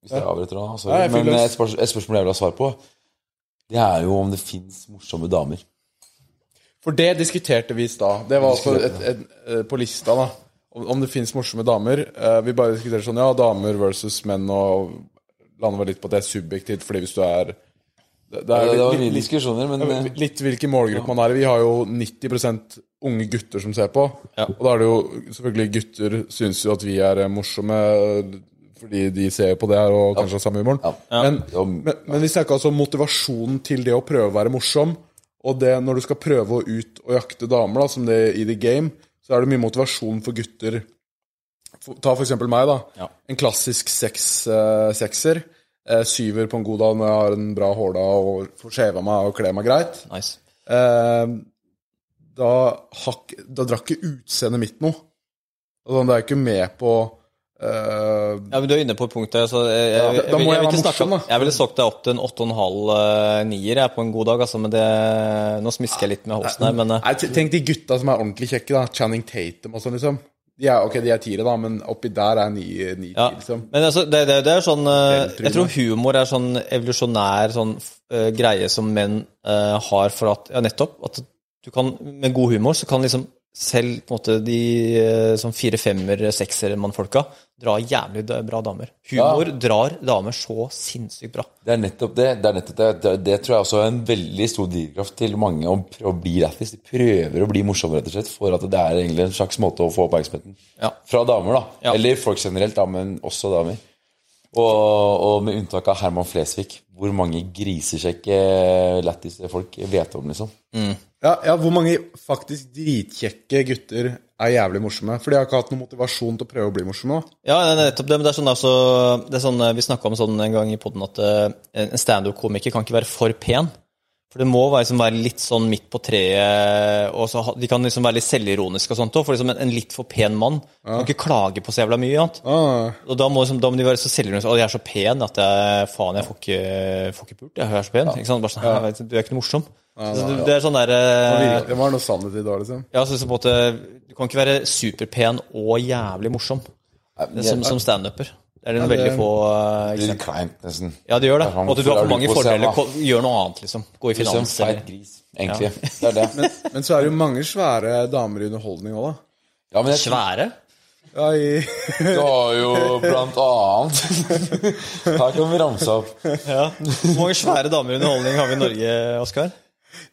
Hvis jeg avbryter nå, sorry. Men et spørsmål jeg vil ha svar på, det er jo om det fins morsomme damer. For det diskuterte vi i stad. Det var altså et, et, et, eh, på lista, da. Om, om det fins morsomme damer. Uh, vi bare diskuterte sånn, ja, damer versus menn, og lander var litt på at det er subjektivt, fordi hvis du er Det, er det var litt, mye diskusjoner, men litt, eh, litt hvilken målgruppe man er i. Vi har jo 90% unge gutter som ser på. Og da er det jo selvfølgelig gutter syns jo at vi er morsomme fordi de ser på det her og kanskje har samme humoren. Men, Ja. men, men vi snakka altså om motivasjonen til det å prøve å være morsom. Og det når du skal prøve å ut og jakte damer, da, som det er i The Game, så er det mye motivasjon for gutter. Ta for eksempel meg, da. Ja. En klassisk seks, eh, sekser. Eh, syver på en god dag når jeg har en bra hårda og får skjeva meg og kler meg greit. Nice. Eh, da, hak, da drakk ikke utseendet mitt noe. Altså, det er ikke med på eh, Ja, men Du er inne på punktet. Så jeg, jeg, Ja, jeg, da- da må vil- jeg være morsom, da. Jeg ville sagt deg opp til en 8,5 nier jeg, på en god dag, altså, men det Nå smisker jeg litt med hosten her, men uh. Tenk de gutta som er ordentlig kjekke, da. Channing Tatum og sånn, liksom. De er, ok, de er tiere, da, men oppi der er ni, ni ja. liksom. Men altså, det, det, det er sånn eh, Jeg tror humor er sånn evolusjonær sånn uh, greie som menn uh, har for at Ja, nettopp. At du kan Med god humor så kan liksom selv på en måte de eh, sånn fire-femmer, sekser-mannfolka drar jævlig bra damer. Humor drar damer så sinnssykt bra. det er nettopp det. Det, er nettopp det. det. Tror jeg også er en veldig stor drivkraft til mange om å bli lættis. De prøver å bli morsomme, rett og slett, for at det er egentlig en slags måte å få oppmerksomheten Ja. fra damer, da. Ja. Eller folk generelt, da, men også damer. Og, og med unntak av Herman Flesvig, hvor mange grisesjekke lættis folk vet om, liksom. Ja, ja, hvor mange faktisk dritkjekke gutter er jævlig morsomme? For de har ikke hatt noen motivasjon til å prøve å bli morsomme. Ja, nettopp det. Men det er sånn, altså, det er sånn eh, Vi snakka om sånn en gang i poden at eh, en standup-komiker kan ikke være for pen. For det må være, liksom, være litt sånn midt på treet, og så, de kan liksom være litt selvironiske og sånt òg. For liksom en, en litt for pen mann kan ikke klage på så jævla mye. annet. Ja. Og da må, liksom, da må de være så selvironiske. Å, jeg er så pen at jeg faen, jeg får ikke, får ikke pult. Jeg er så pen. Ikke sant? Bare sånn, «Hæ, vet du, er ikke noe morsom. så det, det er sånn der Det det var noe sannhet i det, liksom. ja, så, så på en måte, Du kan ikke være superpen og jævlig morsom som, som standuper. Det er en veldig få eh, Litt eksempler. kleint, nesten. Ja, det gjør det. Det Og at du har for mange fordeler. Gjør noe annet, liksom. Gå i finans. en feit gris, egentlig. Det er det. Men så er det jo mange svære damer i underholdning òg, da. Ja, men jeg, Svære? Ja, i, du har jo blant annet Her kan vi ramse opp. Ja. Hvor mange svære damer i underholdning har vi i Norge, Oskar?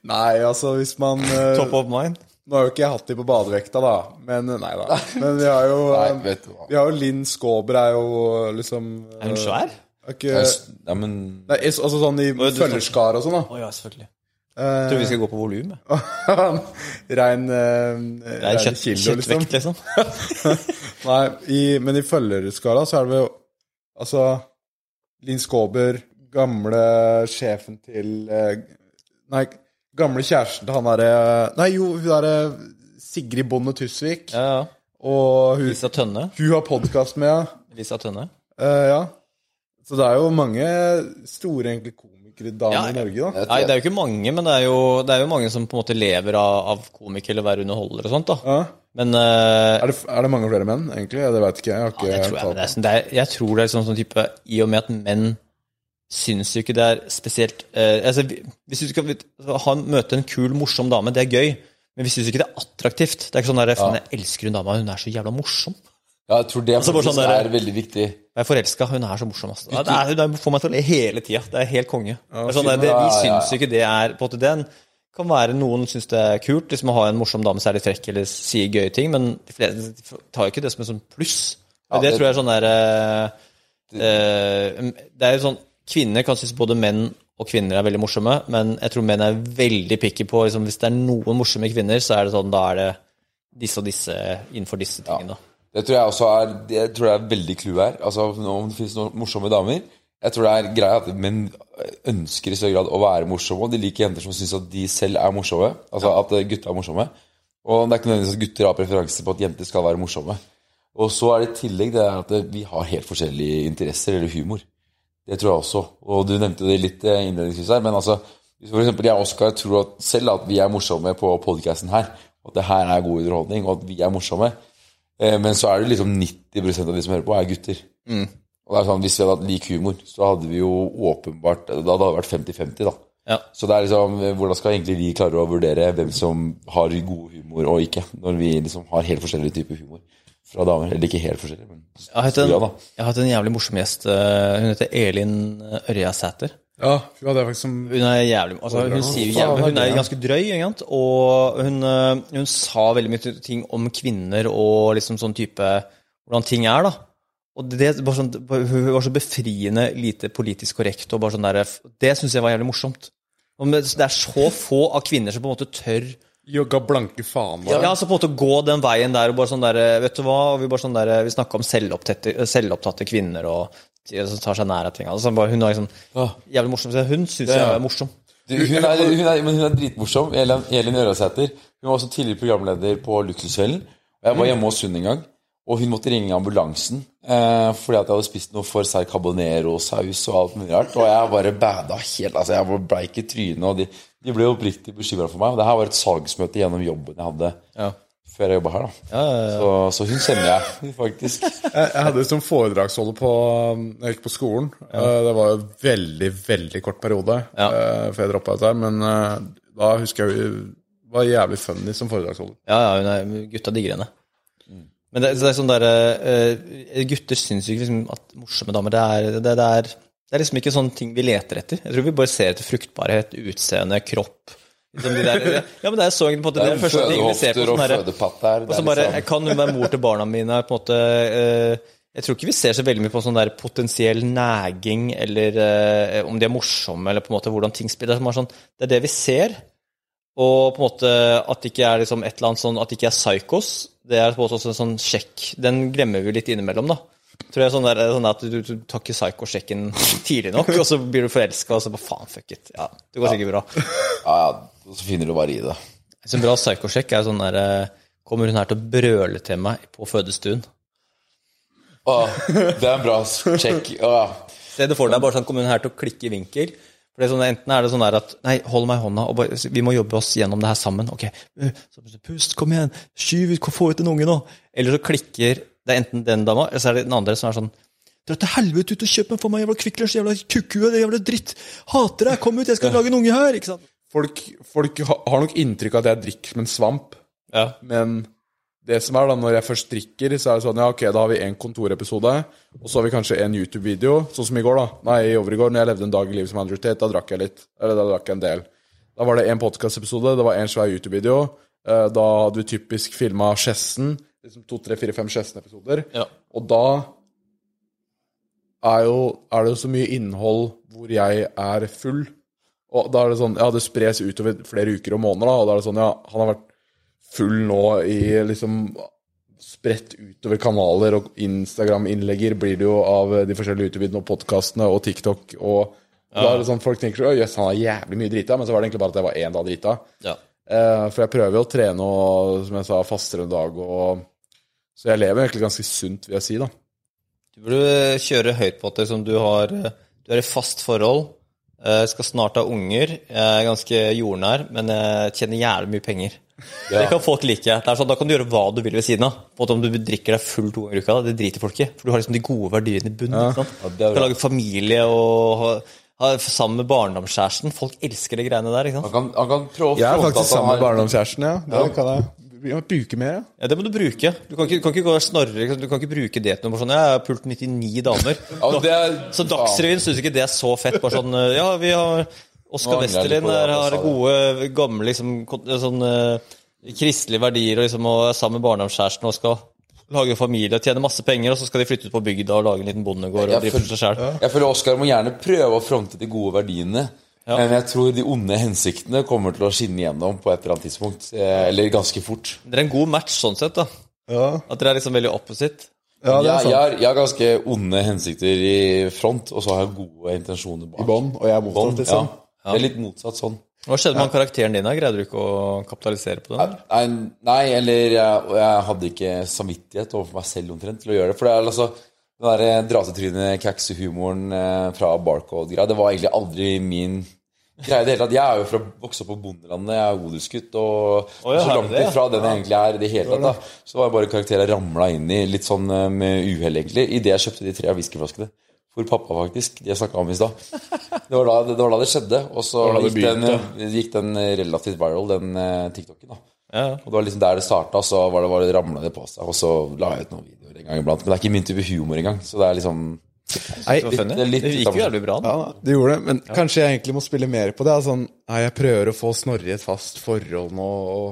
nei, altså, hvis man eh, Top of mind? Nå har jo ikke jeg hatt de på badevekta, da. Men nei da. Men vi har jo Nei, eh, vet du hva. Vi har jo Linn Skåber er jo liksom Er hun svær? Er ikke, Ja, men nei, altså sånn i følgerskar og sånn, da. Å ja, selvfølgelig. Jeg tror vi skal gå på volum. jeg. Rein, uh, rein kjøtt, kilo, liksom. kjøttvekt, liksom. Nei, i, men i følgerskala så er det jo Altså Linn Skåber, gamle sjefen til uh, Nei, gamle kjæresten til han derre Nei, jo, hun derre Sigrid Bonde Tusvik. Ja, ja. Og hun, Lisa Tønne. hun har podkast med, ja. Lisa Tønne. Eh, ja. Så det er jo mange store egentlig komikerdamer Ja, i Norge, da. Nei, det er jo ikke mange, men det er jo, det er jo mange som på en måte lever av, av komikere eller være underholder og sånt, da. Ja. Men eh, Er, det, er det mange flere menn, egentlig? Det veit ikke jeg. jeg. Har ikke Ja, det tror jeg, men det er, sånn, det er, jeg tror det er sånn, sånn type I og med at menn syns jo ikke det er spesielt eh, altså, vi- Hvis du skal ha, møte en kul, morsom dame, det er gøy, men vi syns ikke det er attraktivt. Det er ikke sånn der, ja. Jeg elsker hun dama, hun er så jævla morsom. Ja, jeg tror det Altså, sånn der- er veldig viktig. Jeg er forelska, hun er så morsom. Altså. Ja, det, er, det får meg til å le hele tida. Det er helt konge. Ja, er sånn, det, det, vi ja, ja. syns jo ikke det er på en måte den kan være Noen syns det er kult liksom å ha en morsom dame som er litt frekk eller sier gøye ting, men de fleste tar jo ikke det som en sånn pluss. Ja, det, det- tror jeg er sånn der eh, eh, Det er jo sånn Kvinner kan synes både menn og kvinner er veldig morsomme, men jeg tror menn er veldig picky på liksom, Hvis det er noen morsomme kvinner, så er det sånn, da er det disse og disse innenfor disse tingene. Ja. Det tror jeg også er Det tror jeg er veldig clou her. Altså, om det finnes noen morsomme damer Jeg tror det er greia at menn ønsker i større grad å være morsomme, og de liker jenter som syns at de selv er morsomme. Altså at gutta er morsomme. Og det er ikke nødvendigvis at gutter har preferanse på at jenter skal være morsomme. Og så er det i tillegg det at vi har helt forskjellige interesser eller humor. Det tror jeg også. Og du nevnte det litt eh, innledningsvis her, men altså hvis for eksempel jeg og Oskar tror at selv at vi er morsomme på podcasten her, at det her er god underholdning, og at vi er morsomme, Eh, Men så er det liksom 90% av de som hører på, er gutter. Og det er sånn, Hvis vi hadde hatt lik humor, så hadde vi jo åpenbart Da hadde det vært 50-50, da. Ja. Så det er liksom Hvordan skal egentlig vi klare å vurdere hvem som har god humor og ikke, når vi liksom har helt forskjellige typer humor fra damer? Eller ikke helt forskjellig, men Jeg har en, ja, da. jeg har hatt en jævlig morsom gjest. eh, Hun heter Elin Ørjasæter. Ja, hun hadde jeg faktisk som Hun er jævlig altså, Hun sier jævlig Hun er ganske drøy, egentlig. Og hun, øh, hun sa veldig mye ting om kvinner og liksom sånn type Hvordan ting er, da. Og det, var sånn, Hun var så befriende lite politisk korrekt. og bare sånn der, Det syns jeg var jævlig morsomt. Og Det er så få av kvinner som på en måte tør Jogga blanke faen. ja, Bare. altså på en måte gå den veien der og bare sånn der Vet du hva, og vi bare sånn der, vi snakka om selvopptatte, selvopptatte kvinner og som tar seg nær av ting. Altså, bare, hun er liksom jævlig morsom. Så Hun syns jeg er morsom. Du, hun, er, hun, er, men hun er dritmorsom. Elin, Elin Ørasæter. Hun var også tidligere programleder på Luksusfellen. Og Jeg var hjemme hos hun en gang, og hun måtte ringe ambulansen eh, fordi at jeg hadde spist noe for sterk carbonero-saus og alt mulig rart. Og jeg bare bada helt Altså, jeg var bleik i trynet, og de, de ble oppriktig bekymra for meg. Og det her var et salgsmøte gjennom jobben jeg hadde Ja. før jeg jobba her, da. Så, så hun kjenner jeg faktisk. Jeg, jeg hadde som foredragsholder på jeg gikk på skolen. Eh, Det var en veldig, veldig kort periode Ja. eh, før jeg droppa ut her, Men eh, da husker jeg hun var jævlig funny som foredragsholder. Ja, ja, hun er, gutta digger henne. Men det, det er sånn der, uh, Gutter syns ikke liksom, at morsomme damer det er, det, det, er, det er liksom ikke sånne ting vi leter etter. Jeg tror vi bare ser etter fruktbarhet, utseende, kropp. Liksom de der, ja, men det er så på en måte det, er det første ting vi ser på. Sånn og så bare, Kan hun være mor til barna mine? på en måte, uh, Jeg tror ikke vi ser så veldig mye på sånn der potensiell næging, eller eh, om de er morsomme, eller på en måte hvordan ting spiller. Det er sånn, det er det vi ser. Og på en måte at det ikke er liksom et eller annet sånn, at det ikke er psykos, det er også en sånn sjekk. Den glemmer vi litt innimellom, da. Tror jeg sånn der, sånn at du, du tar ikke psycho-sjekken tidlig nok, og så blir du forelska, og så bare faen, fuck it. Ja, det går sikkert bra. Ja, ja, og så finner du bare i det. Så en bra psycho-sjekk er sånn der eh, Kommer hun her til å brøle til meg på fødestuen? Åh, det er en bra sjekk. Åh. Se det for deg bare sånn, kommer hun her til å klikke i vinkel? For sånn, Enten er det sånn at Nei, hold meg i hånda, bare, vi må jobbe oss gjennom det her sammen. Ok, øh, pust, kom igjen, skyv ut, få ut en unge nå. Eller så klikker Det er enten den dama, eller så er det den andre som er sånn Dra til helvete ut og kjøp meg for meg, jævla Kvikk Lunsj, jævla kukkhue, det jævla dritt. Hater deg, kom ut, jeg skal lage en unge her. ikke? Folk, folk har nok inntrykk av at jeg drikker som en svamp, Ja. men det som er da, når jeg først drikker, så er det sånn Ja, ok, da har vi en kontorepisode, og så har vi kanskje en YouTube-video, sånn som i går, da. Nei, i overgår, når jeg levde en dag i livet som Andrew Tate, da drakk jeg litt. Eller da drakk jeg en del. Da var det en podkastepisode, det var en svær YouTube-video. Eh, Da hadde vi typisk filma Skjessen. Liksom to, tre, fire, fem Skjessen-episoder. Ja. Og da er, jo, er det jo så mye innhold hvor jeg er full. Og da er det sånn, ja, det spres utover flere uker og måneder, da, og da er det sånn, ja, han har vært full nå i liksom spredt utover kanaler, og Instagram-innlegger blir det jo av de forskjellige YouTube-videoene og podkastene og TikTok, og da er det sånn, folk tenker sånn, jøss, han har jævlig mye drita, men så var det egentlig bare at jeg var én dag drita. Ja. Eh, for jeg prøver jo å trene og, som jeg sa, fastere en dag, og så jeg lever egentlig ganske sunt, vil jeg si, da. Du burde kjøre høyt på at som du, har, du er i fast forhold, eh, skal snart ha unger, jeg er ganske jordnær, men jeg tjener jævlig mye penger. Det kan folk like. Det er sånn, da kan du gjøre hva du vil ved siden av. På Om du drikker deg full to ganger i uka, det driter folk i. For du har liksom de gode verdiene i bunnen. Ja. Ja, du kan lage familie og ha, ha, sammen med barndomskjæresten. Folk elsker de greiene der. ikke sant? Han kan, han kan prøve å Jeg er faktisk sammen med barndomskjæresten, ja. Det kan jeg må bruke mer, ja. Ja, Det må du bruke. Du kan ikke, du kan ikke gå og snorre. Du kan ikke bruke det til noe sånn Jeg har pult 99 damer. Ja, det er, Så Dagsrevyen syns ikke det er så fett. Bare sånn eh, Ja, vi har Oskar Westerlin har gode, gamle liksom, sånn uh, kristelige verdier og liksom og er sammen med barndomskjæresten og skal lage familie og tjene masse penger, og så skal de flytte ut på bygda og lage en liten bondegård og Jeg drive for seg selv. Jeg føler Oskar må gjerne prøve å fronte de gode verdiene. Ja. Men jeg tror de onde hensiktene kommer til å skinne gjennom på et eller annet tidspunkt. eh, Eller ganske fort. Dere er en god match sånn sett, da. Ja, At dere er liksom veldig opposite. ja det er jeg, sant. jeg, har, jeg har ganske onde hensikter i front, og så har jeg gode intensjoner bak. I bånd, og jeg er motsatt, liksom. ja. Det er litt motsatt sånn. Hva skjedde med karakteren din? Greide du ikke å kapitalisere på den? Nei, nei eller jeg, jeg hadde ikke samvittighet overfor meg selv omtrent til å gjøre det. For det er altså den der dratetrynet, kaksehumoren eh, fra Barcode-greia, det var egentlig aldri min greie i det hele tatt. Jeg er jo fra vokst opp på bondelandet, jeg er odelsgutt, og oh, ja, så langt ifra den jeg egentlig er i det hele tatt. da Så var jeg bare karakterer jeg ramla inn i, litt sånn eh, med uhell, egentlig, idet jeg kjøpte de tre whiskyflaskene. For pappa, faktisk. De jeg snakka om i stad. Det, var da- det var da det skjedde. Og så gikk, den, gikk den relativt viral, den eh, TikToken. da Ja, ja. og det var liksom der det starta, så var det, var det ramla det på seg. Og så la jeg ut noen videoer en gang iblant. Men det er ikke min type humor engang. Så det er liksom Nei, Det det litt Det gikk jo utenfor. jævlig bra. da. Ja, det gjorde det, men kanskje jeg egentlig må spille mer på det. Sånn, nei, jeg prøver å få Snorre i et fast forhold nå, og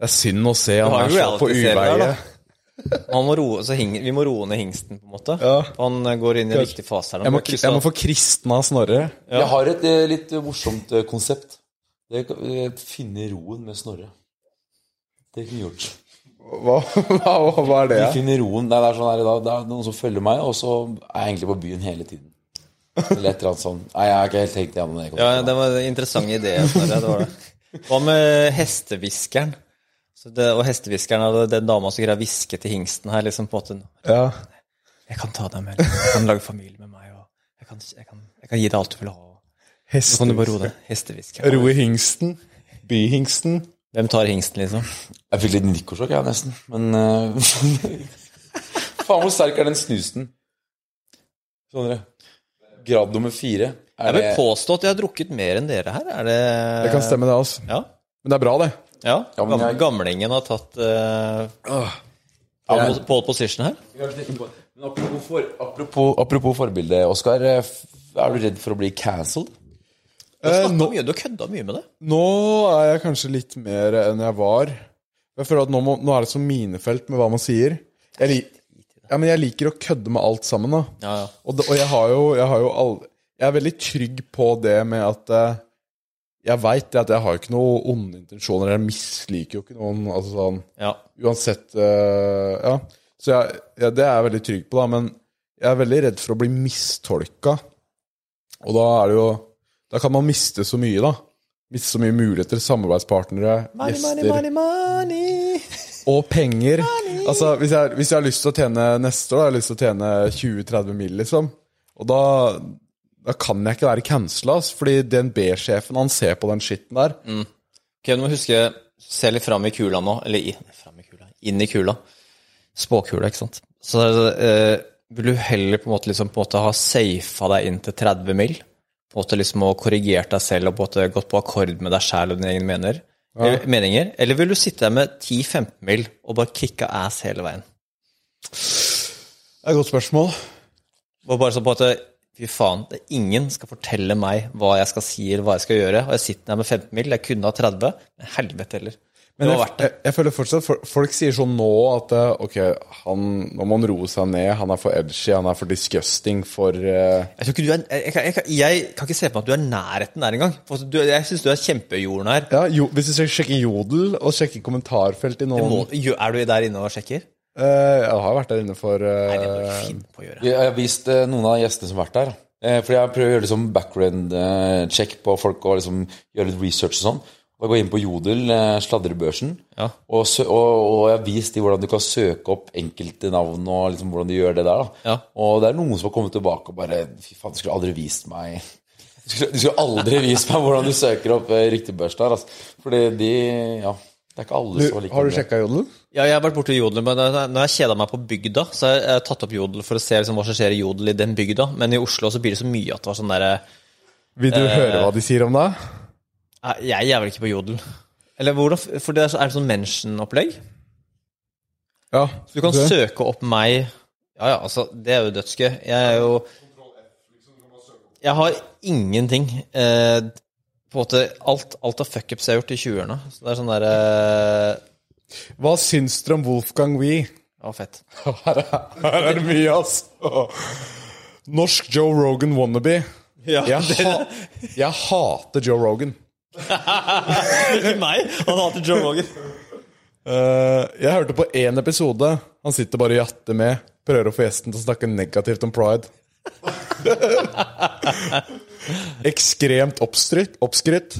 det er synd å se han har er så på uveie. Må roe, så hing, vi må roe ned hingsten, på en måte. Ja. Han går inn i en viktig fase her. Jeg må, jeg må få kristna Snorre. Jeg har et eh, litt morsomt eh, konsept. Det eh, Finne roen med Snorre. Det kunne gjort. Hva, hva, hva er det? Vi finner roen. Nei, det, er sånn her, da, det er noen som følger meg, og så er jeg egentlig på byen hele tiden. Eller et eller annet sånn. Nei, jeg har ikke helt tenkt igjennom det. Ja, det var en interessant idé. Snorre, det var det. Hva med hestehviskeren? Og hestehviskeren er den dama som greier å hviske til hingsten her, liksom på en måte Ja. Jeg kan ta deg med, jeg kan lage familie med meg, og jeg kan, jeg kan, jeg kan gi deg alt du vil ha. og Ro. Hestehviskeren. Hingsten. Hvem tar hingsten, liksom? Jeg fikk litt nikosjokk, jeg, nesten. Men uh, Faen, hvor sterk er den snusen? Sånn, dere. Grad nummer fire. Jeg Er vil det påstå at jeg har drukket mer enn dere her. Er det Det kan stemme, det, altså. Ja. Men det er bra, det. ja. Ja, men jeg- Gamlingen har tatt uh, pole, pole position her. Men apropos, for, apropos, apropos forbilde, Oskar. Er du redd for å bli cancelled? Du har, Eh, snakket mye, du har kødda mye med det. nå er jeg kanskje litt mer enn jeg var. Jeg føler at nå, må, nå er det så minefelt med hva man sier. Jeg, li, ja, men jeg liker å kødde med alt sammen, da. Ja, ja. Og, det, og jeg har jo, jeg har jo all, Jeg er veldig trygg på det med at eh, Jeg veit at jeg har ikke noen onde intensjoner. Jeg misliker jo ikke noen. Altså sånn ja. Uansett eh, Ja. Så jeg, ja, det er jeg veldig trygg på, da. Men jeg er veldig redd for å bli mistolka. Og da er det jo Da kan man miste så mye, da. Miste så mye muligheter. Samarbeidspartnere, gjester og penger. Altså, hvis jeg, hvis jeg har lyst til å tjene neste år, da har jeg lyst til å tjene 20-30 mill., liksom. Og da, da kan jeg ikke være cancela, fordi DNB-sjefen, han ser på den skitten der. Ok, du må huske Se litt fram i kula nå. Eller i, fram i kula, inn i kula. Spåkula, ikke sant. Så eh, vil du heller på en måte, liksom, på en måte ha safa deg inn til 30 mill. På en måte liksom og korrigert deg selv og på en måte gått på akkord med deg sjæl og dine egne mener, eller, meninger? Eller vil du sitte der med 10-15 mil og bare kicka ass hele veien? Det er et godt spørsmål. Og bare sånn på at fy faen, ingen skal fortelle meg hva jeg skal si eller hva jeg skal gjøre. Og jeg sitter der med 15 mil, Jeg kunne ha 30, men helvete heller. Det Men jeg, jeg, jeg føler fortsatt for, Folk sier sånn nå at eh, ok, han, nå må han roe seg ned. Han er for edgy, han er for disgusting, for uh... Jeg, tror ikke du er, jeg, kan- jeg, jeg kan ikke se på meg at du er nærheten der engang. For jeg syns du er kjempejordnær. ja, jo, Hvis du sjekker- Jodel og sjekker kommentarfelt i noen må, er du der inne og sjekker? Uh, Jeg har vært der inne for uh... Nei, det må du finne på å gjøre. Jeg har vist noen av gjestene som har vært der. Fordi jeg prøver å gjøre liksom background-check på folk og liksom gjøre litt research og sånn. Da går jeg inn på Jodel, eh, sladrebørsen, Ja. og, sø og, og jeg har vist dem hvordan du kan søke opp enkelte navn og liksom hvordan de gjør det der. da. Ja. Og det er noen som har kommet tilbake og bare Fy faen, du skulle aldri vist meg Du skulle, du skulle aldri vist meg hvordan du søker opp eh, riktig børs der. Altså. Fordi de Ja. Det er ikke alle som liker Har du sjekka Jodel? Ja, jeg har vært borte i Jodel, men når jeg kjeda meg på bygda, så har jeg tatt opp Jodel for å se liksom, hva som skjer i Jodel i den bygda. Men i Oslo så blir det så mye at det var sånn derre Vil du høre hva de sier om deg? Nei, Jeg er vel ikke på Jodel. Eller hvordan For det er, så, er det sånn mention-opplegg? Ja. Så du kan se. søke opp meg Ja, ja, altså, det er jo dødsgøy. Jeg er jo Jeg har ingenting. Eh, på en måte Alt, alt av fuckups jeg har gjort i 20-årene. Så det er sånn derre Hva syns dere om Wolfgang Wee? Ja, fett. Her er, her er det mye, ass. Norsk Joe Rogan wannabe. Ja, Jeg, ha, jeg hater Joe Rogan. Ikke meg! Han hater Joe Rogan. Uh, jeg hørte på én episode. Han sitter bare og jatter med. Prøver å få gjesten til å snakke negativt om pride. Oppskrytt. oppskrytt.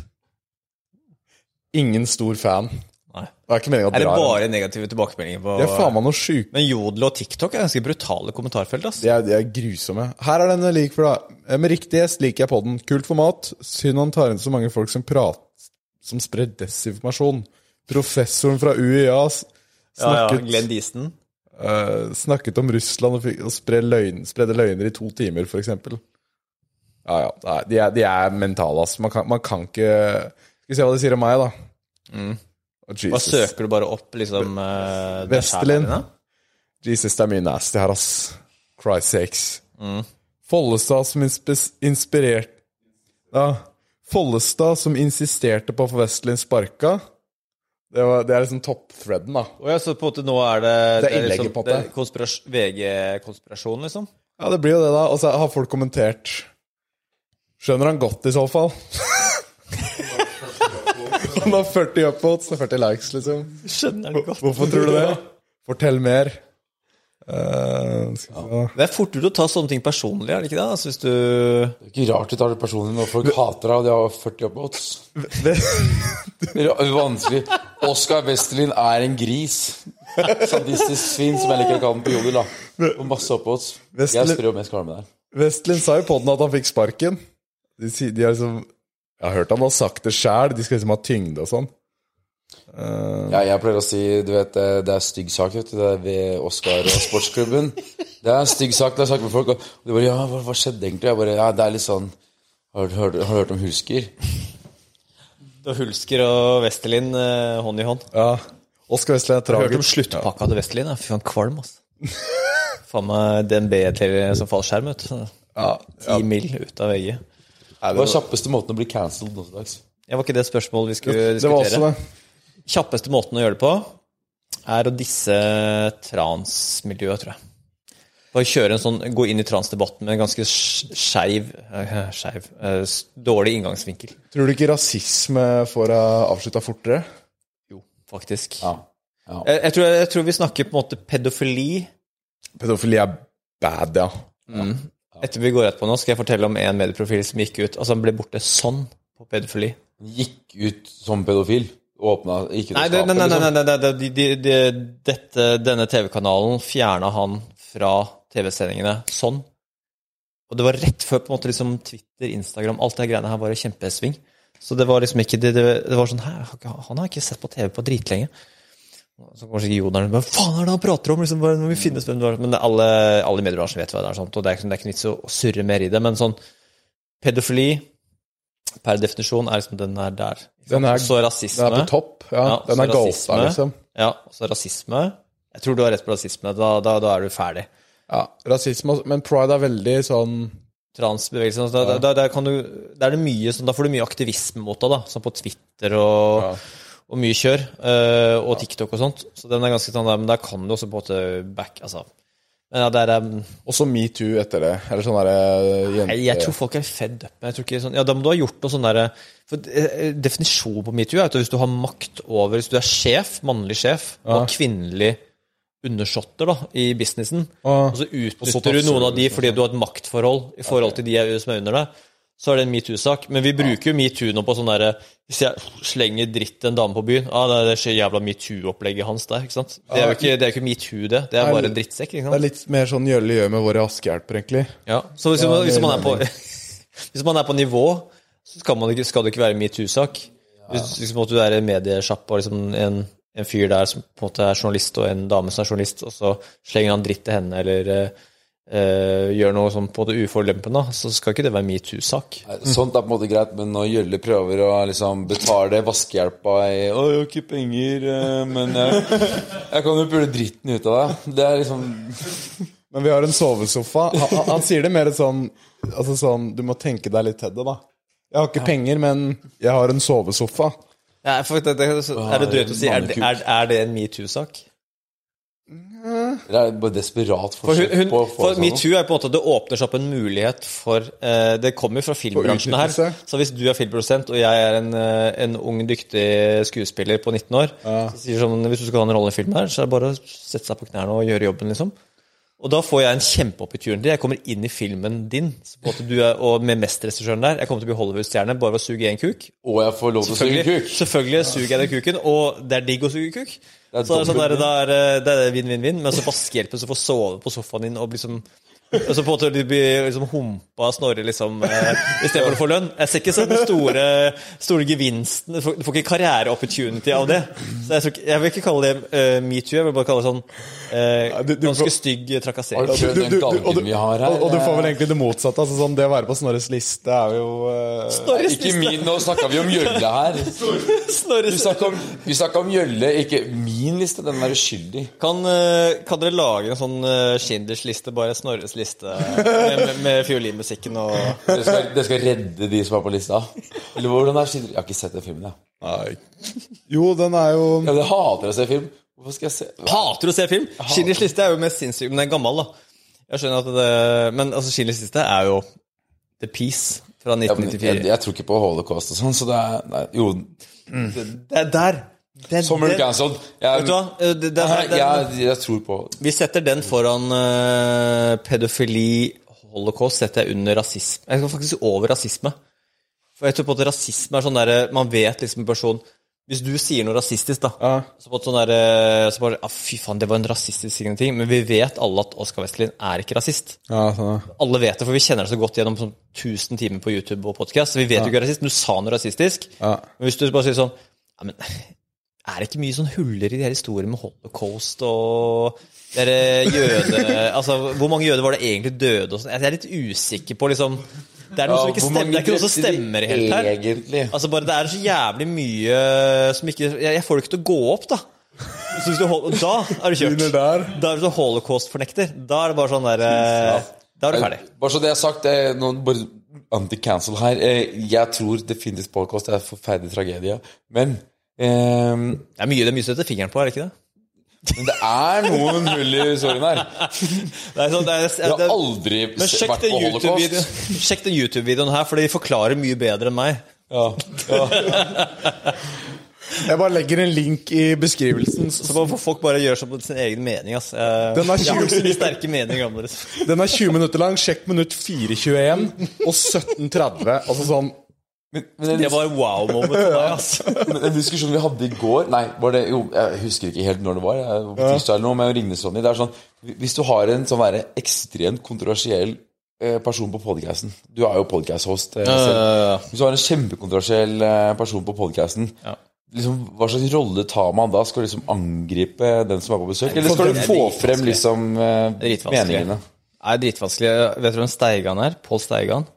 Ingen stor fan. Nei. Det er ikke meningen å Er det dra bare negative tilbakemeldinger på Det er faen meg noe sjukt. Men Jodel og TikTok er ganske brutale kommentarfelt, ass. De er, de er grusomme. Her er den jeg liker for deg. Eh, Med riktig gjest liker jeg podden. Kult format. Synd han tar inn så mange folk som prater Som sprer desinformasjon. Professoren fra UiA s- Ja, ja, snakket, Glenn Deaston. eh, snakket om Russland og, fikk- og spredde, løgn, spredde løgner i to timer, f.eks. Ja, ja. Nei, de, er, de er mentale, ass. Man kan, man kan ikke Skal vi se hva de sier om meg, da. Hva søker du bare opp, liksom uh, Vestelin. Jesus, det er mye nasty her, ass. Christ sakes. Follestad som inspirert Ja. Follestad som insisterte på å få Vestelin sparka. Det, var, det er liksom toppthreaden, da. Og ja, så på en måte nå er det Det er innlegget, det er konspiras- VG-konspirasjon, liksom? Ja, det blir jo det, da. Og så har folk kommentert Skjønner han godt, i så fall. Han har 40 upvotes og 40 likes, liksom. Skjønner det godt. Hvorfor tror du det? Fortell mer. Uh, ja. Det er fort gjort å ta sånne ting personlig, er det ikke det? Altså, hvis du Det er ikke rart du tar det personlig når folk hater deg og de har 40 upvotes. Det er vanskelig. Oskar Westerlin er en gris. Sadistisk svin, som jeg liker å kalle den på Jodel. da. Og masse upvotes. Jeg Westerlin- spør jo om jeg skal være med der. Vestlin sa jo på den at han fikk sparken. De, sier- de er liksom Jeg har hørt han har sagt det sjæl. De skal liksom ha tyngde og sånn. Ja, jeg pleier å si du vet, det, det er stygg sak vet du, det er ved Oskar og sportsklubben. Det er stygg sak. Det jeg sagt med folk. Og de bare Ja, hva, hva skjedde egentlig? Jeg bare Ja, det er litt sånn Har du hørt, har du hørt om Hulsker? Da Hulsker og Westerlin eh, hånd i hånd. Ja. Oskar Westerlin er Har du hørt om tragisk. sluttpakka til Westerlin? Fy faen, kvalm, ass. Faen meg DNB til som fallskjerm, vet du. Ja, ja. mil ut av VG. Det var kjappeste måten å bli cancelled nå til dags. Ja, var ikke det spørsmålet vi skulle diskutere? det var også det. Kjappeste måten å gjøre det på er å disse transmiljøet, tror jeg. Bare kjøre en sånn, Gå inn i transdebatten med en ganske sk- skeiv eh, Skeiv eh, Dårlig inngangsvinkel. Tror du ikke rasisme får deg avslutta fortere? Jo, faktisk. Ja. ja. Jeg, jeg, tror, jeg tror vi snakker på en måte pedofili. Pedofili er bad, ja. Etter vi går rett på nå, skal jeg fortelle om en medieprofil som gikk ut. Altså Han ble borte sånn på pedofili. Gikk ut som pedofil. Åpna ikke Nei, det, nei, nei, nei, nei, nei, nei de, de, de, dette, denne TV-kanalen fjerna han fra TV-sendingene sånn. Og det var rett før på en måte liksom Twitter, Instagram, alt det greiene her var i kjempesving. Så det var liksom ikke Det, det, det var sånn han har ikke sett på TV på dritlenge. Så kommer sikkert jodelen Hva faen er det han prater om? Liksom, når vi finnes. Men alle, alle i mediebransjen vet hva det er, sånt, og det er, ikke- det er ikke vits å surre mer i det. Men sånn pedofili per definisjon er liksom den er der. Den er- Så rasisme. Den er på topp. Ja, Ja, den er galt der liksom. Ja, og så rasisme. Jeg tror du har rett på rasisme. Da, da, da er du ferdig. Ja, rasisme, Men pride er veldig sånn Transbevegelsen altså, da, da, da, kan du, da er det mye sånn, Da får du mye aktivisme mot deg, da. Sånn på Twitter og, og mye kjør. uh, og TikTok og sånt. Så den er ganske sånn der, Men der kan du også på en måte back Altså. Men ja, det er um, Også metoo etter det. Eller sånn derre jente... Nei, jeg tror folk er fed up. Jeg tror ikke sånn, ja, Da må du ha gjort noe sånn derre For eh, Definisjonen på metoo er at hvis du har makt over Hvis du er sjef, mannlig sjef, og kvinnelig undersåtter da, i businessen, og så utnytter du noen av de fordi du har et maktforhold i forhold til de som er under deg, så er det en metoo-sak. Men vi bruker jo metoo nå på sånn derre Hvis jeg slenger dritt til en dame på byen ah, Det er det så jævla metoo-opplegget hans der. ikke sant? Det er jo ikke, det er ikke metoo, det. Det er bare en drittsekk. ikke Det er litt mer sånn Jølle gjør med våre askehjelper, egentlig. Ja, så hvis, man, hvis, man er på, hvis man er på nivå, så skal, man ikke, skal det ikke være metoo-sak. Hvis liksom, at du er en mediesjapp og liksom en, en fyr der som på en måte er journalist, og en dame som er journalist, og så slenger han dritt til henne eller eh, eh, gjør noe sånn på det uforlempende, så skal ikke det være metoo-sak. Sånt er på en måte greit, men når Gjølle prøver å liksom betale vaskehjelpa i 'Å, jeg har ikke penger, eh, men jeg, jeg kan jo pule dritten ut av deg'. Det er liksom Men vi har en sovesofa. Han, han, han sier det mer sånn Altså sånn Du må tenke deg litt til det, da. Jeg har ikke penger, men jeg har en sovesofa. Ja, for det, det, er det drøyt å si? Er, er, er det en metoo-sak? Dere er bare desperat For, hun, på å få for sånn. metoo er på en måte Det åpner seg opp en mulighet for eh, Det kommer jo fra filmbransjen her. Så hvis du er filmprodusent, og jeg er en, eh, en ung, dyktig skuespiller på 19 år, så sier sånn Hvis du skal ha en rolle i filmen her, så er det bare å sette seg på knærne og gjøre jobben, liksom. Og da får jeg en kjempeopportunity. Jeg kommer inn i filmen din, på en måte du er, og med mesterregissøren der. Jeg kommer til å bli Hollywood-stjerne bare ved å suge én kuk. Og jeg får lov til å suge en kuk. selvfølgelig suger jeg den kuken, og det er digg å suge kuk. er så det er sånn der, er det- det er vinn-vinn-vinn, men så vaskehjelpen som får sove på sofaen din og liksom og så på en måte du blir liksom humpa av Snorre liksom, eh, istedenfor å få lønn. Jeg ser ikke så den store, store gevinsten Du får, du får ikke karriere-opportunity av det. Så jeg, ikke, jeg vil ikke kalle det uh, metoo, jeg vil bare kalle det sånn eh, du- du ganske stygg Har trakassering. du den og, galgen du, vi har her? og, og du får vel egentlig det motsatte. Altså sånn, Det å være på Snorres liste er jo uh... Snorres Ikke liste. min, nå snakka vi om Gjølle her. Vi snakka om, vi om Gjølle, ikke min liste. Den er uskyldig. Kan, eh, kan dere lage en sånn Kinders Schindlers liste, bare Snorres liste, med, med, med fiolinmusikken og Det skal, det skal redde de som er på lista. Eller hvordan er? Jeg har ikke sett den filmen, jeg. Nei. Jo, den er jo Ja, jeg hater å se film. Hvorfor skal jeg se Hater å se film! Schindlers liste er jo mest sinnssyk, men den er gammel, da. Jeg skjønner at det Men altså, Schindlers liste er jo The Peace fra ja, men jeg, 1994. jeg tror ikke på holocaust og sånn, så det er nei, Jo, Det er der! Det er Summer det- Jeg, Vet du hva? Eh, jeg, tror på vi setter den foran uh, pedofili, holocaust, setter jeg under rasisme. Jeg skal faktisk over rasisme. For jeg tror på at rasisme er sånn derre Man vet liksom en person Hvis du sier noe rasistisk, da Så på et sånn derre Så bare ah, Fy faen, det var en rasistisk ting. Men vi vet alle at Oskar Westlin er ikke rasist. ja, sånn. Alle vet det, for vi kjenner det så godt gjennom sånn 1000 timer på YouTube og podkast. Vi vet jo ikke er rasist, men du sa noe rasistisk. Ja. Men hvis du bare sier sånn ja, men Er det ikke mye sånn huller i de her historiene med holocaust og dere jøde... Altså, hvor mange jøder var det egentlig døde og sånt? Jeg er litt usikker på liksom Det er noe som ikke stemmer, det er ikke noe som stemmer helt her. Egentlig. Altså bare Det er så jævlig mye som ikke Jeg, jeg får det ikke til å gå opp, da. Så hvis du, da er du kjørt. Da er du så holocaust-fornekter. Da er det bare sånn der eh, Da er du ferdig. Bare så det er sagt, det er noen bare anti-cancel her. Eh, Jeg tror definitivt holocaust er en forferdelig tragedie, men ehm, Det er mye det er mye å sette fingeren på, er det ikke det? Men det er noen hull i historien her. Det er sånn, det er, Jeg har aldri men sjekk vært på holocaust. Sjekk den YouTube-videoen her, for de forklarer mye bedre enn meg. Ja, ja. Jeg bare legger en link i beskrivelsen. Så får folk bare gjøre seg på sin egen mening. ass. Jeg, Den er jeg har ikke så tjue- mye sterke meninger. Den er 20 minutter lang. Sjekk minutt 4.21 og 17.30. Altså sånn Men, men, Det var wow-moment for meg. ass. men vi hadde i går Nei, var det, jo, jeg husker ikke helt når det var. Jeg på tirsdag eller noe men Ringnes Ronny. Det er sånn, hvis du har en sånn være ekstremt kontroversiell eh, person på podcasten Du er jo podcast-host eh, selv. Hvis du har en kjempekontroversiell eh, person på podcasten Ja. liksom, Hva slags rolle tar man da? Skal du liksom angripe den som er på besøk? Eller skal du få frem liksom meningene? Det er dritvanskelig. Vet du hvem Steigan er? Pål Steigan?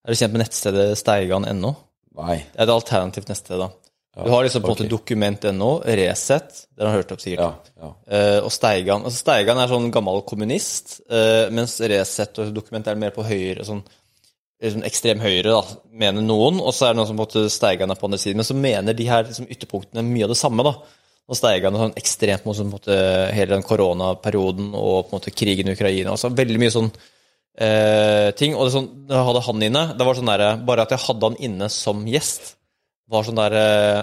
Er du kjent med nettstedet steigan.no? Nei. Det er et alternativt nettsted, da. Du har liksom på en måte dokument.no, Resett, den har hørt opp sikkert. Ja, ja. Uh, og Steigan altså Steigan er sånn gammel kommunist, uh, mens Resett og Dokument er mer på høyre sånn liksom, ekstrem høyre, da, mener noen, og så er det noen som på en måte Steigan er på andre siden. Men så mener de her liksom, ytterpunktene mye av det samme. da. Og Steigan er sånn ekstremt mot sånn, hele den koronaperioden og på en måte krigen i Ukraina. altså Veldig mye sånn eh, ting. Og det sånn, jeg hadde han inne, det var sånn der, bare at jeg hadde han inne som gjest, var sånn der eh,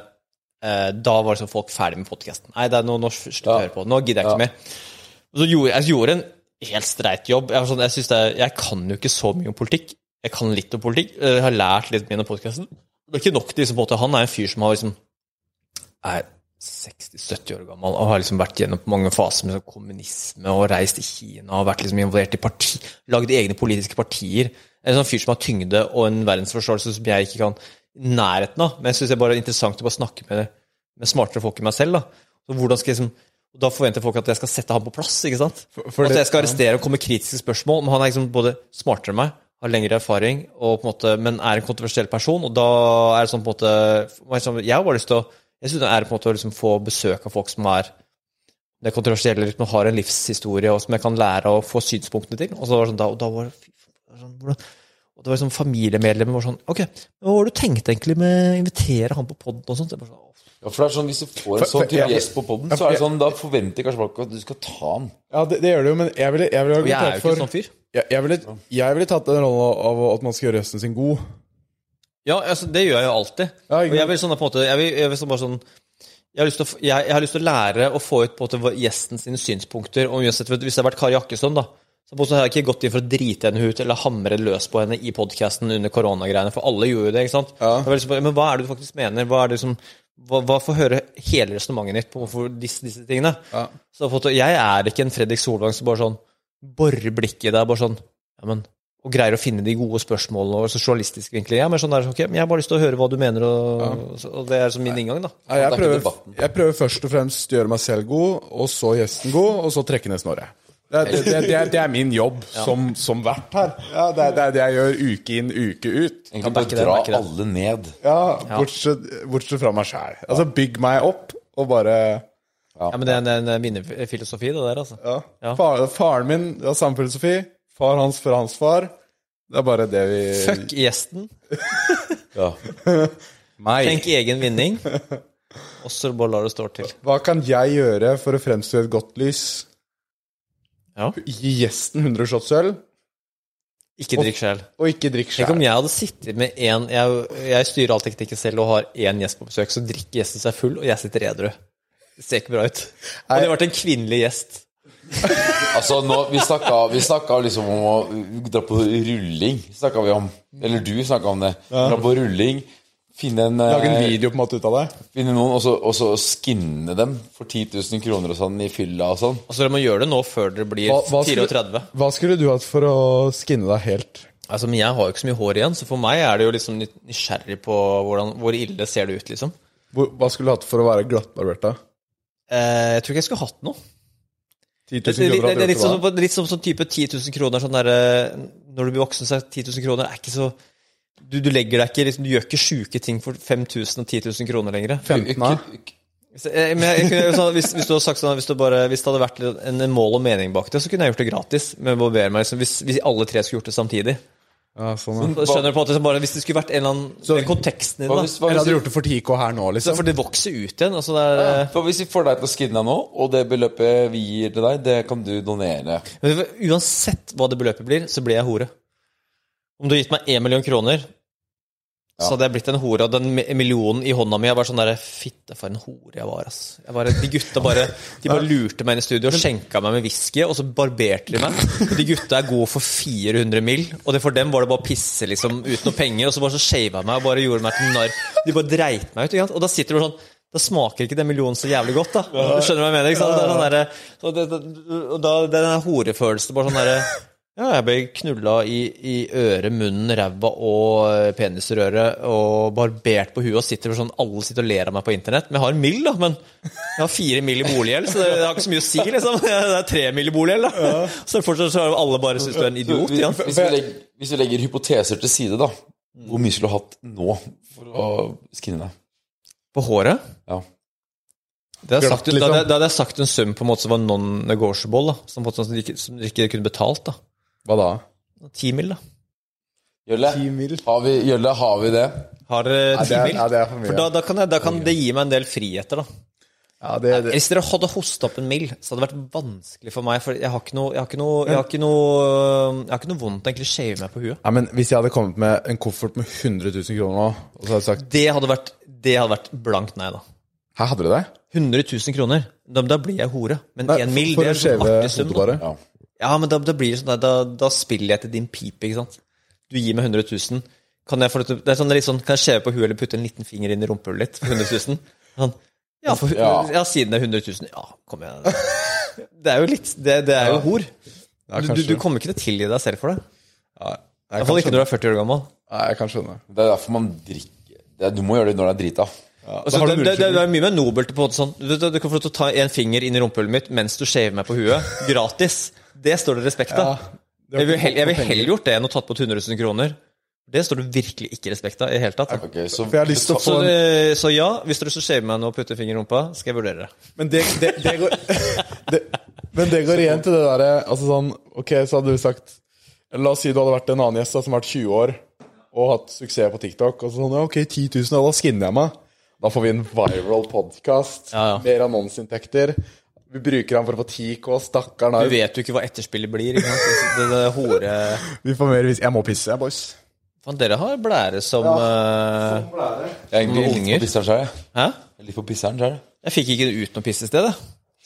eh, Da var liksom folk ferdig med podkasten. Nei, det er noe, nå slutter jeg å høre på. Nå gidder jeg ikke mer. Og så gjorde jeg gjorde en helt streit jobb. Jeg, sånn, jeg, det jeg kan jo ikke så mye om politikk. Jeg kan litt om politikk. Jeg har lært litt mye om podkasten. Det er ikke nok til liksom, Han er en fyr som har liksom er 60-70 år gammel og har liksom vært gjennom mange faser med sånn kommunisme og reist i Kina og vært liksom involvert i parti, lagd egne politiske partier. En sånn fyr som har tyngde og en verdensforståelse som jeg ikke kan nærheten av. Men jeg syns det er bare interessant å bare snakke med, med smartere folk enn meg selv. da. Så hvordan skal jeg liksom Da forventer folk at jeg skal sette ham på plass. ikke sant? for at jeg skal arrestere og komme med kritiske spørsmål. Men han er liksom både smartere enn meg, har lengre erfaring, og på en måte, men er en kontroversiell person. Og da er det sånn på en måte Jeg har bare lyst til å Jeg synes det er på en måte å liksom få besøk av folk som er det kontroversielle, liksom, har en livshistorie, og som jeg kan lære å få synspunktene til. Og så var det sånn, da, og da var det, sånn, hvordan, og det var liksom familiemedlemmer var sånn Ok, men hva har du tenkt egentlig med å invitere han på poden og sånt? Jeg sånn, Ja, for det er sånn, Hvis du får en sånn type ja. gjest på poden, så er det sånn, da forventer kanskje folk at du skal ta han. Ja, det, det gjør det jo, men jeg ville, jeg ville jeg er jo ikke for sånn fyr. jeg, jeg, ville, jeg ville tatt den rollen av at man skal gjøre røsten sin god. Ja, altså, det gjør jeg jo alltid. Ja, og jeg vil sånn på en måte Jeg, vil, jeg, vil sånn bare sånn jeg har, å, jeg, jeg har lyst til å lære å få ut på en måte gjesten sine synspunkter. Og uansett, Hvis det har vært Kari Jakkesson, da, så har jeg ikke gått inn for å drite henne ut eller hamre løs på henne i podkasten under koronagreiene, for alle gjorde jo det. ikke sant? Ja. liksom, men hva er det du faktisk mener? Hva er det som, hva, hva Få høre hele resonnementet ditt på hvorfor disse, disse tingene. Så på en måte, Jeg er ikke en Fredrik Solvang som bare sånn borer blikket i deg. bare sånn, ja, men, og greier å finne de gode spørsmålene og så journalistisk vinkling. Ja, men sånn der, ok, men Jeg har bare lyst til å høre hva du mener, og, ja. og det er som min inngang. da. Ja, jeg, er prøver, jeg prøver først og fremst å gjøre meg selv god, og så gjesten god, og så trekke ned Snorre. Det, er- det, det, det, er, det er min jobb som, som vert her. Ja, det, er, det er det jeg gjør uke inn, uke ut. Egentlig bare dra alle ned. Ja, Bortsett, bortsett fra meg sjæl. Altså, bygg meg opp, og bare Ja, men Det er en, en minnefilosofi, det der. altså. Ja. Ja. Far, faren min har samme filosofi. Far hans for hans far. Det er bare det vi Fuck gjesten. Ja. meg. Tenk egen vinning. Og så bare la det stå til. Hva kan jeg gjøre for å fremstå i et godt lys? Ja. Gi gjesten 100 shots øl, Ikke drikk sjel. og ikke drikk Tenk om jeg hadde sittet med én jeg, jeg styrer all teknikken selv og har én gjest på besøk, så drikker gjesten seg full, og jeg sitter edru. Det ser ikke bra ut. Og det vært en kvinnelig gjest. Altså, nå, vi snakka, vi snakka liksom om å dra på rulling. Snakka vi om. Eller du snakka om det. Dra på rulling, finne en, Lage en eh, video på en måte ut av det. finne noen, og så, og så skinne dem for 10 000 kroner og sånn i fylla og sånn. Altså Dere må gjøre det nå før dere blir Hva- hva skulle- 34. Hva skulle du hatt for å skinne deg helt? Altså, men Jeg har jo ikke så mye hår igjen, så for meg er det jo liksom nysgjerrig på hvordan, hvor ille ser det ut, liksom. Hvor, hva skulle du hatt for å være glattbarbert, da? Eh, jeg tror ikke jeg skulle hatt noe. 10 Det, 000 det, det, kroner det er litt som sånn, litt sånn, sånn type 10 000 kroner sånn der, eh, Når du blir voksen, så er 10 000 kroner er ikke så Du, du legger deg ikke liksom, Du gjør ikke sjuke ting for 5000 og 10 000 kroner lenger. 15, da? Så, eh, sånn, hvis, hvis, du hadde sagt sånn, hvis, bare, hvis det hadde vært en, en mål og mening bak det, så kunne jeg gjort det gratis. Men meg, liksom, hvis, hvis alle tre skulle gjort det samtidig. Ja, sånn, ja. Så skjønner du på en måte så bare, Hvis det skulle vært en eller annen den konteksten din, da. hvis, Eller hadde du gjort det for 10K her nå, liksom? For det vokser ut igjen. Altså det er, for hvis vi får deg til å skinne nå, og det beløpet vi gir til deg, det kan du donere? Uansett hva det beløpet blir, så blir jeg hore. Om du har gitt meg én million kroner, så hadde jeg blitt en hore. Og den millionen i hånda mi Jeg var sånn der Fitte, for en hore jeg var, ass. Jeg bare, de gutta bare De bare lurte meg inn i studio og skjenka meg med whisky, og så barberte de meg. De gutta er gode for 400 mill., og det for dem var det bare å pisse liksom uten noe penger, og så bare så shava jeg meg og bare gjorde meg til narr. De bare dreit meg ut. Og da sitter du sånn da smaker ikke den millionen så jævlig godt, da. Du skjønner hva jeg mener? ikke sant? Det er den der, så det, det, det, det, det det, det, det, det, horefølelsen bare sånn derre Ja, jeg ble knulla i, i øret, munnen, ræva og eh, penisrøret og barbert på huet og sitter sånn Alle sitter og ler av meg på internett. Men jeg har en mill, da. Men jeg har fire mill i boliggjeld, så det, det har ikke så mye å si, liksom. Det er tre mill i boliggjeld, da. Så fortsatt så har alle bare syns du er en idiot. Ja. hvis, vi legger, hvis vi legger hypoteser til side, da. Hvor mye skulle du hatt nå for å skinne deg? På håret? Ja. Det hadde, jeg sagt, liksom. sagt en sum på en måte som var non-negotiable. Som, som, de ikke, som de ikke kunne betalt, da. Hva da? Ti mil, da. Jølle, har vi, Jølle, har vi det? Har dere ti mil? ja, det er for mye. For da, da, kan jeg, da kan det gi meg en del friheter, da. ja, det, det. Hvis dere hadde hosta opp en mil, så hadde det vært vanskelig for meg. For jeg har ikke noe Jeg har ikke noe, jeg har ikke noe, jeg har ikke noe vondt å egentlig shave meg på huet. Ja, men Hvis jeg hadde kommet med en koffert med 100 000 kroner nå, og så hadde jeg sagt Det hadde vært, det hadde vært blankt nei, da. Her hadde dere det? 100 000 kroner. Da, da blir jeg hore. Men én en mil, det er en sånn artig sum. Ja. Ja, men da, da blir det sånn der, da, da spiller jeg til din pipe, ikke sant. Du gir meg 100 000. Kan jeg få det er sånn, er litt sånn Kan jeg skjeve på huet eller putte en liten finger inn i rumpehullet ditt for 100 000? Sånn, ja, for, Ja. ja, siden det er 100 000. Ja, kom igjen. Det er jo litt Det, det er jo hor. Ja, Du, du, du kommer ikke til å tilgi deg selv for det. Ja, I jeg hvert fall ikke når du er 40 år gammel. Nei, jeg kan skjønne. Det er derfor man drikker det, Du må gjøre det når du er drita. Altså, har det, det, det, er mye mer nobelt på en måte sånn du, du, du kan få lov til å ta en finger inn i rumpehullet mitt mens du shaver meg på huet. Gratis. Det står det respekt av. Ja, jeg vil ikke vil heller gjort det enn å tatt på 100 000 kroner. Det står det virkelig ikke respekt av i det hele tatt. Okay, så, For jeg har lyst Så, en det, så ja, hvis å shave meg nå og putter fingeren i rumpa, skal jeg vurdere det. Men det, det, det går det, Men det går igjen til det derre Altså sånn Ok, så hadde du sagt La oss si du hadde vært en annen gjest da, som har vært 20 år og hatt suksess på TikTok. Og så sånn, ja, ok, 10 000, og da skinner jeg meg. Da får vi en viral podcast. Ja, ja. Mer annonseinntekter. Vi bruker han for å få 10K. Stakkaren Du vet jo ikke hva etterspillet blir. Ikke sant? Det, det, det hore... Vi får mer hvis Jeg må pisse, jeg, boys. Faen, dere har blære som eh, Jeg er egentlig litt på pisseren sjøl, jeg. Hæ? Er Litt på pisseren sjøl. Jeg fikk ikke ut noe piss i stedet.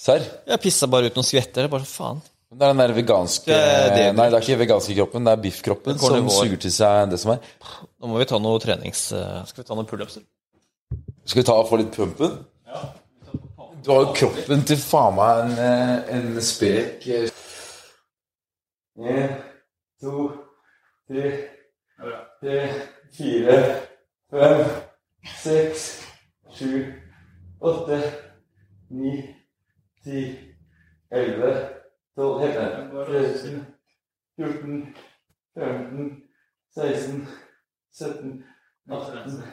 Serr? Jeg pissa bare ut noen skvetter. Bare faen. Men Det er den der veganske Det er det- Nei, det er ikke veganske kroppen, det er biffkroppen som suger til seg det som er. Nå må vi ta noe trenings... Skal vi ta noen pullups? Skal vi ta og få litt pumpen? Du har jo kroppen til faen meg en, eh, en sprek eh, En, to, tre, tre, fire, fem, seks, sju, åtte, ni, ti, elleve, tolv Helt ned. 13, 14, 15, 16, 17, 18,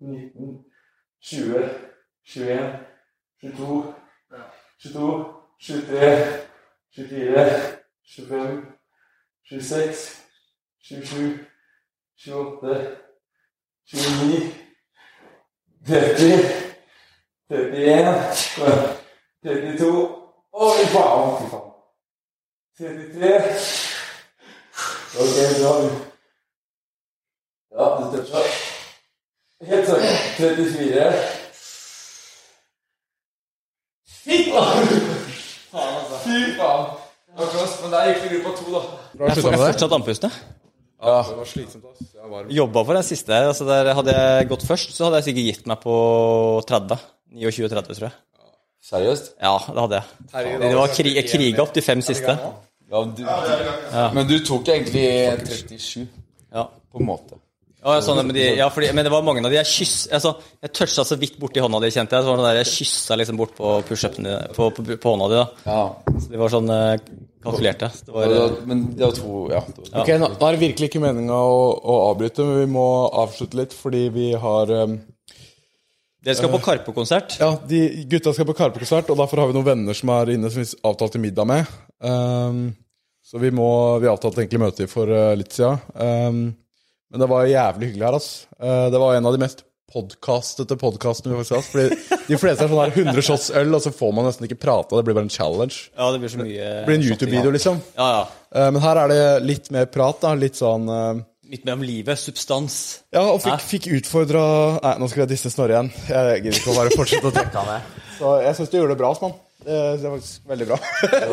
19 20, 21, 22, 22, 23, 24, 25, 26, 27, 28, 29, 30, 31, 32 Oi, faen! Fy faen. 33 Ok, bra. Ja, det støtter seg. Helt sikkert. 34. Fy faen! Fy faen. Men der gikk vi glipp av to, da. Bra slutta med. Fortsatt andpuste. Ja. Det var slitsomt, ass. Jeg var Jobba for den siste her. Altså der hadde jeg gått først, så hadde jeg sikkert gitt meg på 30. 29-30, tror jeg. Seriøst? Ja, det hadde jeg. Det var kri jeg kriga opp de fem siste. Ja, men, du, men du tok egentlig 37, Ja. på en måte. Ja, sånn, men, de, ja, fordi, men det var mange av de jeg kyss... Altså, jeg toucha så vidt borti hånda di, kjente jeg. Så var det der jeg kyssa liksom bort på pushupen din- på, på, på hånda di. da. Ja. Så de var sånn eh, kalkulerte. Det var, Det eh, var, men det var to Ja. Det Ok, nå, nå er det virkelig ikke meninga å, å avbryte, men vi må avslutte litt fordi vi har um, dere skal på Karpe-konsert. Ja, de gutta skal på Karpe-konsert, og derfor har vi noen venner som er inne som vi avtalte middag med. Um, så vi må Vi avtalte egentlig møte for uh, litt siden. Um, men det var jævlig hyggelig her, ass. Uh, det var en av de mest podkastete podkastene vi faktisk har hatt. Fordi de fleste er sånn her 100 shots øl, og så får man nesten ikke prata. Det blir bare en challenge. Ja, det blir så mye Det blir en YouTube-video, liksom. Ja, ja. Uh, men her er det litt mer prat, da. Litt sånn uh, Litt mer om livet. Substans. Ja, og fikk, fikk utfordra Nei, nå skal jeg disse Snorre igjen. Jeg gidder ikke å bare fortsette å trekke han med. Så jeg syns du gjorde det bra, Asman. Det det er faktisk veldig bra.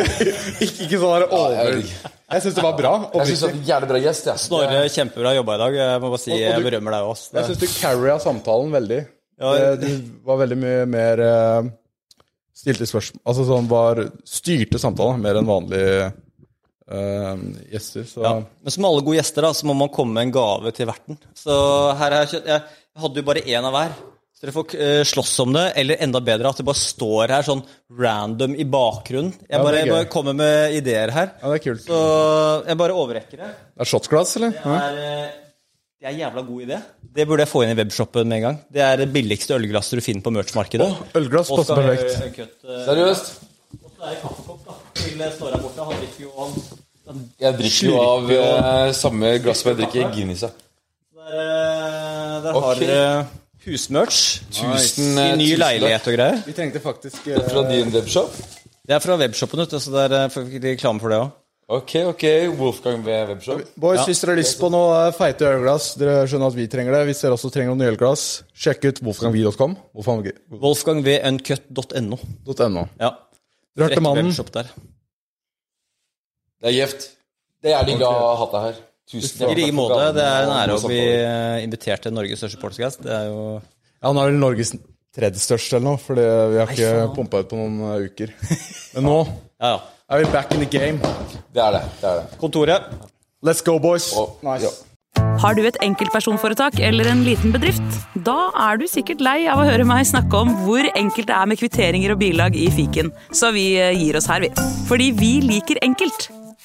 ikke, ikke sånn her over Jeg syns det var bra. jeg synes det var en jævlig bra gjest. Ja. Snorre, kjempebra jobba i dag. Jeg må bare si Og- og jeg berømmer deg også. Jeg syns du carria samtalen veldig. Ja, Eh, Du var veldig mye mer eh, Stilte spørsmål Altså sånn var Styrte samtalen mer enn vanlige Uh, gjester. Så Ja. Men som alle gode gjester, da, så må man komme med en gave til verten. Så her har jeg kjøpt Jeg hadde jo bare én av hver. Dere får eh, slåss om det, eller enda bedre at det bare står her sånn random i bakgrunnen. Jeg Ja, bare, jeg bare kommer med ideer her. ja, det er kult. Så jeg bare overrekker det. Det er shotsglass, eller? Det er, eh, det er en jævla god idé. Det burde jeg få inn i webshoppen med en gang. Det er det billigste ølglasset du finner på merch-markedet. Oh, ølglass passer er perfekt. eh, Seriøst? Og så er det kaffekopp da, til Snorre her borte. Han drikker jo han Jeg drikker jo av uh, samme glass som jeg drikker Guinness av. Der, der har dere husmerch. Tusen, I eh, ny tusen leilighet og greier. Vi trengte faktisk Det er Fra din webshop? Det er fra webshoppen, vet du, så det er eh, får vi reklame for det òg. Ok, ok. Wolfgang ved webshop. Boys, hvis dere har lyst på noe eh, feite ølglass, dere skjønner at vi trenger det. Hvis dere også trenger noen ølglass, sjekk ut wolfgangvi.com. Wolfgangvuncut.no. .no. Ja. Dere hørte mannen. Det er gjevt. Det er de glad å ha hatt deg her. Tusen I like måte. Det er en ære å bli eh, invitert til Norges største podcast. Det er jo Ja, Han er vel Norges tredje største eller noe, for vi har ikke pumpa ut på noen eh, uker. Men nå Ja, ja. er vi back in the game. Det er det. det, er det. Kontoret. Let's go, boys. Oh, Nice. ja. Har du et enkeltpersonforetak eller en liten bedrift? Da er du sikkert lei av å høre meg snakke om hvor enkelt det er med kvitteringer og bilag i fiken, så vi eh, gir oss her, vi. Fordi vi liker enkelt.